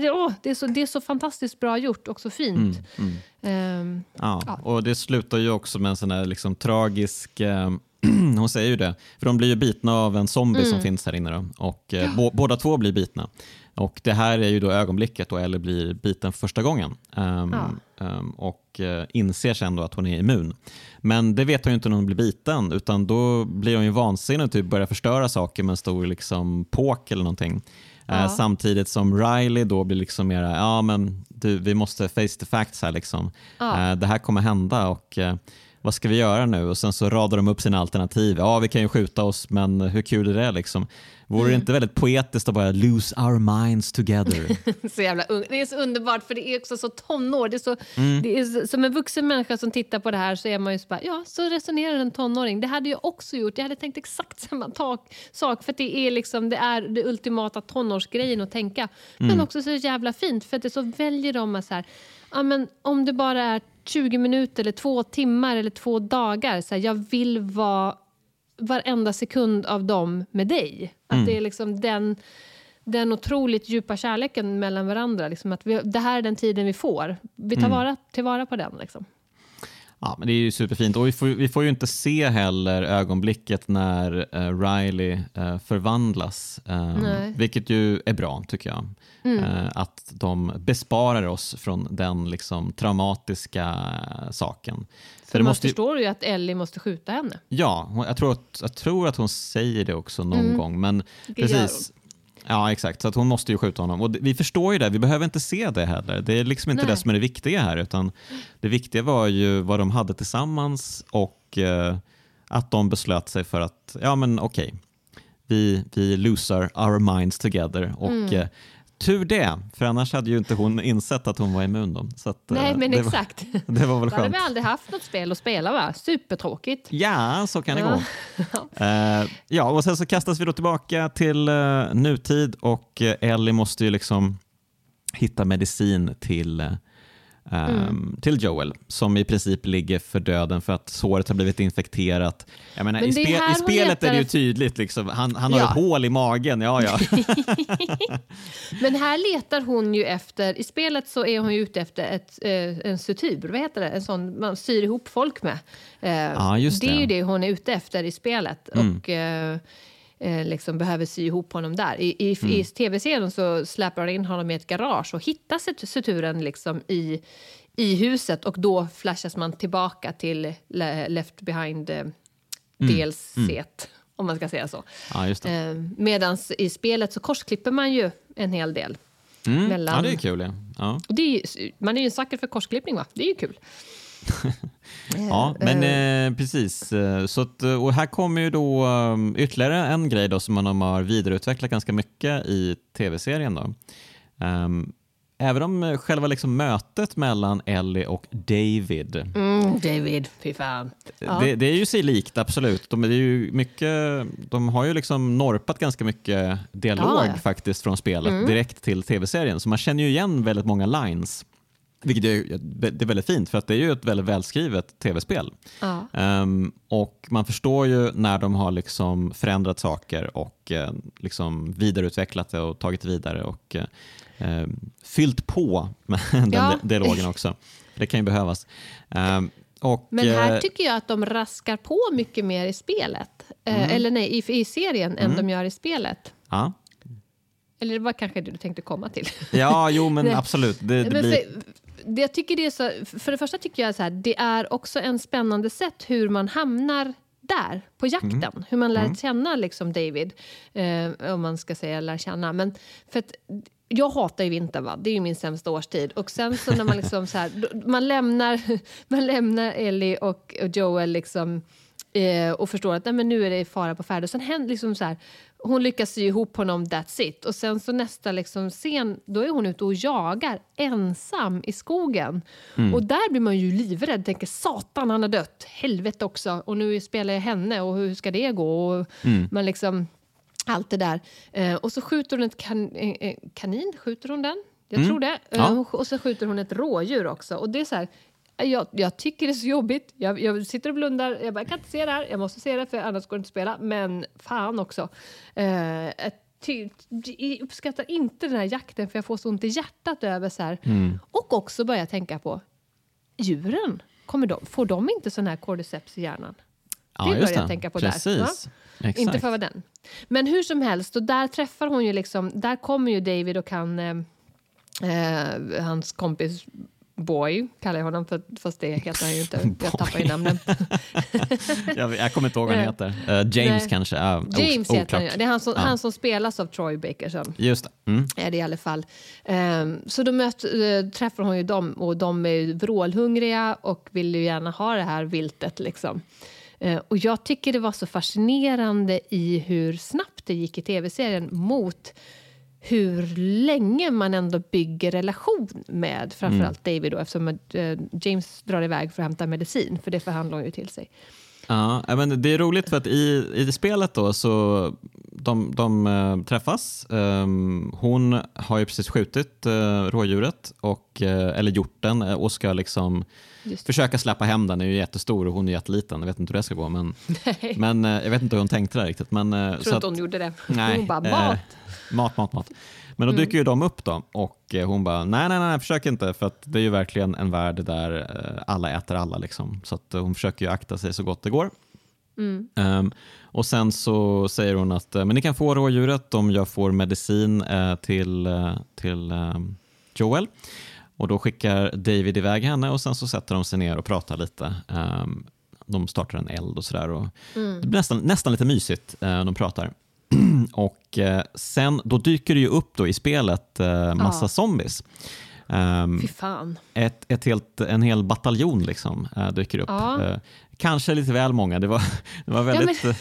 det, åh, det, är så, det är så fantastiskt bra gjort och så fint. Eh, Ja, Ja. och det slutar ju också med en sån här liksom tragisk... Eh, hon säger ju det, för de blir ju bitna av en zombie Mm. som finns här inne. Då, och eh, bå- båda två blir bitna. Och det här är ju då ögonblicket då Ellie blir biten för första gången. Ehm, Ja. ehm, och eh, inser sen då att hon är immun. Men det vet hon ju inte när hon blir biten, utan då blir hon ju vansinnig och typ börjar förstöra saker med en stor liksom, påk eller någonting. Eh, Ja. samtidigt som Riley då blir liksom mera, ja men du, vi måste face the facts här liksom. Ja. Eh, det här kommer hända och vad ska vi göra nu? Och sen så radar de upp sina alternativ. Ja, vi kan ju skjuta oss, men hur kul är det liksom? Vore Mm. det inte väldigt poetiskt att bara lose our minds together? så jävla ung. Det är så underbart, för det är också så tonår. Det är så, Mm. det är så, som en vuxen människa som tittar på det här så är man ju så bara, ja, så resonerar en tonåring. Det hade jag också gjort. Jag hade tänkt exakt samma tak, sak, för det är liksom, det är det ultimata tonårsgrejen att tänka. Mm. Men också så jävla fint, för att det så väljer de att så här, ja, men om det bara är 20 minuter eller två timmar eller två dagar, så här, jag vill vara varenda sekund av dem med dig. Att det är liksom den, den otroligt djupa kärleken mellan varandra. Liksom att vi, det här är den tiden vi får. Vi tar vara, tillvara på den. Liksom. Ja, men det är ju superfint och vi får, vi får ju inte se heller ögonblicket när uh, Riley uh, förvandlas, um, vilket ju är bra tycker jag. Mm. Uh, att de besparar oss från den liksom, traumatiska saken. För, man måste förstår ju att Ellie måste skjuta henne. Ja, jag tror att, jag tror att hon säger det också någon mm. gång. Men det precis, Ja, exakt. Så att hon måste ju skjuta honom. Och vi förstår ju det, vi behöver inte se det heller. Det är liksom inte Nej. det som är det viktiga här, utan det viktiga var ju vad de hade tillsammans och eh, att de beslöt sig för att, ja men okej, okay, vi, vi losar our minds together och mm. eh, Tur det, för annars hade ju inte hon insett att hon var immun. Då. Så att, Nej, men det exakt. Var, det var väl skönt. Då hade vi aldrig haft något spel att spela, va? Supertråkigt. Ja, så kan det gå. uh, ja, och sen så kastas vi då tillbaka till uh, nutid och uh, Ellie måste ju liksom hitta medicin till mm. till Joel som i princip ligger för döden för att såret har blivit infekterat. Jag menar, i, spe i, spelet är det ju tydligt, liksom. han, han har ja. ett hål i magen. Ja, ja. Men här letar hon ju efter, i spelet så är hon ju ute efter ett, eh, en sutur, vad heter det? En sån man syr ihop folk med. Eh, ja, det. det. är ju det hon är ute efter i spelet. Mm. Och, eh, liksom behöver sy ihop honom där. I, i, mm. i tv-serien så släpar han in honom i ett garage och hittar suturen liksom i, i huset och då flashas man tillbaka till Left behind eh. Mm. Mm. Om man ska säga så. Ja, eh, Medan i spelet så korsklipper man ju en hel del. Mm. Mellan... Ja, det är kul. Ja. ja. Är ju, man är ju en sucker för korsklippning, va? Det är ju kul. ja, men eh, precis. Eh, så att, eh, och här kommer ju då um, ytterligare en grej då som man har vidareutvecklat ganska mycket i tv-serien. Då. Um, även om själva liksom mötet mellan Ellie och David. Mm, David, fy fan. Ja. Det, det, är ju sig likt, absolut. De, är ju mycket, de har ju liksom norpat ganska mycket dialog ja, ja. faktiskt från spelet mm. direkt till tv-serien. Så man känner ju igen väldigt många lines. Vilket är, det är väldigt fint för att det är ju ett väldigt välskrivet tv-spel. Ja. Um, och man förstår ju när de har liksom förändrat saker och uh, liksom vidareutvecklat det och tagit vidare och uh, fyllt på med den ja. dialogen också. Det kan ju behövas. Um, och, Men här uh, tycker jag att de raskar på mycket mer i spelet. Mm. Eller nej, i, i serien mm. än de gör i spelet. Ja. Eller det var kanske det du tänkte komma till. Ja, jo men absolut. Det, det blir... för, det jag tycker det är så, för det första tycker jag så här, det är också en spännande sätt hur man hamnar där, på jakten. Mm. Hur man lär mm. känna liksom David, eh, om man ska säga lär känna. Men för att, jag hatar ju vintern, va? det är ju min sämsta årstid. Och sen så när man liksom så här, man lämnar, man lämnar Ellie och, och Joel liksom, eh, och förstår att nej, men nu är det fara på färde. Och sen händer liksom så här, hon lyckas sy ihop honom, that's it. Och sen så nästa liksom scen, då är hon ute och jagar ensam i skogen. Mm. Och där blir man ju livrädd, tänker satan han har dött, helvete också. Och nu spelar jag henne och hur ska det gå? Och mm. man liksom, allt det där. Eh, och så skjuter hon ett kan, eh, kanin, skjuter hon den? Jag mm. tror det. Ja. Eh, och så skjuter hon ett rådjur också. Och det är så här, jag, jag, tycker det är så jobbigt. Jag, jag, sitter och blundar. Jag, bara, jag kan inte se det här. Jag måste se det, för annars går det inte att spela. Men fan också. Eh, ty, uppskattar inte den här jakten, för jag får så ont i hjärtat över så här. Mm. Och också börja tänka på djuren. Kommer de, får de inte sån här cordyceps i hjärnan? Ja, det börjar jag tänka på Precis. där. Ja? Inte för vara den. Men hur som helst, och där träffar hon ju liksom, där kommer ju David och kan eh, eh, hans kompis Boy kallar jag honom, för, fast det heter han ju inte. Jag tappar ju namnen. jag, jag kommer inte ihåg vad han heter. Uh, James Nej. kanske? Uh, James heter han, ja. Det är han som, ja. han som spelas av Troy Bakerson. Just det. Mm. Är det i alla fall. Um, så då möt, uh, träffar hon ju dem och de är vrålhungriga och vill ju gärna ha det här viltet. Liksom. Uh, och jag tycker det var så fascinerande i hur snabbt det gick i tv-serien mot hur länge man ändå bygger relation med framförallt mm. David då, eftersom uh, James drar iväg för att hämta medicin, för det förhandlar hon ju till sig. Ja, men det är roligt för att i, i spelet då så de, de uh, träffas. Um, hon har ju precis skjutit uh, rådjuret och eh, eller hjorten eh, och ska liksom försöka släppa hem den. Den är ju jättestor och hon är jätteliten. Jag vet inte hur det ska gå. Men, men jag vet inte hur hon tänkte där riktigt. Men, jag tror inte hon gjorde det. Nej, hon bara, mat! Mat, mat, mat. Men då dyker ju de upp då och hon bara, nej, nej, nej, försök inte för att det är ju verkligen en värld där alla äter alla. Liksom. Så att hon försöker ju akta sig så gott det går. Mm. Um, och Sen så säger hon att men ni kan få rådjuret om jag får medicin uh, till, uh, till um, Joel. Och Då skickar David iväg henne och sen så sätter de sig ner och pratar lite. Um, de startar en eld och sådär. mm. Det blir nästan, nästan lite mysigt uh, de pratar. Och sen, Då dyker det ju upp då i spelet massa ja. zombies. Um, Fy fan. Ett, ett helt, en hel bataljon liksom, uh, dyker upp. Ja. Uh, kanske lite väl många. Det var, det var väldigt, ja,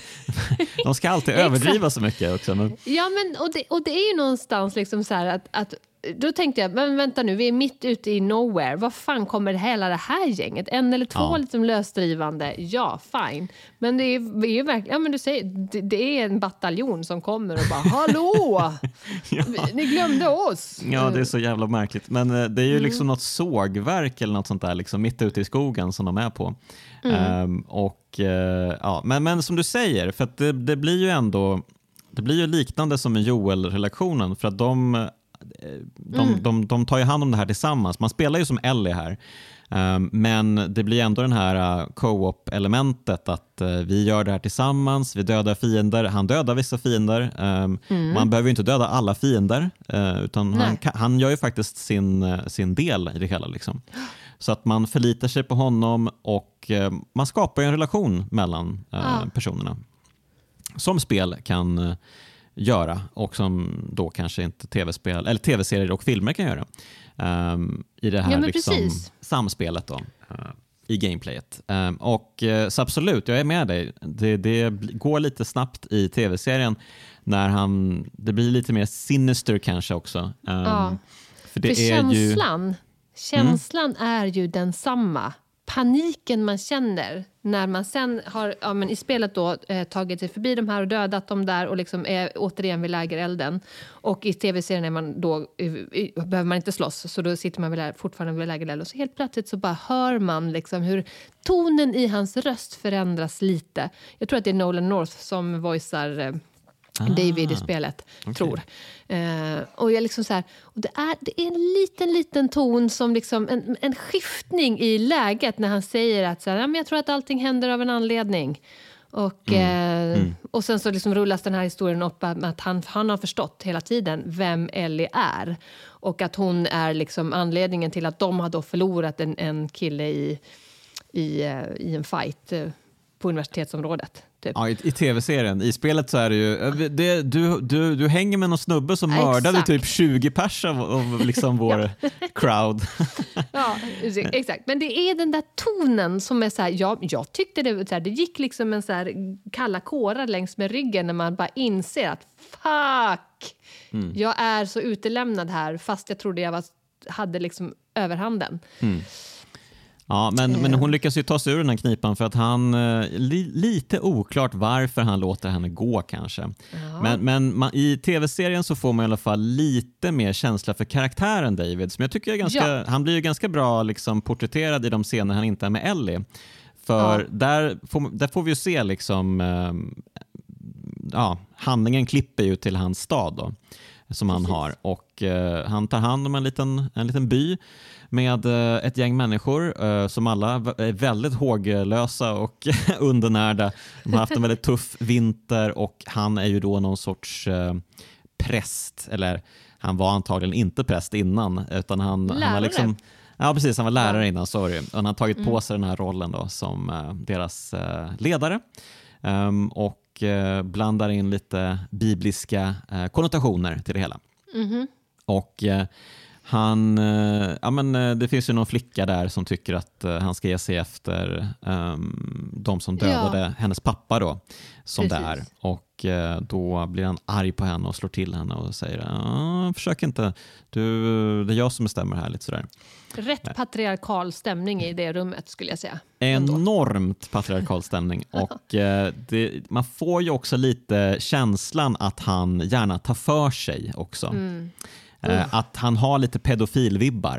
men... de ska alltid överdriva så mycket också. Men... Ja, men, och, det, och det är ju någonstans liksom så att, att då tänkte jag, men vänta nu, vi är mitt ute i nowhere. Vad fan kommer hela det här gänget? En eller två ja. liksom lösdrivande, ja fine. Men det är, ju verkligen, ja men du säger, det, det, är en bataljon som kommer och bara hallå! ja. Ni glömde oss! Ja, det är så jävla märkligt. Men eh, det är ju mm. liksom något sågverk eller något sånt där, liksom, mitt ute i skogen som de är på. Mm. Um, och, uh, ja, men, men som du säger, för det, det blir ju ändå det blir ju liknande som med Joel-relationen för att de de, mm. de, de, tar ju hand om det här tillsammans. Man spelar ju som Ellie här. Um, men det blir ändå det här uh, co-op-elementet att uh, vi gör det här tillsammans, vi dödar fiender, han dödar vissa fiender. Um, mm. Man behöver ju inte döda alla fiender uh, utan han, han, gör ju faktiskt sin, sin del i det hela. Liksom. Så att man förlitar sig på honom och man skapar en relation mellan ah. personerna. Som spel kan göra och som då kanske inte tv-spel, eller tv-serier och filmer kan göra um, i det här ja, liksom, samspelet då, uh, i gameplayet. Um, och, uh, så absolut, jag är med dig. Det, det går lite snabbt i tv-serien när han, det blir lite mer sinister kanske också. Um, ja. För, det för är känslan, ju... känslan mm. är ju densamma paniken man känner när man sen har ja, men i spelet då, eh, tagit sig förbi de här och dödat dem där och liksom är återigen vid lägerelden. Och i tv-serien är man då, i, behöver man inte slåss, så då sitter man vid, fortfarande vid lägerelden. Och så helt plötsligt så bara hör man liksom hur tonen i hans röst förändras lite. Jag tror att det är Nolan North som voicear eh, ah, David i spelet, okay. tror. Eh, och jag liksom så här, och det, är, det är en liten, liten ton, som liksom en, en skiftning i läget när han säger att så här, ja, men jag tror att allting händer av en anledning. Och, mm. Eh, mm. och sen så liksom rullas den här historien upp med att han, han har förstått hela tiden vem Ellie är. Och att hon är liksom anledningen till att de har då förlorat en, en kille i, i, eh, i en fight eh, på universitetsområdet. Typ. Ja, i, i tv-serien. I spelet så är det ju, det, du, du, du hänger med någon snubbe som mördade typ 20 pers av, av liksom vår crowd. ja, exakt. Men det är den där tonen som är så här, jag, jag tyckte det, så här, det gick liksom en så här kalla kårar längs med ryggen när man bara inser att fuck, mm. jag är så utelämnad här fast jag trodde jag var, hade liksom överhanden. Mm. Ja, men, men hon lyckas ju ta sig ur den här knipan för att han, eh, li, lite oklart varför han låter henne gå kanske. Ja. Men, men man, i tv-serien så får man i alla fall lite mer känsla för karaktären David som jag tycker är ganska, ja. han blir ju ganska bra liksom porträtterad i de scener han inte är med Ellie. För ja. där, får, där får vi ju se liksom, eh, ja, handlingen klipper ju till hans stad då, som han har och eh, han tar hand om en liten, en liten by med eh, ett gäng människor eh, som alla är väldigt håglösa och undernärda. De har haft en väldigt tuff vinter och han är ju då någon sorts eh, präst, eller han var antagligen inte präst innan utan han, lärare. han var liksom Ja precis, han var lärare innan, sorry. Han har tagit mm. på sig den här rollen då som deras ledare. Um, och blandar in lite bibliska konnotationer till det hela. Mm. Och han, eh, ja men eh, det finns ju någon flicka där som tycker att eh, han ska ge sig efter um, de som dödade ja. hennes pappa då, som Precis. där. Och då blir han arg på henne och slår till henne och säger försök inte, du, det är jag som bestämmer här. Lite sådär. Rätt patriarkal stämning i det rummet skulle jag säga. Enormt patriarkal stämning och det, man får ju också lite känslan att han gärna tar för sig också. Mm. Uh. Att han har lite pedofilvibbar.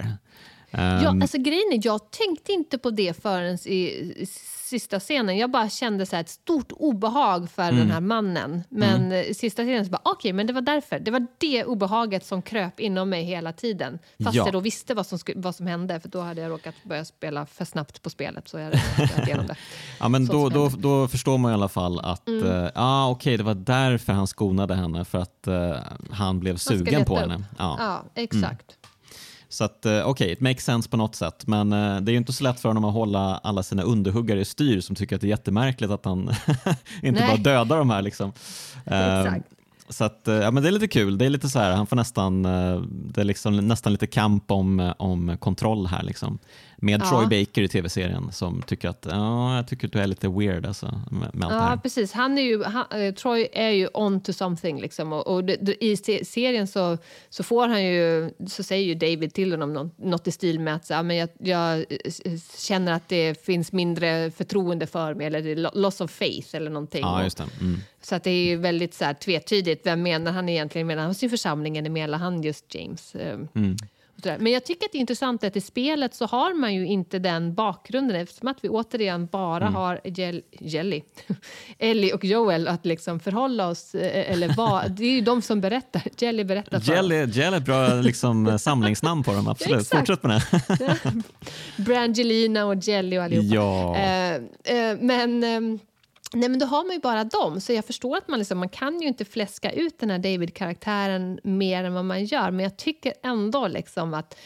Um, ja, alltså grejen är, jag tänkte inte på det förrän i sista scenen. Jag bara kände så ett stort obehag för mm. den här mannen. Men mm. sista scenen så bara, okej, okay, men det var därför. Det var det obehaget som kröp inom mig hela tiden. Fast ja. jag då visste vad som, vad som hände, för då hade jag råkat börja spela för snabbt på spelet. Så jag hade igenom det. ja, men då, då, då förstår man i alla fall att, mm. uh, ah, okej, okay, det var därför han skonade henne, för att uh, han blev sugen på henne. Ja, ja exakt. Så att eh, okej, okay, it makes sense på något sätt. Men uh, det är ju inte så lätt för honom att hålla alla sina underhuggare i styr som tycker att det är jättemärkligt att han inte Nej. bara dödar de här. Liksom. Uh, så att, ja, men det är lite kul. Det är lite så här, han får nästan, det är liksom nästan lite kamp om, om kontroll här. Liksom med ja. Troy Baker i tv-serien som tycker att ja, jag tycker att du är lite weird alltså, med, med allt ja, här. precis. Han är ju, han, eh, Troy är ju on to something liksom och, och det, i serien så, så får han ju, så säger ju David till honom något, något i stil med att så, men jag, jag, eh, känner att det finns mindre förtroende för mig eller loss of faith eller någonting. Ja, just. Mm. Så att det är ju väldigt så här, tvetydigt. Vem menar han egentligen? Menar han sin församling eller menar han just James? Eh, mm. Men jag tycker att det är intressant att i spelet så har man ju inte den bakgrunden eftersom att vi återigen bara mm. har Jell Jelly, Ellie och Joel att liksom förhålla oss, eh, eller vad, det är ju de som berättar. Jelly berättar för Jelly, oss. Jelly är ett bra liksom, samlingsnamn på dem, absolut. Fortsätt med det. Brangelina och Jelly och allihopa. Ja. Uh, uh, men um, Nej, men då har man ju bara dem, så jag förstår att man, liksom, man kan ju inte fläska ut den här David-karaktären mer än vad man gör. Men jag tycker ändå liksom att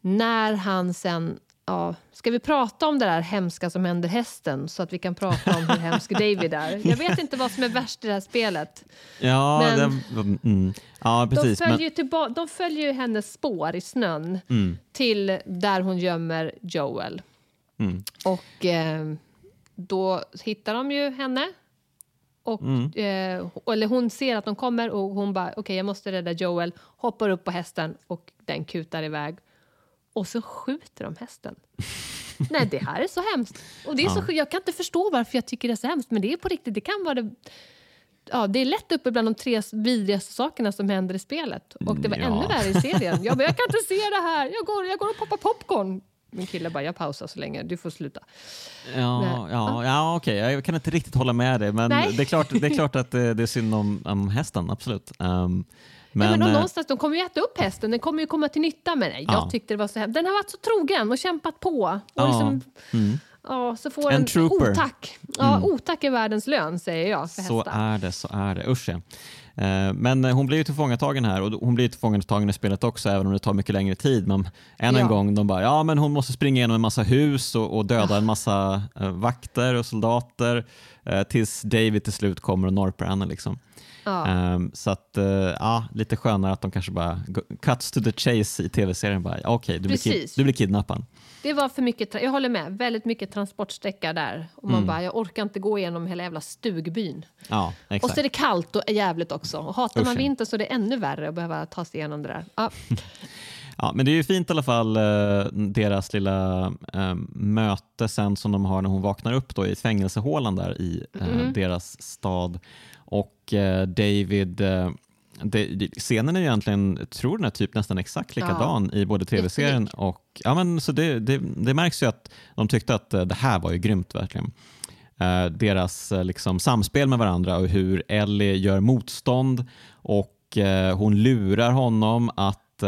när han sen... Ja, ska vi prata om det där hemska som händer hästen så att vi kan prata om hur hemsk David är? Jag vet inte vad som är värst i det här spelet. Ja, men det, mm, ja precis. De följer, men... de följer ju hennes spår i snön mm. till där hon gömmer Joel. Mm. Och... Eh, då hittar de ju henne. Och, mm. eh, eller hon ser att de kommer och hon bara, okej okay, jag måste rädda Joel, hoppar upp på hästen och den kutar iväg. Och så skjuter de hästen. Nej, det här är så hemskt. Och det är ja. så, jag kan inte förstå varför jag tycker det är så hemskt, men det är på riktigt, det kan vara det ja, det är lätt uppe bland de tre vidrigaste sakerna som händer i spelet. Och det var ja. ännu värre i serien. Jag, bara, jag kan inte se det här, jag går, jag går och poppar popcorn. Min kille bara, jag pausar så länge, du får sluta. Ja, men, ja, ja okej, okay. jag kan inte riktigt hålla med dig, men det är, klart, det är klart att det, det är synd om, om hästen, absolut. Um, men, ja, men någonstans, de kommer ju äta upp hästen, den kommer ju komma till nytta med det. Jag tyckte det var så här, Den har varit så trogen och kämpat på. Och ja. liksom, mm. ja, så får en, en otack. Ja, mm. Otack är världens lön, säger jag. För så hästar. är det, så är det. Usch ja. Eh, men hon blir ju tillfångatagen här och hon blir tillfångatagen i spelet också även om det tar mycket längre tid. Men än en ja. gång, de bara ja men hon måste springa igenom en massa hus och, och döda en massa uh, vakter och soldater uh, tills David till slut kommer och norpar henne. Liksom. Ja. Um, så att, uh, ja, lite skönare att de kanske bara cuts to the chase i tv-serien. Okej, okay, du, blir du blir kidnappad. Det var för mycket, jag håller med, väldigt mycket transportsträcka där. Och man mm. bara, jag orkar inte gå igenom hela jävla stugbyn. Ja, exakt. Och så är det kallt och jävligt också. Och hatar man vinter så är det ännu värre att behöva ta sig igenom det där. Ja. Ja, men det är ju fint i alla fall, eh, deras lilla eh, möte sen som de har när hon vaknar upp då i fängelsehålan där i eh, mm. deras stad. Och eh, David eh, det, scenen är egentligen, tror den är typ nästan exakt likadan ja. i både tv-serien och... Ja, men, så det, det, det, märks ju att de tyckte att eh, det här var ju grymt verkligen. Deras liksom, samspel med varandra och hur Ellie gör motstånd och hon lurar honom att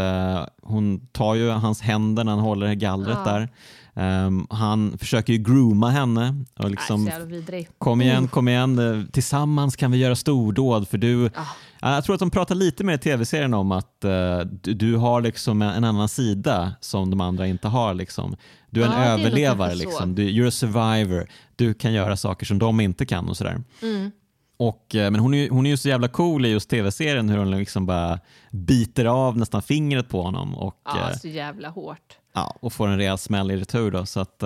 hon tar ju hans händer när han håller gallret ja. där. Um, han försöker ju grooma henne. Och liksom, Nej, kom igen, kom igen, tillsammans kan vi göra stordåd för du, ah. Jag tror att de pratar lite mer i tv-serien om att uh, du, du, har liksom en annan sida som de andra inte har. Liksom. Du är en överlevare, liksom. du, you're a survivor. Du kan göra saker som de inte kan och sådär. Mm. Och, eh, men hon är, hon är ju så jävla cool i just tv-serien hur hon liksom bara biter av nästan fingret på honom. Och, ja, eh, så jävla hårt. Ja, och får en rejäl smäll i retur. Då, så att,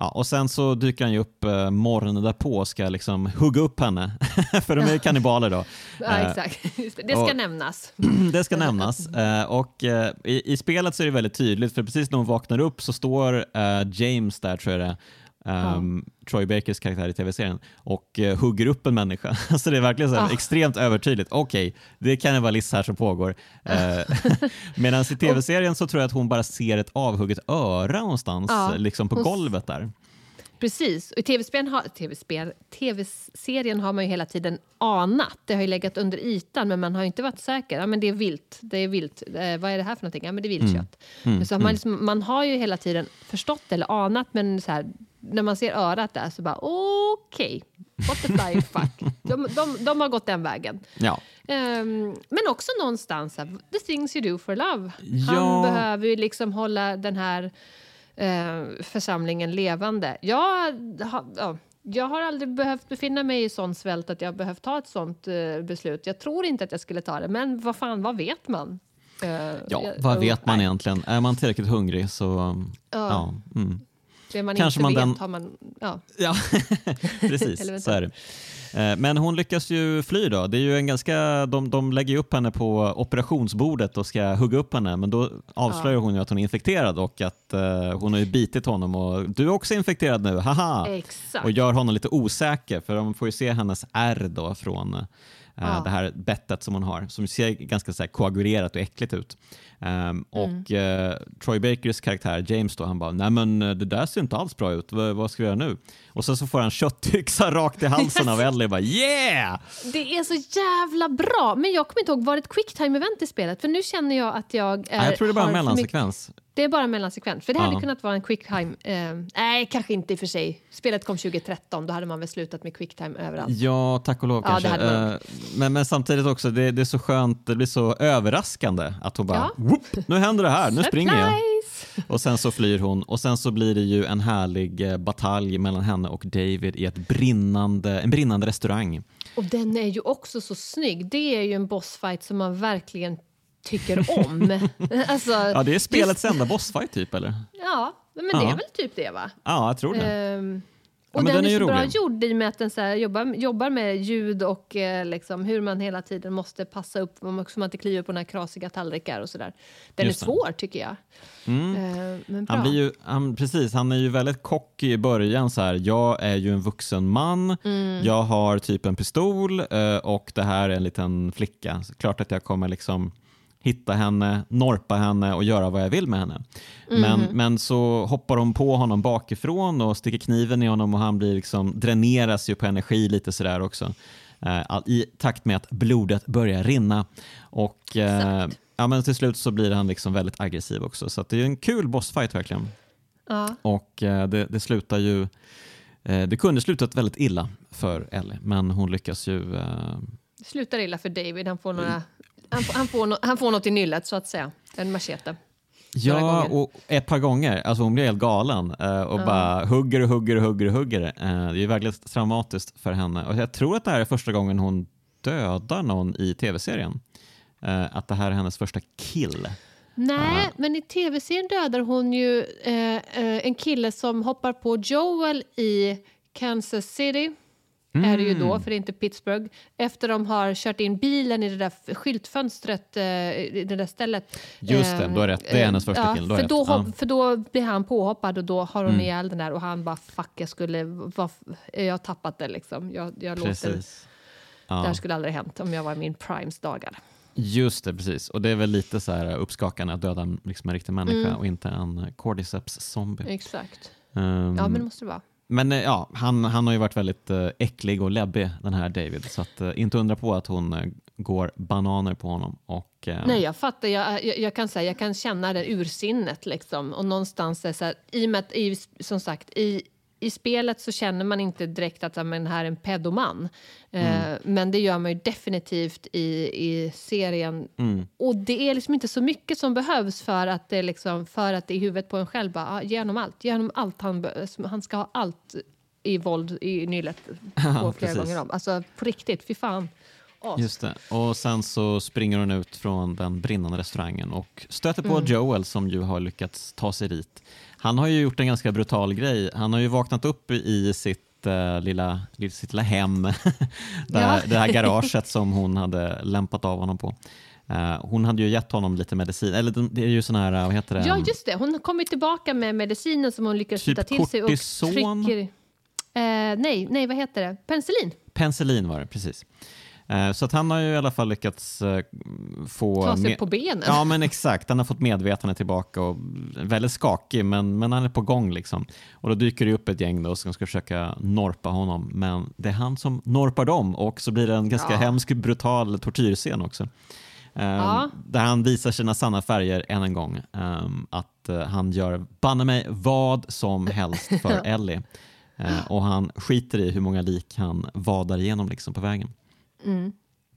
Ja, och sen så dyker han ju upp eh, morgonen därpå och ska liksom hugga upp henne, för de är kannibaler då. Ja, eh, exakt. Det ska och, nämnas. det ska nämnas. Eh, och eh, i, i, spelet så är det väldigt tydligt, för precis när hon vaknar upp så står eh, James där, tror jag det um, Troy Bakers karaktär i tv-serien och uh, hugger upp en människa. alltså det är verkligen så här, Ah. extremt övertydligt. Okej, det kan ju vara Liz här som pågår. Uh, Medan i tv-serien så tror jag att hon bara ser ett avhugget öra någonstans Ja, liksom på hon golvet där. Precis. Och i tv-spel har, tv-spel, tv-serien har man ju hela tiden anat. Det har ju legat under ytan, men man har inte varit säker. Ja, men det är vilt. Det är vilt. Eh, vad är det här för någonting? Ja, men det är viltkött. Mm. Så har man, liksom, man har ju hela tiden förstått eller anat, men så här, när man ser örat där så bara okej, what the fuck. De, de, de har gått den vägen. Ja. Ehm, men också någonstans, the things you do for love. Han Ja. behöver ju liksom hålla den här eh, församlingen levande. Jag, har- ja, jag har aldrig behövt befinna mig i sån svält att jag behövt ta ett sånt eh, beslut. Jag tror inte att jag skulle ta det, men vad fan, vad vet man? Eh, Ja, vad vet man egentligen? Är man tillräckligt hungrig så... Ja, mm. Det man Kanske inte man vet den- har man... Ja. ja. precis. Så är det. Eh, Men hon lyckas ju fly då. Det är ju en ganska, de, de lägger upp henne på operationsbordet och ska hugga upp henne men då avslöjar hon ju att hon är infekterad och att eh, hon har ju bitit honom och du är också infekterad nu, haha! Exakt. Och gör honom lite osäker för de får ju se hennes ärr då från eh, Ja. det här bettet som hon har som ser ganska så här, koagulerat och äckligt ut. Ehm, och eh, Troy Bakers karaktär James då, han bara nej men eh, det där ser inte alls bra ut, vad, vad ska vi göra nu? Och sen så får han köttyxa rakt i halsen av Ellie bara yeah! Det är så jävla bra! Men jag kommer inte ihåg, var det ett quicktime-event i spelet? För nu känner jag att jag är... Jag tror det är bara en mellansekvens. Det är bara en mellansekvens. För det hade Ja. kunnat vara en quicktime... Eh, nej, kanske inte i och för sig. Spelet kom 2013, då hade man väl slutat med quicktime överallt. Ja, tack och lov Ja, kanske. Eh, men, men samtidigt också, det, det är så skönt, det blir så överraskande att hon bara, Ja. "Whoop, nu händer det här, nu springer jag. Och sen så flyr hon och sen så blir det ju en härlig eh, batalj mellan henne och David i ett brinnande, en brinnande restaurang. Och den är ju också så snygg. Det är ju en bossfight som man verkligen tycker om. alltså, Ja, det är spelets enda bossfight typ eller? Ja, men det Ja. är väl typ det va? Ja, jag tror det. Ja, och men den, den är är, så bra rolig. gjord i och med att den så här jobbar, jobbar med ljud och eh, liksom hur man hela tiden måste passa upp så man inte kliver på några krasiga tallrikar och sådär. Den Just är det. svår tycker jag. Eh, men bra. Han, blir ju, han, precis, han är ju väldigt cocky i början. Så här, jag är ju en vuxen man, Mm. jag har typ en pistol eh, och det här är en liten flicka. Så klart att jag kommer liksom hitta henne, norpa henne och göra vad jag vill med henne. Men, Mhm. men så hoppar de på honom bakifrån och sticker kniven i honom och han blir liksom, dräneras ju på energi lite sådär också. Eh, I takt med att blodet börjar rinna. Och eh, ja, men till slut så blir han liksom väldigt aggressiv också. Så det är en kul bossfight verkligen. Ja. Och eh, det, det slutar ju eh, det kunde slutat väldigt illa för Ellie, men hon lyckas ju... Slutar illa för David. Han får, några, han, får- han, får, no, han får något i nyllet så att säga. En machete. Ja, och ett par gånger. Alltså hon blir helt galen eh, och bara hugger och hugger och hugger och hugger. Eh, det är väldigt traumatiskt för henne. Och jag tror att det här är första gången hon dödar någon i tv-serien. Eh, att det här är hennes första kill. Nej, men i tv-serien dödar hon ju eh, en kille som hoppar på Joel i Kansas City. Är det ju Mm. då, för det är inte Pittsburgh. Efter de har kört in bilen i det där skyltfönstret, eh, i det där stället. Just det, du har rätt. Det är hennes första ja, kill, har För då. Ja. Mm. för då blir han påhoppad och då har hon ihjäl den där och han bara fuck, jag skulle, vad, jag har tappat det liksom. Jag, jag låter, Precis. det här Ja. skulle aldrig hänt om jag var i min primes dagar. Just det, precis. Och det är väl lite så här uppskakande att döda en, liksom en riktig människa Mm. och inte en eh, cordyceps zombie. Exakt. Ehm, Ja, men det måste det vara. Men eh, ja, han, han har ju varit väldigt eh, äcklig och läbbig den här David. Så att, eh, inte undra på att hon går bananer på honom. Och, eh, Nej, jag fattar. Jag, jag, jag, kan säga, jag kan känna det ursinnet. Liksom. Och någonstans är så här, i och med att, i, som sagt, i, i spelet så känner man inte direkt att ja, men här är en pedoman. Eh, men det gör man ju definitivt i, i serien. Och det är liksom inte så mycket som behövs för att det, liksom, för att det i huvudet på en själv bara, ah, ge honom allt. Ge honom allt. Han, han ska ha allt i våld i nyllet på flera precis. gånger om. Alltså på riktigt, fy fan. As. Just det. Och sen så springer hon ut från den brinnande restaurangen och stöter på Joel som ju har lyckats ta sig dit. Han har ju gjort en ganska brutal grej. Han har ju vaknat upp i sitt uh, lilla, sitt lilla hem, där, det här garaget som hon hade lämpat av honom på. Uh, hon hade ju gett honom lite medicin, eller det är ju sån här, vad heter det? Ja, just det. Hon kom tillbaka med medicinen som hon lyckades typ till sig och trycker... Uh, nej, nej, vad heter det? Penicillin. Penicillin var det, precis. Uh, så att han har ju i alla fall lyckats få... Ta sig på benen. Ja, men exakt. Han har fått medvetande tillbaka och väldigt skakig, men, men han är på gång. liksom. Och Då dyker det upp ett gäng då som ska försöka norpa honom, men det är han som norpar dem och så blir det en ganska ja. hemsk, brutal tortyrscen också. Um, ja. Där han visar sina sanna färger än en gång. Um, att han gör banne mig vad som helst för Ellie. Och han skiter i hur många lik han vadar igenom liksom, på vägen. Mm.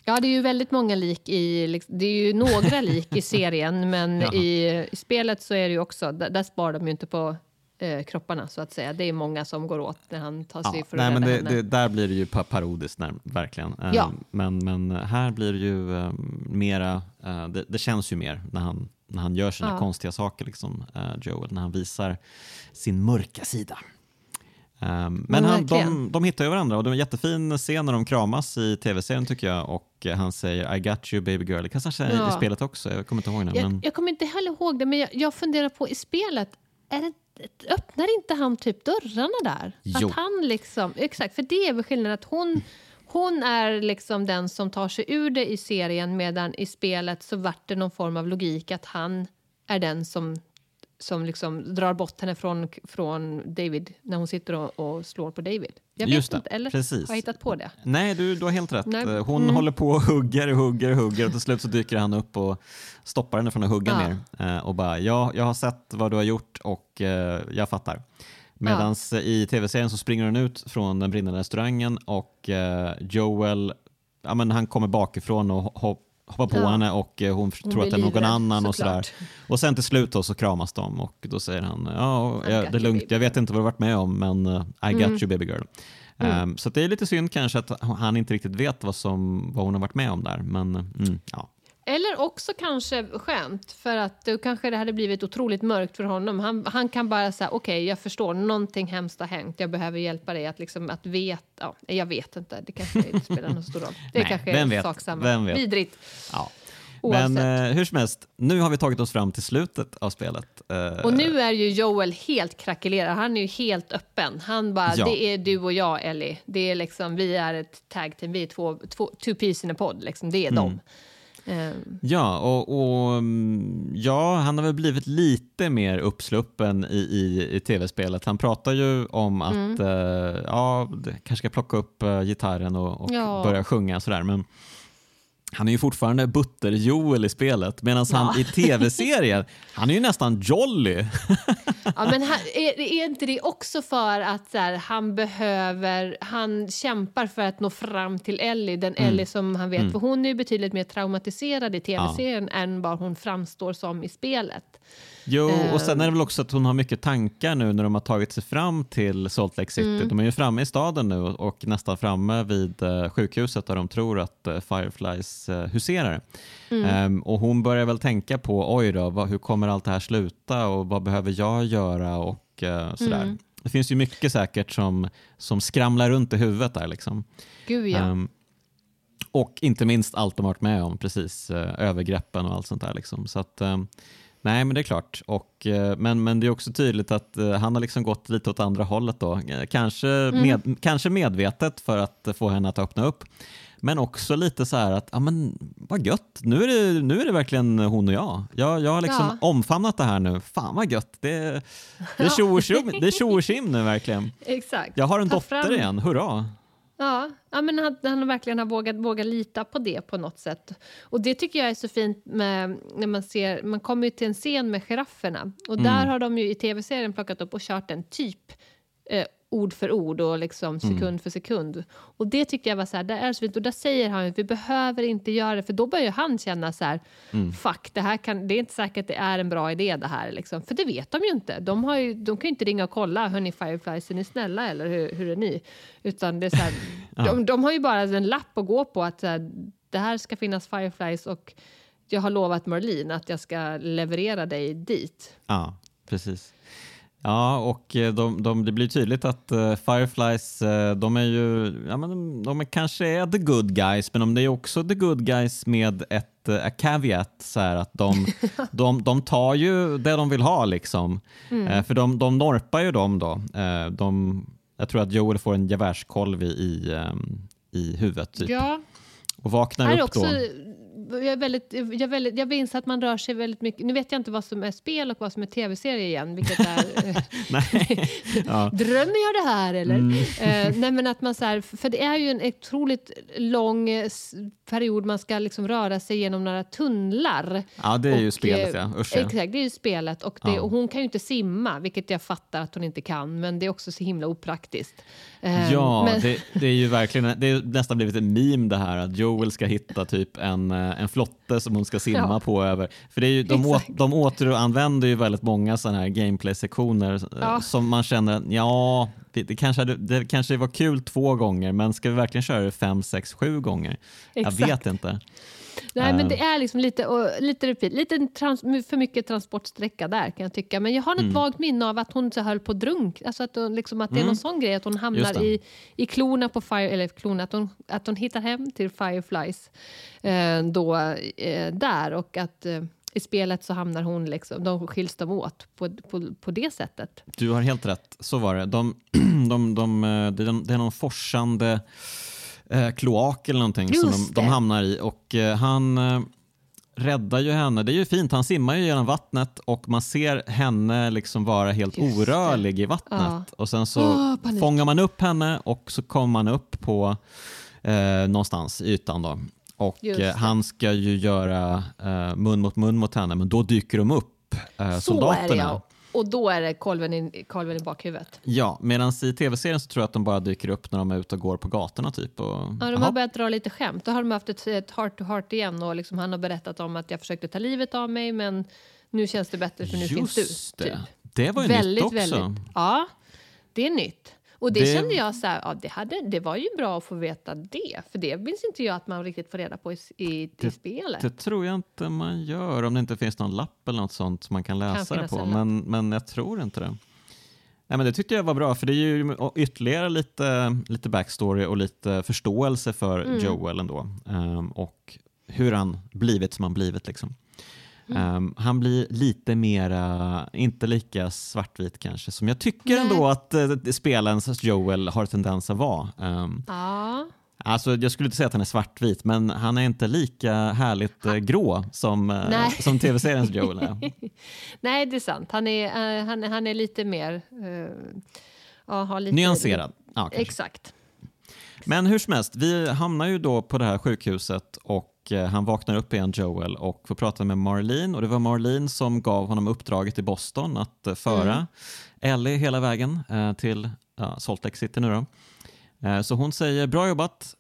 Ja, det är ju väldigt många lik i... Liksom, det är ju några lik i serien, men i, i, spelet så är det ju också... Där, där sparar de ju inte på eh, kropparna så att säga. Det är många som går åt när han tar sig ja, för nej, men det, det, Där blir det ju parodiskt, när, verkligen. Eh, ja. men, men här blir det ju eh, mera, eh, det, det, känns ju mer när han, när han gör sina ja. konstiga saker, liksom, eh, Joel, när han visar sin mörka sida. Um, men han, de, de hittar ju varandra och det är en jättefin scen när de kramas i tv-serien tycker jag och han säger I got you baby girl. Det kanske han säger ja. i spelet också, jag kommer inte ihåg nu. Jag, men... jag kommer inte heller ihåg det men jag, jag funderar på i spelet, är det öppnar inte han typ dörrarna där? Jo. Att han liksom, exakt, för det är väl skillnaden att hon, hon är liksom den som tar sig ur det i serien medan i spelet så vart det någon form av logik att han är den som som liksom drar bort henne från, från David när hon sitter och, och slår på David. Jag vet Just det, inte, eller precis. har jag hittat på det? Nej, du, du har helt rätt. Nej. Hon mm. håller på och hugger och hugger och hugger och till slut så dyker han upp och stoppar henne från att hugga ja. mer. Eh, och bara, ja, jag har sett vad du har gjort och eh, jag fattar. Medan ja. i tv-serien så springer hon ut från den brinnande restaurangen och eh, Joel, ja, men han kommer bakifrån och hoppar hoppar på ja. henne och eh, hon, hon tror att det är någon annan. och sådär. Och sen till slut då så kramas de och då säger han ja, det är lugnt, jag vet inte vad du varit med om men uh, I got mm. you baby girl. Mm. Um, så det är lite synd kanske att han inte riktigt vet vad, som, vad hon har varit med om där. Men mm, ja, eller också kanske skönt, för att då kanske det hade blivit otroligt mörkt för honom. Han, han kan bara säga, okej, okay, jag förstår, någonting hemskt har hänt, jag behöver hjälpa dig att, liksom, att veta. Ja, jag vet inte, det kanske inte spelar någon stor roll. Det Nej, kanske vem är sak samma. Vem vet? Vidrigt. Ja. Men eh, hur som helst, nu har vi tagit oss fram till slutet av spelet. Eh, och nu är ju Joel helt krackelerad, han är ju helt öppen. Han bara, ja. det är du och jag Ellie, det är liksom, vi är ett tag team, vi är två, två two peas in a pod, liksom. det är mm. dem. Um. Ja, och, och, mm, ja, han har väl blivit lite mer uppsluppen i, i, i tv-spelet. Han pratar ju om att mm. uh, ja, kanske ska plocka upp uh, gitarren och, och ja. börja sjunga sådär. Men han är ju fortfarande Butter-Joel i spelet medan ja. han i tv-serien, han är ju nästan Jolly. ja, men han, är, är, inte det också för att här, han behöver, han kämpar för att nå fram till Ellie, den mm. Ellie som han vet, mm. för hon är ju betydligt mer traumatiserad i tv-serien ja. än vad hon framstår som i spelet. Jo, och sen är det väl också att hon har mycket tankar nu när de har tagit sig fram till Salt Lake City. Mm. De är ju framme i staden nu och nästan framme vid uh, sjukhuset där de tror att uh, Fireflies uh, huserar. Mm. Um, och hon börjar väl tänka på, oj då, vad, hur kommer allt det här sluta och vad behöver jag göra och sådär. Mm. Det finns ju mycket säkert som, som skramlar runt i huvudet där liksom. Gud ja. Um, och inte minst allt de har varit med om, precis, övergreppen och allt sånt där. Liksom. Så att, um, Nej, men det är klart. Och, eh, men, men det är också tydligt att uh, han har liksom gått lite åt andra hållet då. Eh, kanske, mm. med, kanske medvetet för att få henne att öppna upp. Men också lite så här att, ja men vad gött, nu är det, nu är det verkligen hon och jag. Jag, jag har liksom ja. omfamnat det här nu, fan vad gött. Det, det är tjo och tjim nu verkligen. Exakt. Jag har en Ta dotter fram. igen, hurra. Ja, ja men han, han verkligen har vågat, vågat lita på det på något sätt. Och det tycker jag är så fint med, när man ser, man kommer ju till en scen med girafferna och mm. där har de ju i tv-serien plockat upp och kört en typ eh, ord för ord och liksom sekund mm. för sekund. Och det tyckte jag var så här, det är så fint. Och där säger han att vi behöver inte göra det, för då börjar han känna så här, mm. fuck, det här kan, det är inte säkert att det är en bra idé det här liksom. För det vet de ju inte. De, har ju, de kan ju inte ringa och kolla, hörni Fireflies, är ni snälla eller hur, hur är ni? Utan det är så här, ja. de, de, har ju bara en lapp att gå på att här, det här ska finnas Fireflies och jag har lovat Marlene att jag ska leverera dig dit. Ja, precis. Ja, och eh, de, de, det blir tydligt att uh, Fireflies, uh, de är ju, ja, men de, de är kanske är the good guys, men de är också the good guys med ett uh, caveat, så här, att de, de, de tar ju det de vill ha liksom. Mm. för de, de norpar ju dem då. de, jag tror att Joel får en gevärskolv i, i, i huvudet typ. Ja. Och vaknar upp också, då jag, är väldigt, jag, är väldigt, jag minns att man rör sig väldigt mycket. Nu vet jag inte vad som är spel och vad som är tv-serie igen. Vilket är, ja. Drömmer jag det här eller? Mm. Uh, nej men att man så här, för det är ju en otroligt lång period man ska liksom röra sig genom några tunnlar. Ja det är och, ju spelet ja. Usch, ja. Exakt, det är ju spelet. Och, det, ja. och hon kan ju inte simma, vilket jag fattar att hon inte kan. Men det är också så himla opraktiskt. Uh, ja, men... det, det, är ju verkligen, det är nästan blivit en meme det här att Joel ska hitta typ en eh, en flotte som hon ska simma ja. på över. För det är ju, de, å, de återanvänder ju väldigt många sådana här gameplay-sektioner eh, ja. som man känner, ja, det, det, kanske, det kanske var kul två gånger, men ska vi verkligen köra det fem, sex, sju gånger? Exakt. Jag vet inte. Nej, men det är liksom lite, och, lite repeat, lite trans, för mycket transportsträcka där kan jag tycka. Men jag har ett mm. vagt minne av att hon så höll på drunk, alltså att, hon, liksom, att det är någon mm. sån grej att hon hamnar i, i klorna på Fire, eller klorna, att hon, att hon hittar hem till Fireflies eh, då, eh, där och att eh, i spelet så hamnar hon liksom, de skiljs de åt på, på, på det sättet. Du har helt rätt, så var det. De, de, de, de, de det är någon forsande eh, kloak eller någonting Just som de, de, hamnar i och eh, han eh, räddar ju henne. Det är ju fint, han simmar ju genom vattnet och man ser henne liksom vara helt Just orörlig det. i vattnet ja. och sen så oh, fångar man upp henne och så kommer man upp på eh, någonstans i ytan då. Och eh, han ska ju göra eh, mun mot mun mot henne men då dyker de upp, eh, soldaterna. Så är det, ja. Och då är det kolven i, kolven i bakhuvudet. Ja, medan i tv-serien så tror jag att de bara dyker upp när de är ute och går på gatorna. Typ, och, ja, de aha. har börjat dra lite skämt. Då har de haft ett, ett heart to heart igen och liksom, han har berättat om att jag försökte ta livet av mig men nu känns det bättre för nu Just finns du. Typ. Det. det var ju väldigt, nytt också. Väldigt, ja, det är nytt. Och det, det, kände jag så här, ja, det, hade, det var ju bra att få veta det. För det minns inte jag att man riktigt får reda på i, i, det, i spelet. Det tror jag inte man gör om det inte finns någon lapp eller något sånt som man kan läsa kan det på. Men, men jag tror inte det. Nej, men det tyckte jag var bra, för det är ju ytterligare lite, lite backstory och lite förståelse för mm. Joel ändå. Um, och hur han blivit som han blivit. Liksom. Mm. Um, han blir lite mera, inte lika svartvit kanske, som jag tycker Nej. ändå att uh, spelens Joel har tendens att vara. Um, ja. Alltså, jag skulle inte säga att han är svartvit, men han är inte lika härligt uh, grå som, uh, som tv-seriens Joel är. Nej, det är sant. Han är, han, han är lite mer... Uh, lite, Nyanserad. Ja, Exakt. Men hur som helst, vi hamnar ju då på det här sjukhuset och Eh, han vaknar upp igen, Joel, och får prata med Marlene. Och det var Marlene som gav honom uppdraget i Boston att eh, föra mm. Ellie hela vägen eh, till ja, Salt Lake City nu då. Så hon säger bra jobbat,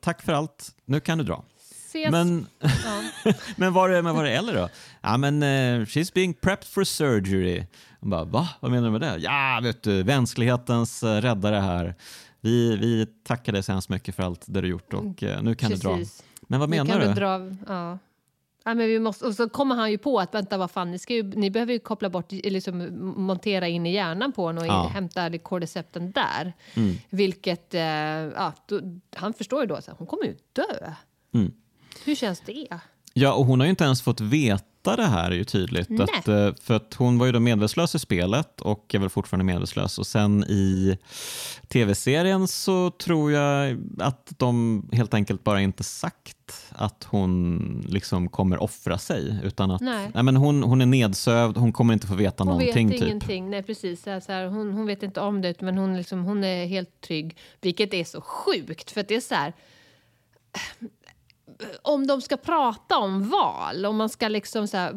tack för allt, nu kan du dra. Ses. Men, ja. men var är, men var är Ellie då? Ja men uh, she's being prepped for surgery. Hon bara, va? Vad menar du med det? Ja, vet du, mänsklighetens räddare här. Vi, vi tackar dig så hemskt mycket för allt det du gjort och uh, nu kan Precis. du dra. Men vad menar du? Dra, ja. Ja, men vi måste, och så kommer han ju på att vänta vad fan, ni, ska ju, ni behöver ju koppla bort, liksom, montera in i hjärnan på honom och ja. hämta kordycepten där. Mm. Vilket, eh, ja, då, han förstår ju då att hon kommer ju dö. Mm. Hur känns det? Ja, och hon har ju inte ens fått veta det här är ju tydligt. Att, eh, för att hon var ju då medvetslös i spelet och är väl fortfarande medvetslös. Och sen i tv-serien så tror jag att de helt enkelt bara inte sagt att hon liksom kommer offra sig. Utan att nej. nej men hon, hon är nedsövd, hon kommer inte få veta hon någonting. Hon vet typ. ingenting, nej precis. Så här, hon, hon vet inte om det men hon, liksom, hon är helt trygg. Vilket är så sjukt för att det är så här om de ska prata om val, om man ska liksom så här,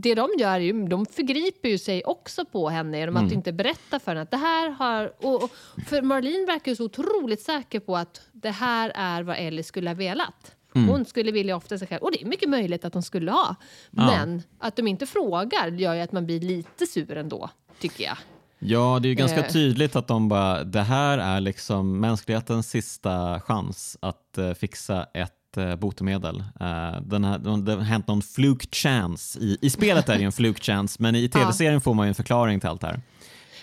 det de gör är ju, de förgriper ju sig också på henne genom att mm. inte berätta för henne att det här har, och, och, för Marlene verkar ju så otroligt säker på att det här är vad Ellie skulle ha velat. Mm. Hon skulle vilja offra sig själv, och det är mycket möjligt att hon skulle ha. Ja. Men att de inte frågar gör ju att man blir lite sur ändå, tycker jag. Ja, det är ju ganska eh. tydligt att de bara, det här är liksom mänsklighetens sista chans att uh, fixa ett eh, botemedel. Eh, den här, det har hänt någon fluke chance. I, I spelet är det ju en fluke chance, men i tv-serien får man ju en förklaring till allt det här.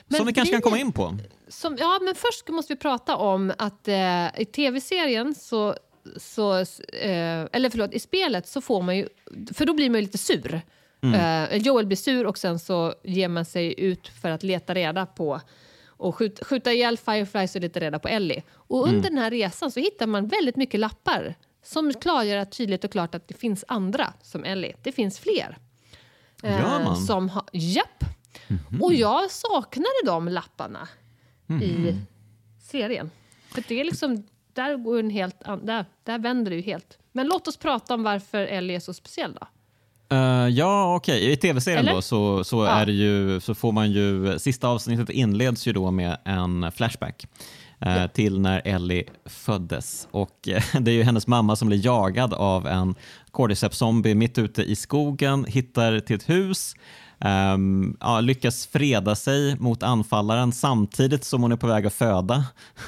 Men som vi kanske kan komma in på. Som, ja, men först måste vi prata om att eh, i tv-serien så... så eh, eller förlåt, i spelet så får man ju... För då blir man ju lite sur. Eh, Joel blir sur och sen så ger man sig ut för att leta reda på och skjuta, skjuta ihjäl Fireflies och leta reda på Ellie. Och under den här resan så hittar man väldigt mycket lappar som klargör tydligt och klart att det finns andra som Ellie. Det finns fler. Eh, Gör man? Som ha, japp. Och jag saknade de lapparna i serien. För det är liksom, där, går en helt an- där, där vänder det ju helt. Men låt oss prata om varför Ellie är så speciell då. Eh, ja, okej. I tv-serien då så, så, Ja. är det ju, så får man ju... Sista avsnittet inleds ju då med en flashback Eh, till när Ellie föddes. Och eh, Det är ju hennes mamma som blir jagad av en cordyceps-zombie mitt ute i skogen, hittar till ett hus, ehm, ja, lyckas freda sig mot anfallaren samtidigt som hon är på väg att föda.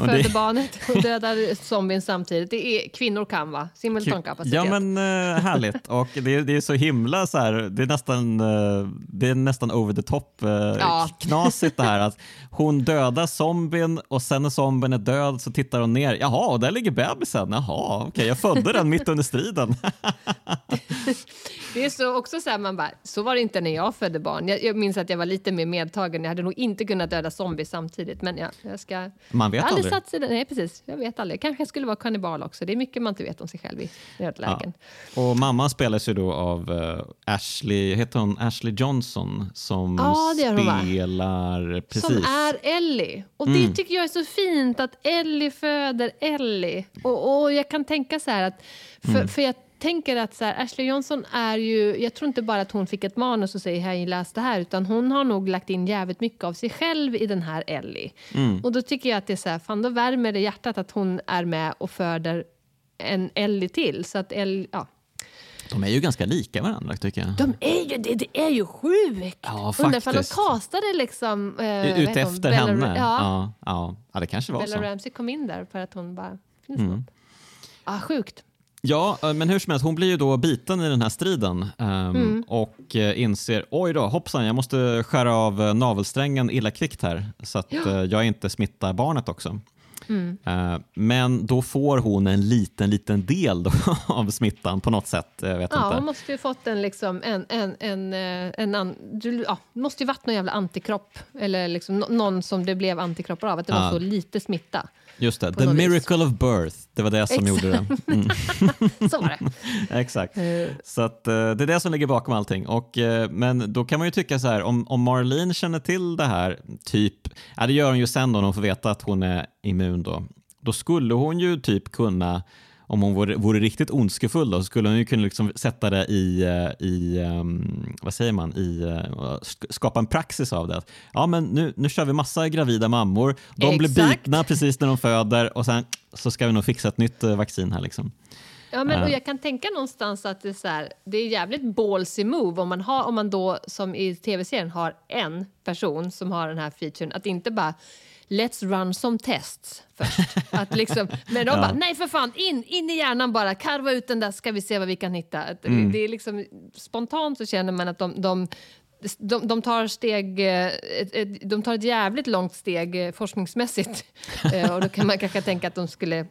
Och det- föder barnet och dödar zombien samtidigt. Det är, kvinnor kan va? Simultankapacitet. Ja men eh, härligt och det, är- det är så himla så här, det är nästan, eh, det är nästan over the top eh, Ja. knasigt det här att hon dödar zombien och sen när zombien är död så tittar hon ner, jaha och där ligger bebisen, jaha okej jag födde den mitt under striden. Det är så också så här, man bara, så var det inte när jag födde barn. Jag, jag minns att jag var lite mer medtagen. Jag hade nog inte kunnat döda zombies samtidigt. Men jag, jag ska... Man vet jag aldrig satt sig. Nej, precis. Jag vet aldrig. Kanske skulle vara kannibal också. Det är mycket man inte vet om sig själv i nödlägen. Och mamman spelas ju då av eh, Ashley, heter hon Ashley Johnson som Ja, det gör hon, spelar precis. Som är Ellie. Och det Mm. tycker jag är så fint att Ellie föder Ellie. Och, och jag kan tänka så här att, för, Mm. för jag tänker att så här, Ashley Johnson är ju, jag tror inte bara att hon fick ett manus och säger hej läs det här utan hon har nog lagt in jävligt mycket av sig själv i den här Ellie. Mm. Och då tycker jag att det är så här, fan då värmer det hjärtat att hon är med och föder en Ellie till. Så att Ellie, ja. De är ju ganska lika varandra tycker jag. De är ju, det, det är ju sjukt! Ja, Undrar ifall de castade liksom... Eh, Ut efter Bella- henne? Ja. Ja, ja. ja, det kanske var Bella så. Ramsey kom in där för att hon bara... Finns Mm. något? Ah, sjukt. Ja, eh, men hur som helst, hon blir ju då biten i den här striden ehm, Mm. och eh, inser oj då, hoppsan, jag måste skära av eh, navelsträngen illa kvickt här så att eh, jag inte smittar barnet också. Mm. Eh, Men då får hon en liten, liten del då av smittan på något sätt. Jag vet Ja, inte. hon måste ju fått en, liksom, en, en, en, en an, du, ja, måste ju varit någon jävla antikropp eller liksom, nå- någon som det blev antikroppar av, att det Ja. var så lite smitta. Just det, the något vis. miracle of birth, det var det som Exakt. gjorde det. Mm. Så var det. Exakt. Eh, Så att, eh, det är det som ligger bakom allting. Och, eh, men då kan man ju tycka så här, om, om Marlene känner till det här, typ, ja det gör hon ju sen då när hon får veta att hon är immun då, då skulle hon ju typ kunna om hon vore, vore riktigt ondskefull då, så skulle hon ju kunna liksom sätta det i, eh, i ehm, vad säger man, i, eh, sk- skapa en praxis av det. Ja, men nu, nu kör vi massa gravida mammor, de blir Exakt. bitna precis när de föder och sen så ska vi nog fixa ett nytt eh, vaccin här liksom. Ja, men, och Ja. jag kan tänka någonstans att det är, så här, det är jävligt ballsy move om man, har, om man då som i tv-serien har en person som har den här featuren, att inte bara Let's run some tests först. Att liksom, men de Ja. bara, nej för fan, in, in i hjärnan bara, karva ut den där ska vi se vad vi kan hitta. Att Mm. Det är liksom, spontant så känner man att de, de de, de, tar steg, eh, ett, ett, de tar ett jävligt långt steg eh, forskningsmässigt. Eh, och då kan man kanske tänka att de skulle...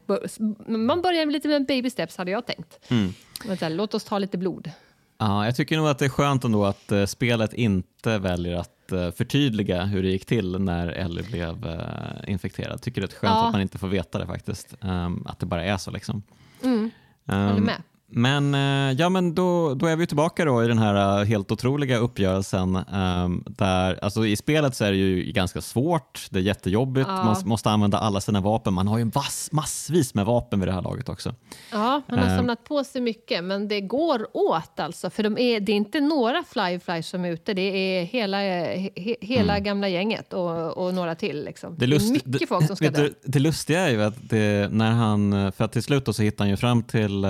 Man börjar lite med baby steps, hade jag tänkt. Mm. Här, låt oss ta lite blod. Ja, jag tycker nog att det är skönt ändå att spelet inte väljer att eh, förtydliga hur det gick till när Ellie blev eh, infekterad. Tycker det är skönt Ja. att man inte får veta det faktiskt. Ehm, att det bara är så liksom. Mm, Ehm, håller med. Men, eh, ja, men då, då är vi tillbaka då i den här eh, helt otroliga uppgörelsen. ehm, där, alltså I spelet så är det ju ganska svårt, det är jättejobbigt, Ja. man måste använda alla sina vapen. Man har ju mass, massvis med vapen vid det här laget också. Ja, man har Eh. samlat på sig mycket, men det går åt alltså. För de är, det är inte några flyflies som är ute, det är hela, he, hela gamla gänget och, och några till. Liksom. Mm. Det, Det, lust, är mycket folk som ska dö. du, det lustiga är ju att det, när han, för att till slut så hittar han ju fram till eh,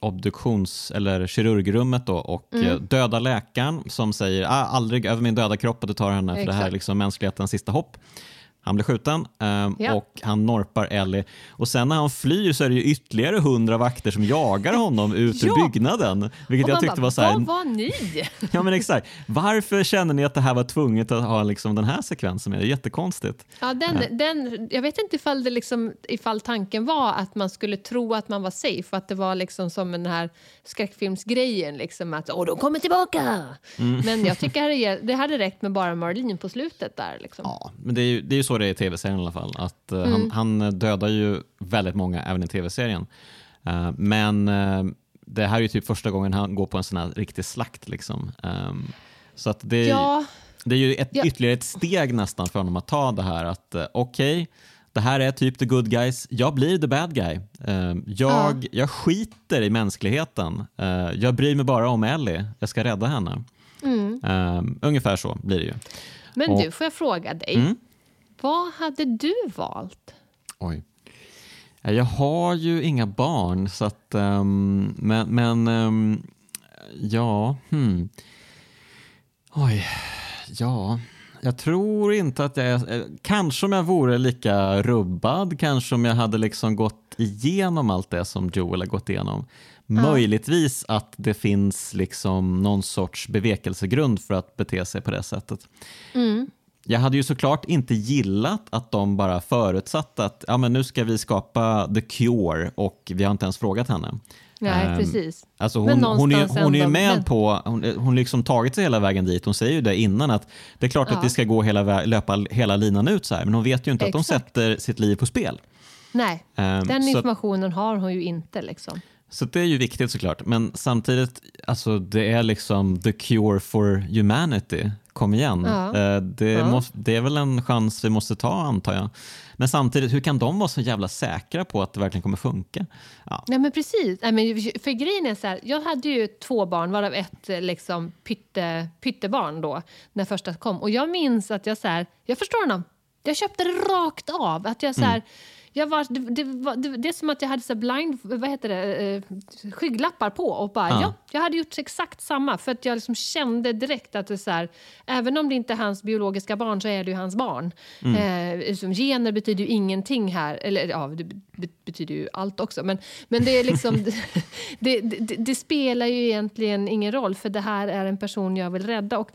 obduktions eller kirurgrummet då och Mm. eh, döda läkaren som säger ah, aldrig över min döda kropp och du tar henne för det här är Exakt. liksom mänsklighetens sista hopp. Han blir skjuten um, Ja. och han norpar Ellie. Och sen när han flyr så är det ju ytterligare hundra vakter som jagar honom ut Ja. ur byggnaden. Vilket jag tyckte bara, var så här, Vad var ni? Ja men exakt. Varför känner ni att det här var tvunget att ha liksom den här sekvensen med? Det är jättekonstigt. Ja, den, Den, jag vet inte ifall, det liksom, ifall tanken var att man skulle tro att man var safe, att det var liksom som den här skräckfilmsgrejen, liksom att åh, de kommer tillbaka! Mm. Men jag tycker det, det hade räckt med bara Marlene på slutet där. Liksom. Ja, men det är ju, det är ju så det är i tv-serien i alla fall. Att, eh, han, han dödar ju väldigt många även i tv-serien. Eh, men eh, det här är ju typ första gången han går på en sån här riktig slakt. Liksom. Ehm, så att det, Ja, det är ju ett, Ja. ytterligare ett steg nästan för honom att ta det här att eh, okej, det här är typ the good guys, jag blir the bad guy. Eh, jag, jag skiter i mänskligheten, jag bryr mig bara om Ellie, jag ska rädda henne. Eh, ungefär så blir det ju. men Och- du, får jag fråga dig? Mm. Vad hade du valt? Oj. Ja, Jag har ju inga barn, så att, ehm, men, men ehm, ja, hmm. Oj, ja. Jag tror inte att jag är, eh, kanske om jag vore lika rubbad, kanske om jag hade liksom gått igenom allt det som Joel har gått igenom. Möjligtvis att det finns liksom någon sorts bevekelsegrund för att bete sig på det sättet. Jag hade ju såklart inte gillat att de bara förutsatte att ja, men nu ska vi skapa the cure och vi har inte ens frågat henne. Nej, Ehm, precis. Alltså hon, hon, är, hon är med men- på, hon, hon liksom tagit sig hela vägen dit. Hon säger ju det innan att det är klart Ja. att det ska gå hela, löpa hela linan ut så här, men hon vet ju inte att de Exakt. sätter sitt liv på spel. Nej, Ehm, den så informationen har hon ju inte. Liksom. Så det är ju viktigt såklart, men samtidigt, alltså det är liksom the cure for humanity. Kom igen. Ja. Eh, Det, Ja. måste, det är väl en chans vi måste ta antar jag. Men samtidigt, hur kan de vara så jävla säkra på att det verkligen kommer funka? Ja. Nej, men precis. Nej, men för grejen är så här, jag hade ju två barn, varav ett eh, liksom pytte, pyttebarn då, när första kom. Och jag minns att jag så här, jag förstår honom. Jag köpte det rakt av. Att jag så här, jag var, det, det, var, det, det är som att jag hade så blind, vad heter det, eh, skygglappar på och bara, Ja. ja. jag hade gjort exakt samma. För att jag liksom kände direkt att det så här, även om det inte är hans biologiska barn så är det ju hans barn. Eh, liksom, gener betyder ju ingenting här, eller ja, det be- betyder ju allt också. Men, men det är liksom, det, det spelar ju egentligen ingen roll för det här är en person jag vill rädda. Och,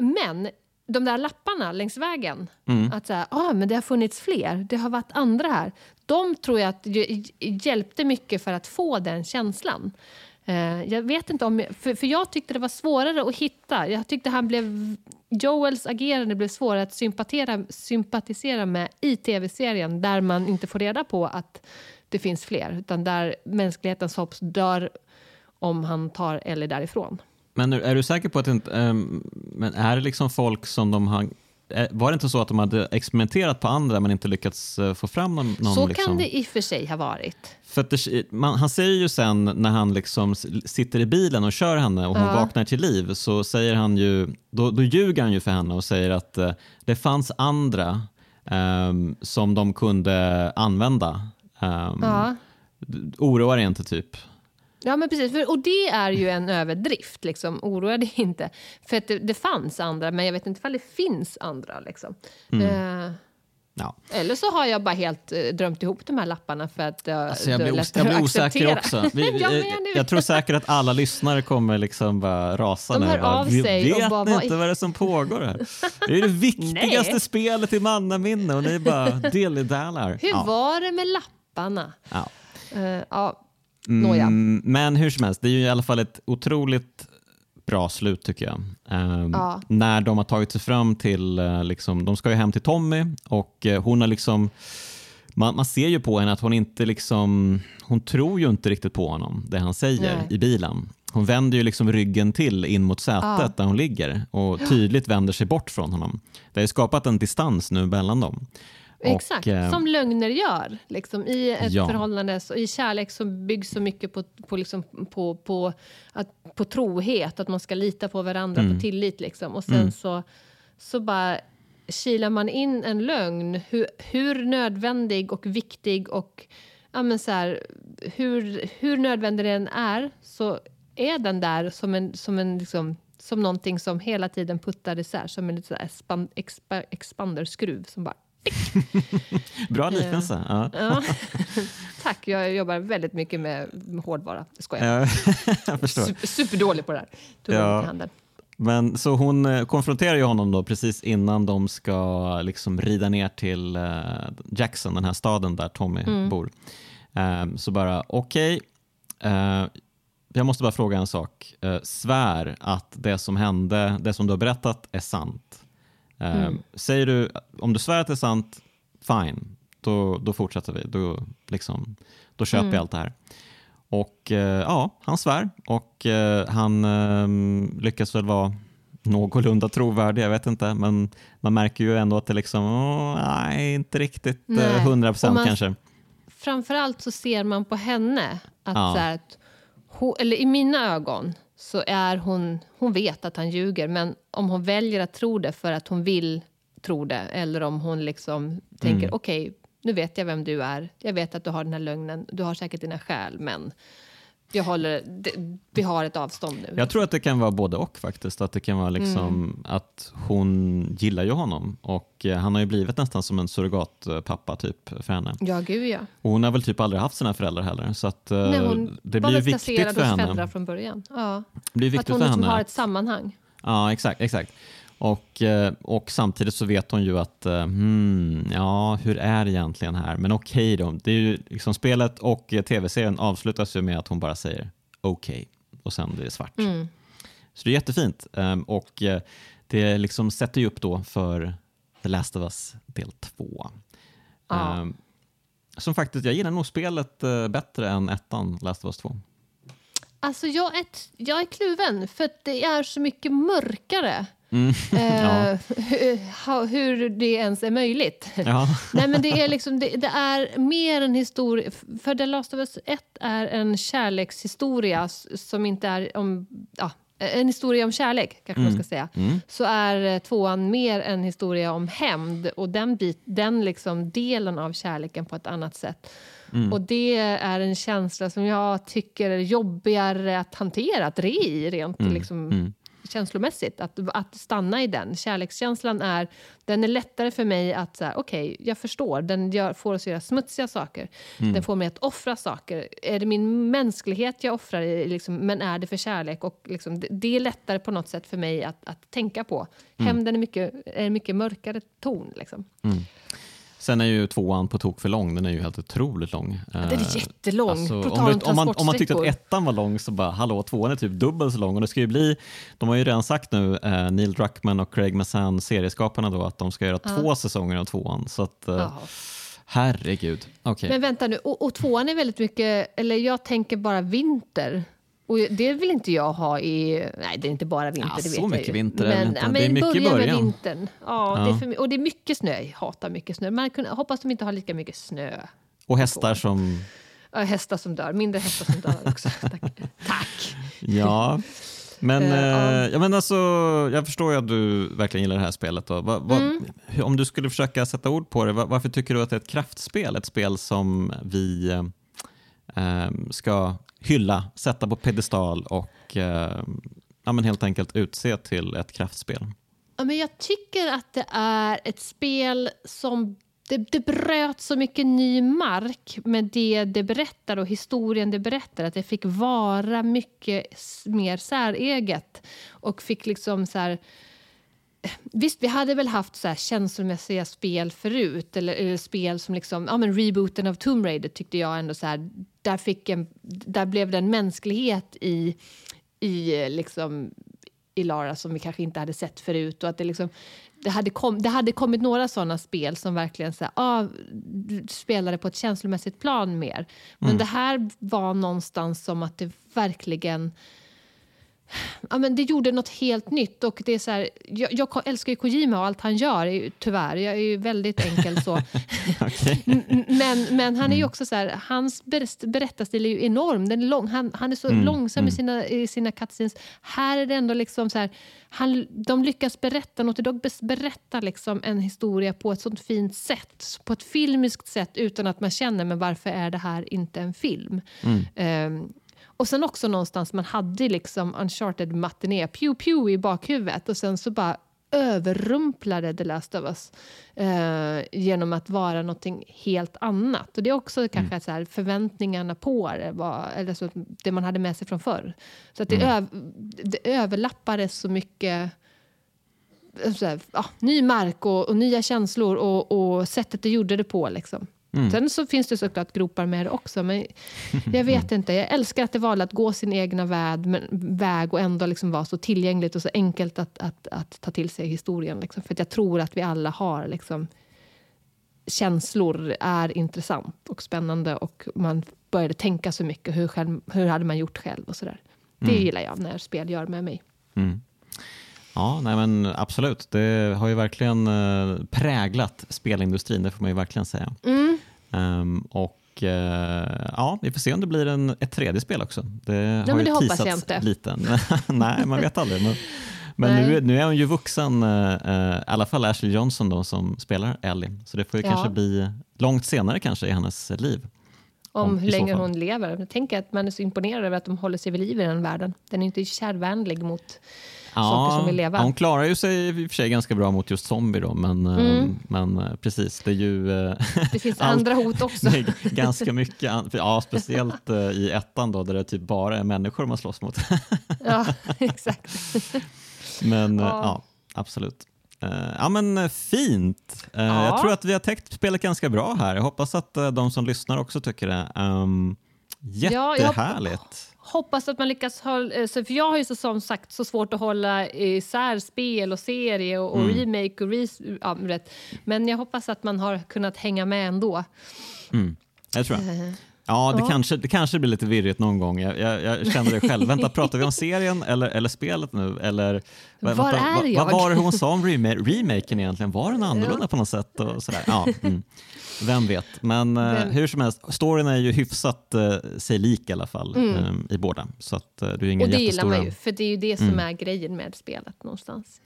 men de där lapparna längs vägen, att så här, ah, men det har funnits fler, det har varit andra här. De tror jag att hj- hjälpte mycket för att få den känslan. Eh, jag vet inte om, för, för jag tyckte det var svårare att hitta. Jag tyckte han blev, Joels agerande blev svårare att sympatisera med i tv-serien där man inte får reda på att det finns fler, utan där mänsklighetens hopp dör om han tar Ellie därifrån. Men är, du säker på att det inte, ehm, men är det liksom folk som de har eh, var det inte så att de hade experimenterat på andra men inte lyckats eh, få fram någon? någon Så liksom... kan det i och för sig ha varit. För det, man, han säger ju sen när han liksom sitter i bilen och kör henne och hon Ja. vaknar till liv så säger han ju, då, då ljuger han ju för henne och säger att eh, det fanns andra ehm, som de kunde använda. Um, Ja. Oroa dig inte typ. Ja, men precis. För, och det är ju en överdrift. Liksom. Oroa dig inte. För att det, det fanns andra, men jag vet inte ifall det finns andra. Liksom. Mm. Eh, Ja. eller så har jag bara helt eh, drömt ihop de här lapparna för att uh, Alltså jag, blir os- jag blir osäker också. Vi, jag, eh, jag tror säkert att alla lyssnare kommer liksom bara rasa De nu. hör av "Vi vet bara, inte vad det är som pågår här? Det är det viktigaste Nej. spelet i mannaminne och ni bara dillidallar. Hur Ja. var det med lapparna? Ja. Uh, ja, nåja. Mm, men hur som helst, det är ju i alla fall ett otroligt bra slut tycker jag. Ehm, Ja. När de har tagit sig fram till, eh, liksom, de ska ju hem till Tommy och eh, hon har liksom man, man ser ju på henne att hon inte liksom, hon tror ju inte riktigt på honom, det han säger Nej. i bilen. Hon vänder ju liksom ryggen till in mot sätet Ja. där hon ligger och tydligt vänder sig bort från honom. Det har ju skapat en distans nu mellan dem. Exakt, Och, eh, som lögner gör. Liksom, I ett Ja. förhållande, så, i kärlek så byggs så mycket på, på, liksom, på, på, att, på trohet, att man ska lita på varandra, Mm. på tillit. Liksom. Och sen så, så bara kilar man in en lögn, hur, hur nödvändig och viktig och ja, men så här, hur, hur nödvändig den är så är den där som en, som en liksom, som någonting som hela tiden puttar isär, som en expan, expa, expanderskruv som bara Bra liknelse. Ja. Ja. Tack, jag jobbar väldigt mycket med hårdvara. Jag skojar. Ja, jag. Super, superdålig på det här. Ja. Men så hon eh, konfronterar ju honom då precis innan de ska liksom rida ner till eh, Jackson, den här staden där Tommy Mm. bor. Ehm, så bara, okej, eh, jag måste bara fråga en sak. Eh, svär att det som hände, det som du har berättat är sant. Ehm, Mm. Säger du, om du svär att det är sant, fine, då, då fortsätter vi. Då, liksom, då köper Mm. jag allt det här. Och eh, ja, han svär och eh, han eh, lyckas väl vara någorlunda trovärdig, jag vet inte, men man märker ju ändå att det liksom, åh, nej, inte riktigt eh, Nej. 100 Och procent kanske. Framförallt så ser man på henne att, Ja. så här, att hon, eller i mina ögon så är hon, hon vet att han ljuger men om hon väljer att tro det för att hon vill tro det eller om hon liksom tänker Mm. okej, nu vet jag vem du är. Jag vet att du har den här lögnen. Du har säkert dina skäl men jag håller, vi har ett avstånd nu. Jag tror att det kan vara både och faktiskt. Att det kan vara liksom Mm. att hon gillar ju honom och eh, han har ju blivit nästan som en surrogatpappa typ för henne. Ja, gud ja. Och hon har väl typ aldrig haft sina föräldrar heller så att eh, Nej, hon det var blir viktigt för henne. föräldrar från början. Ja. Det blir Att viktigt hon för liksom henne. har ett sammanhang. Ja, exakt. exakt. Och, eh, och samtidigt så vet hon ju att, eh, hmm, ja, hur är det egentligen här? Men okej då. Det är ju liksom spelet och eh, tv-serien avslutas ju med att hon bara säger okej och sen det svart. Mm. Så det är jättefint Ehm, och det liksom sätter ju upp då för The Last of Us del 2. Ja. Ehm, som faktiskt, jag gillar nog spelet bättre än ettan Last of Us 2. Alltså jag är, jag är kluven, för att det är så mycket mörkare. Mm. Ja. Eh, hur, ha- hur det ens är möjligt. Ja. Nej, men det är, liksom, det, det är mer en historia... För The Last of Us 1 är en kärlekshistoria som inte är om... Ja, en historia om kärlek, kanske man ska säga. Mm. Så är eh, tvåan mer en historia om hämnd och den, bit, den liksom delen av kärleken på ett annat sätt. Mm. Och det är en känsla som jag tycker är jobbigare att hantera, att re i rent liksom, Mm. Känslomässigt. Att, att stanna i den. Kärlekskänslan är, den är lättare för mig att, okej, jag förstår. Den gör, får oss att göra smutsiga saker. Mm. Den får mig att offra saker. Är det min mänsklighet jag offrar, i, liksom, men är det för kärlek? Och, liksom, det, det är lättare på något sätt för mig att, att tänka på. Mm. Hämnden är mycket, är mycket mörkare ton. Liksom. Sen är ju tvåan på tok för lång, den är ju helt otroligt lång. Den är jättelång, Alltså, om, tal om man, om man tyckte att ettan var lång så bara, hallå, tvåan är typ dubbelt så lång. Och det ska ju bli, de har ju redan sagt nu, eh, Neil Druckmann och Craig Mazan, serieskaparna då, att de ska göra två säsonger av tvåan. Så att, eh, herregud. Okej. Men vänta nu, och, och tvåan är väldigt mycket, eller jag tänker bara vinter. Och det vill inte jag ha i, nej det är inte bara vinter, Ja, det så vet jag mycket ju. vinter men, inte. ja, Det är men mycket i börja med början. vintern. Ja, Ja. Det är för, och det är mycket snö, jag hatar mycket snö. Man kunde, hoppas de inte har lika mycket snö. Och hästar som, Ja, hästar som dör, mindre hästar som dör också. Tack. Tack. ja. Men, Eh, ja. eh, ja, men alltså, jag förstår ju att du verkligen gillar det här spelet. Va, va, Mm. Om du skulle försöka sätta ord på det, va, varför tycker du att det är ett kraftspel? Ett spel som vi eh, eh, ska hylla, sätta på pedestal och eh, ja, men helt enkelt utse till ett kraftspel. Ja, men jag tycker att det är ett spel som... Det, det bröt så mycket ny mark med det det berättar och historien det berättar. Att det fick vara mycket mer säreget. Och fick liksom så här... Visst, vi hade väl haft så här känslomässiga spel förut. Eller, eller spel som liksom... Ja, men rebooten av Tomb Raider tyckte jag ändå så här... Där, fick en, där blev det en mänsklighet i, i eh, liksom i Lara som vi kanske inte hade sett förut. Och att det, liksom, det, hade kom, det hade kommit några såna spel som verkligen så här, ah, spelade på ett känslomässigt plan mer. Men det här var någonstans som att det verkligen Ja, men det gjorde något helt nytt. Och det är så här, jag, jag älskar ju Kojima och allt han gör, tyvärr. Jag är ju väldigt enkel så. Men, men han är ju också så här, hans ber- berättarstil är ju enorm. Den är lång, han, han är så Mm, långsam i sina, i sina cutscenes. Här är det ändå liksom så här, han, de lyckas berätta Dog bes- berättar liksom en historia på ett sånt fint sätt. På ett filmiskt sätt utan att man känner, men varför är det här inte en film? Ehm, och sen också någonstans, man hade liksom Uncharted Matiné, pew pew i bakhuvudet och sen så bara överrumplade The Last of Us eh, genom att vara någonting helt annat. Och Det är också kanske mm. så här, förväntningarna på det, var, eller så, det man hade med sig från förr. Så att det, mm. öv, det överlappades så mycket så här, ja, ny mark och, och nya känslor och, och, sättet det gjorde det på. Liksom. Mm. Sen så finns det såklart gropar med det också, men jag vet inte. Jag älskar att det valde att gå sin egna väg, men, väg och ändå liksom vara så tillgängligt och så enkelt att, att, att ta till sig historien. Liksom. För jag tror att vi alla har liksom, känslor är intressant och spännande och man började tänka så mycket. Hur, själv, hur hade man gjort själv? och så där. Det mm. gillar jag när spel gör med mig. Mm. Ja, nej men absolut. Det har ju verkligen eh, präglat spelindustrin, det får man ju verkligen säga. Mm. Um, och uh, ja, vi får se om det blir en, ett tredje spel också. Det nej, har ju inte. lite. nej, man vet aldrig. Men, men nu, nu, är hon ju vuxen, uh, i alla fall Ashley Johnson då, som spelar Ellie. Så det får ju ja. kanske bli långt senare kanske i hennes liv. Om, om hur länge hon lever. Jag tänker att man är så imponerad över att de håller sig vid liv i den världen. Den är inte kärvänlig mot ja, saker som vill leva. hon klarar ju sig i och för sig ganska bra mot just zombie då, men, eh, mm. men eh, precis, det är ju... Eh, det finns andra hot också. ganska mycket, ja, speciellt i ettan då, där det typ bara är människor man slåss mot. ja, exakt. Men ja, ja absolut. Ja men fint. Ja. Jag tror att vi har täckt spelet ganska bra här. Jag hoppas att de som lyssnar också tycker det. Um, jättehärligt. Hoppas att man lyckas hålla... Eh, för jag har ju så, som sagt så svårt att hålla isär spel och serie och, och mm. remake och res, ja, rätt. Men jag hoppas att man har kunnat hänga med ändå. Mm. Jag tror jag. Ja, det, ja. Kanske, det kanske blir lite virrigt någon gång. Jag, jag, jag känner det själv. Vänta, pratar vi om serien eller, eller spelet nu? Eller, Var vänta, är jag? Vad var det hon sa om remake, remaken egentligen? Var den annorlunda ja. på något sätt? Och sådär. Ja, mm. Vem vet. Men eh, Vem? hur som helst, storyn är ju hyfsat uh, sig lik i alla fall mm. um, i båda. Så att, uh, det är Och det gillar man ju, för det är ju det som mm. är grejen med spelet någonstans.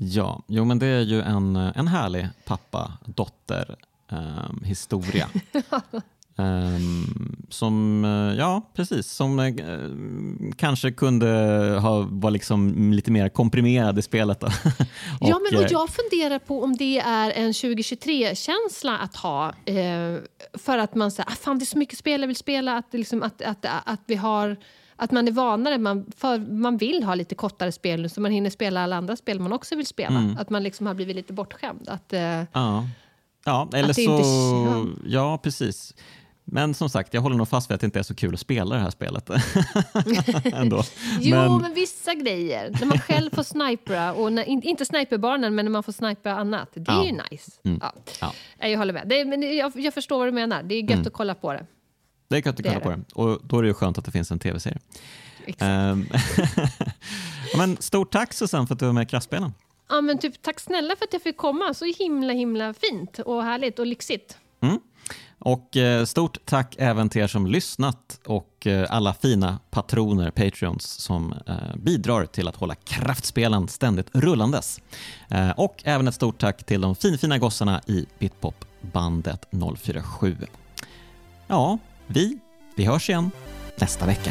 Ja, jo men det är ju en, en härlig pappa-dotter um, historia. Um, som, uh, ja precis, som uh, kanske kunde ha var liksom lite mer komprimerad i spelet. och, ja, men och jag funderar på om det är en 2023-känsla att ha. Uh, för att man säger, ah, fan det är så mycket spel jag vill spela, att, liksom, att, att, att vi har att man är vanare, man, för, man vill ha lite kortare spel så man hinner spela alla andra spel man också vill spela. Mm. Att man liksom har blivit lite bortskämd. Att, ja. ja, eller så... Inte, ja. ja, precis. Men som sagt, jag håller nog fast vid att det inte är så kul att spela det här spelet. Ändå. jo, men... men... vissa grejer. När man själv får snipra, och när, inte sniperbarnen, men när man får snipra annat. Det är ja. ju nice. Mm. Ja. Ja. Jag håller med. Det, men jag, jag, förstår vad du menar. Det är gött mm. att kolla på det. Det är gött att kolla på det. Och då är det ju skönt att det finns en tv-serie. Um, men stort tack Susanne för att du var med i Kraftspelen. Ja, men typ, tack snälla för att jag fick komma. Så himla himla fint och härligt och lyxigt. Mm. Och eh, stort tack även till er som lyssnat och eh, alla fina patroner, Patreons, som eh, bidrar till att hålla kraftspelen ständigt rullandes. Och även ett stort tack till de finfina gossarna i Bitpop-bandet 047. Ja, vi, vi hörs igen nästa vecka.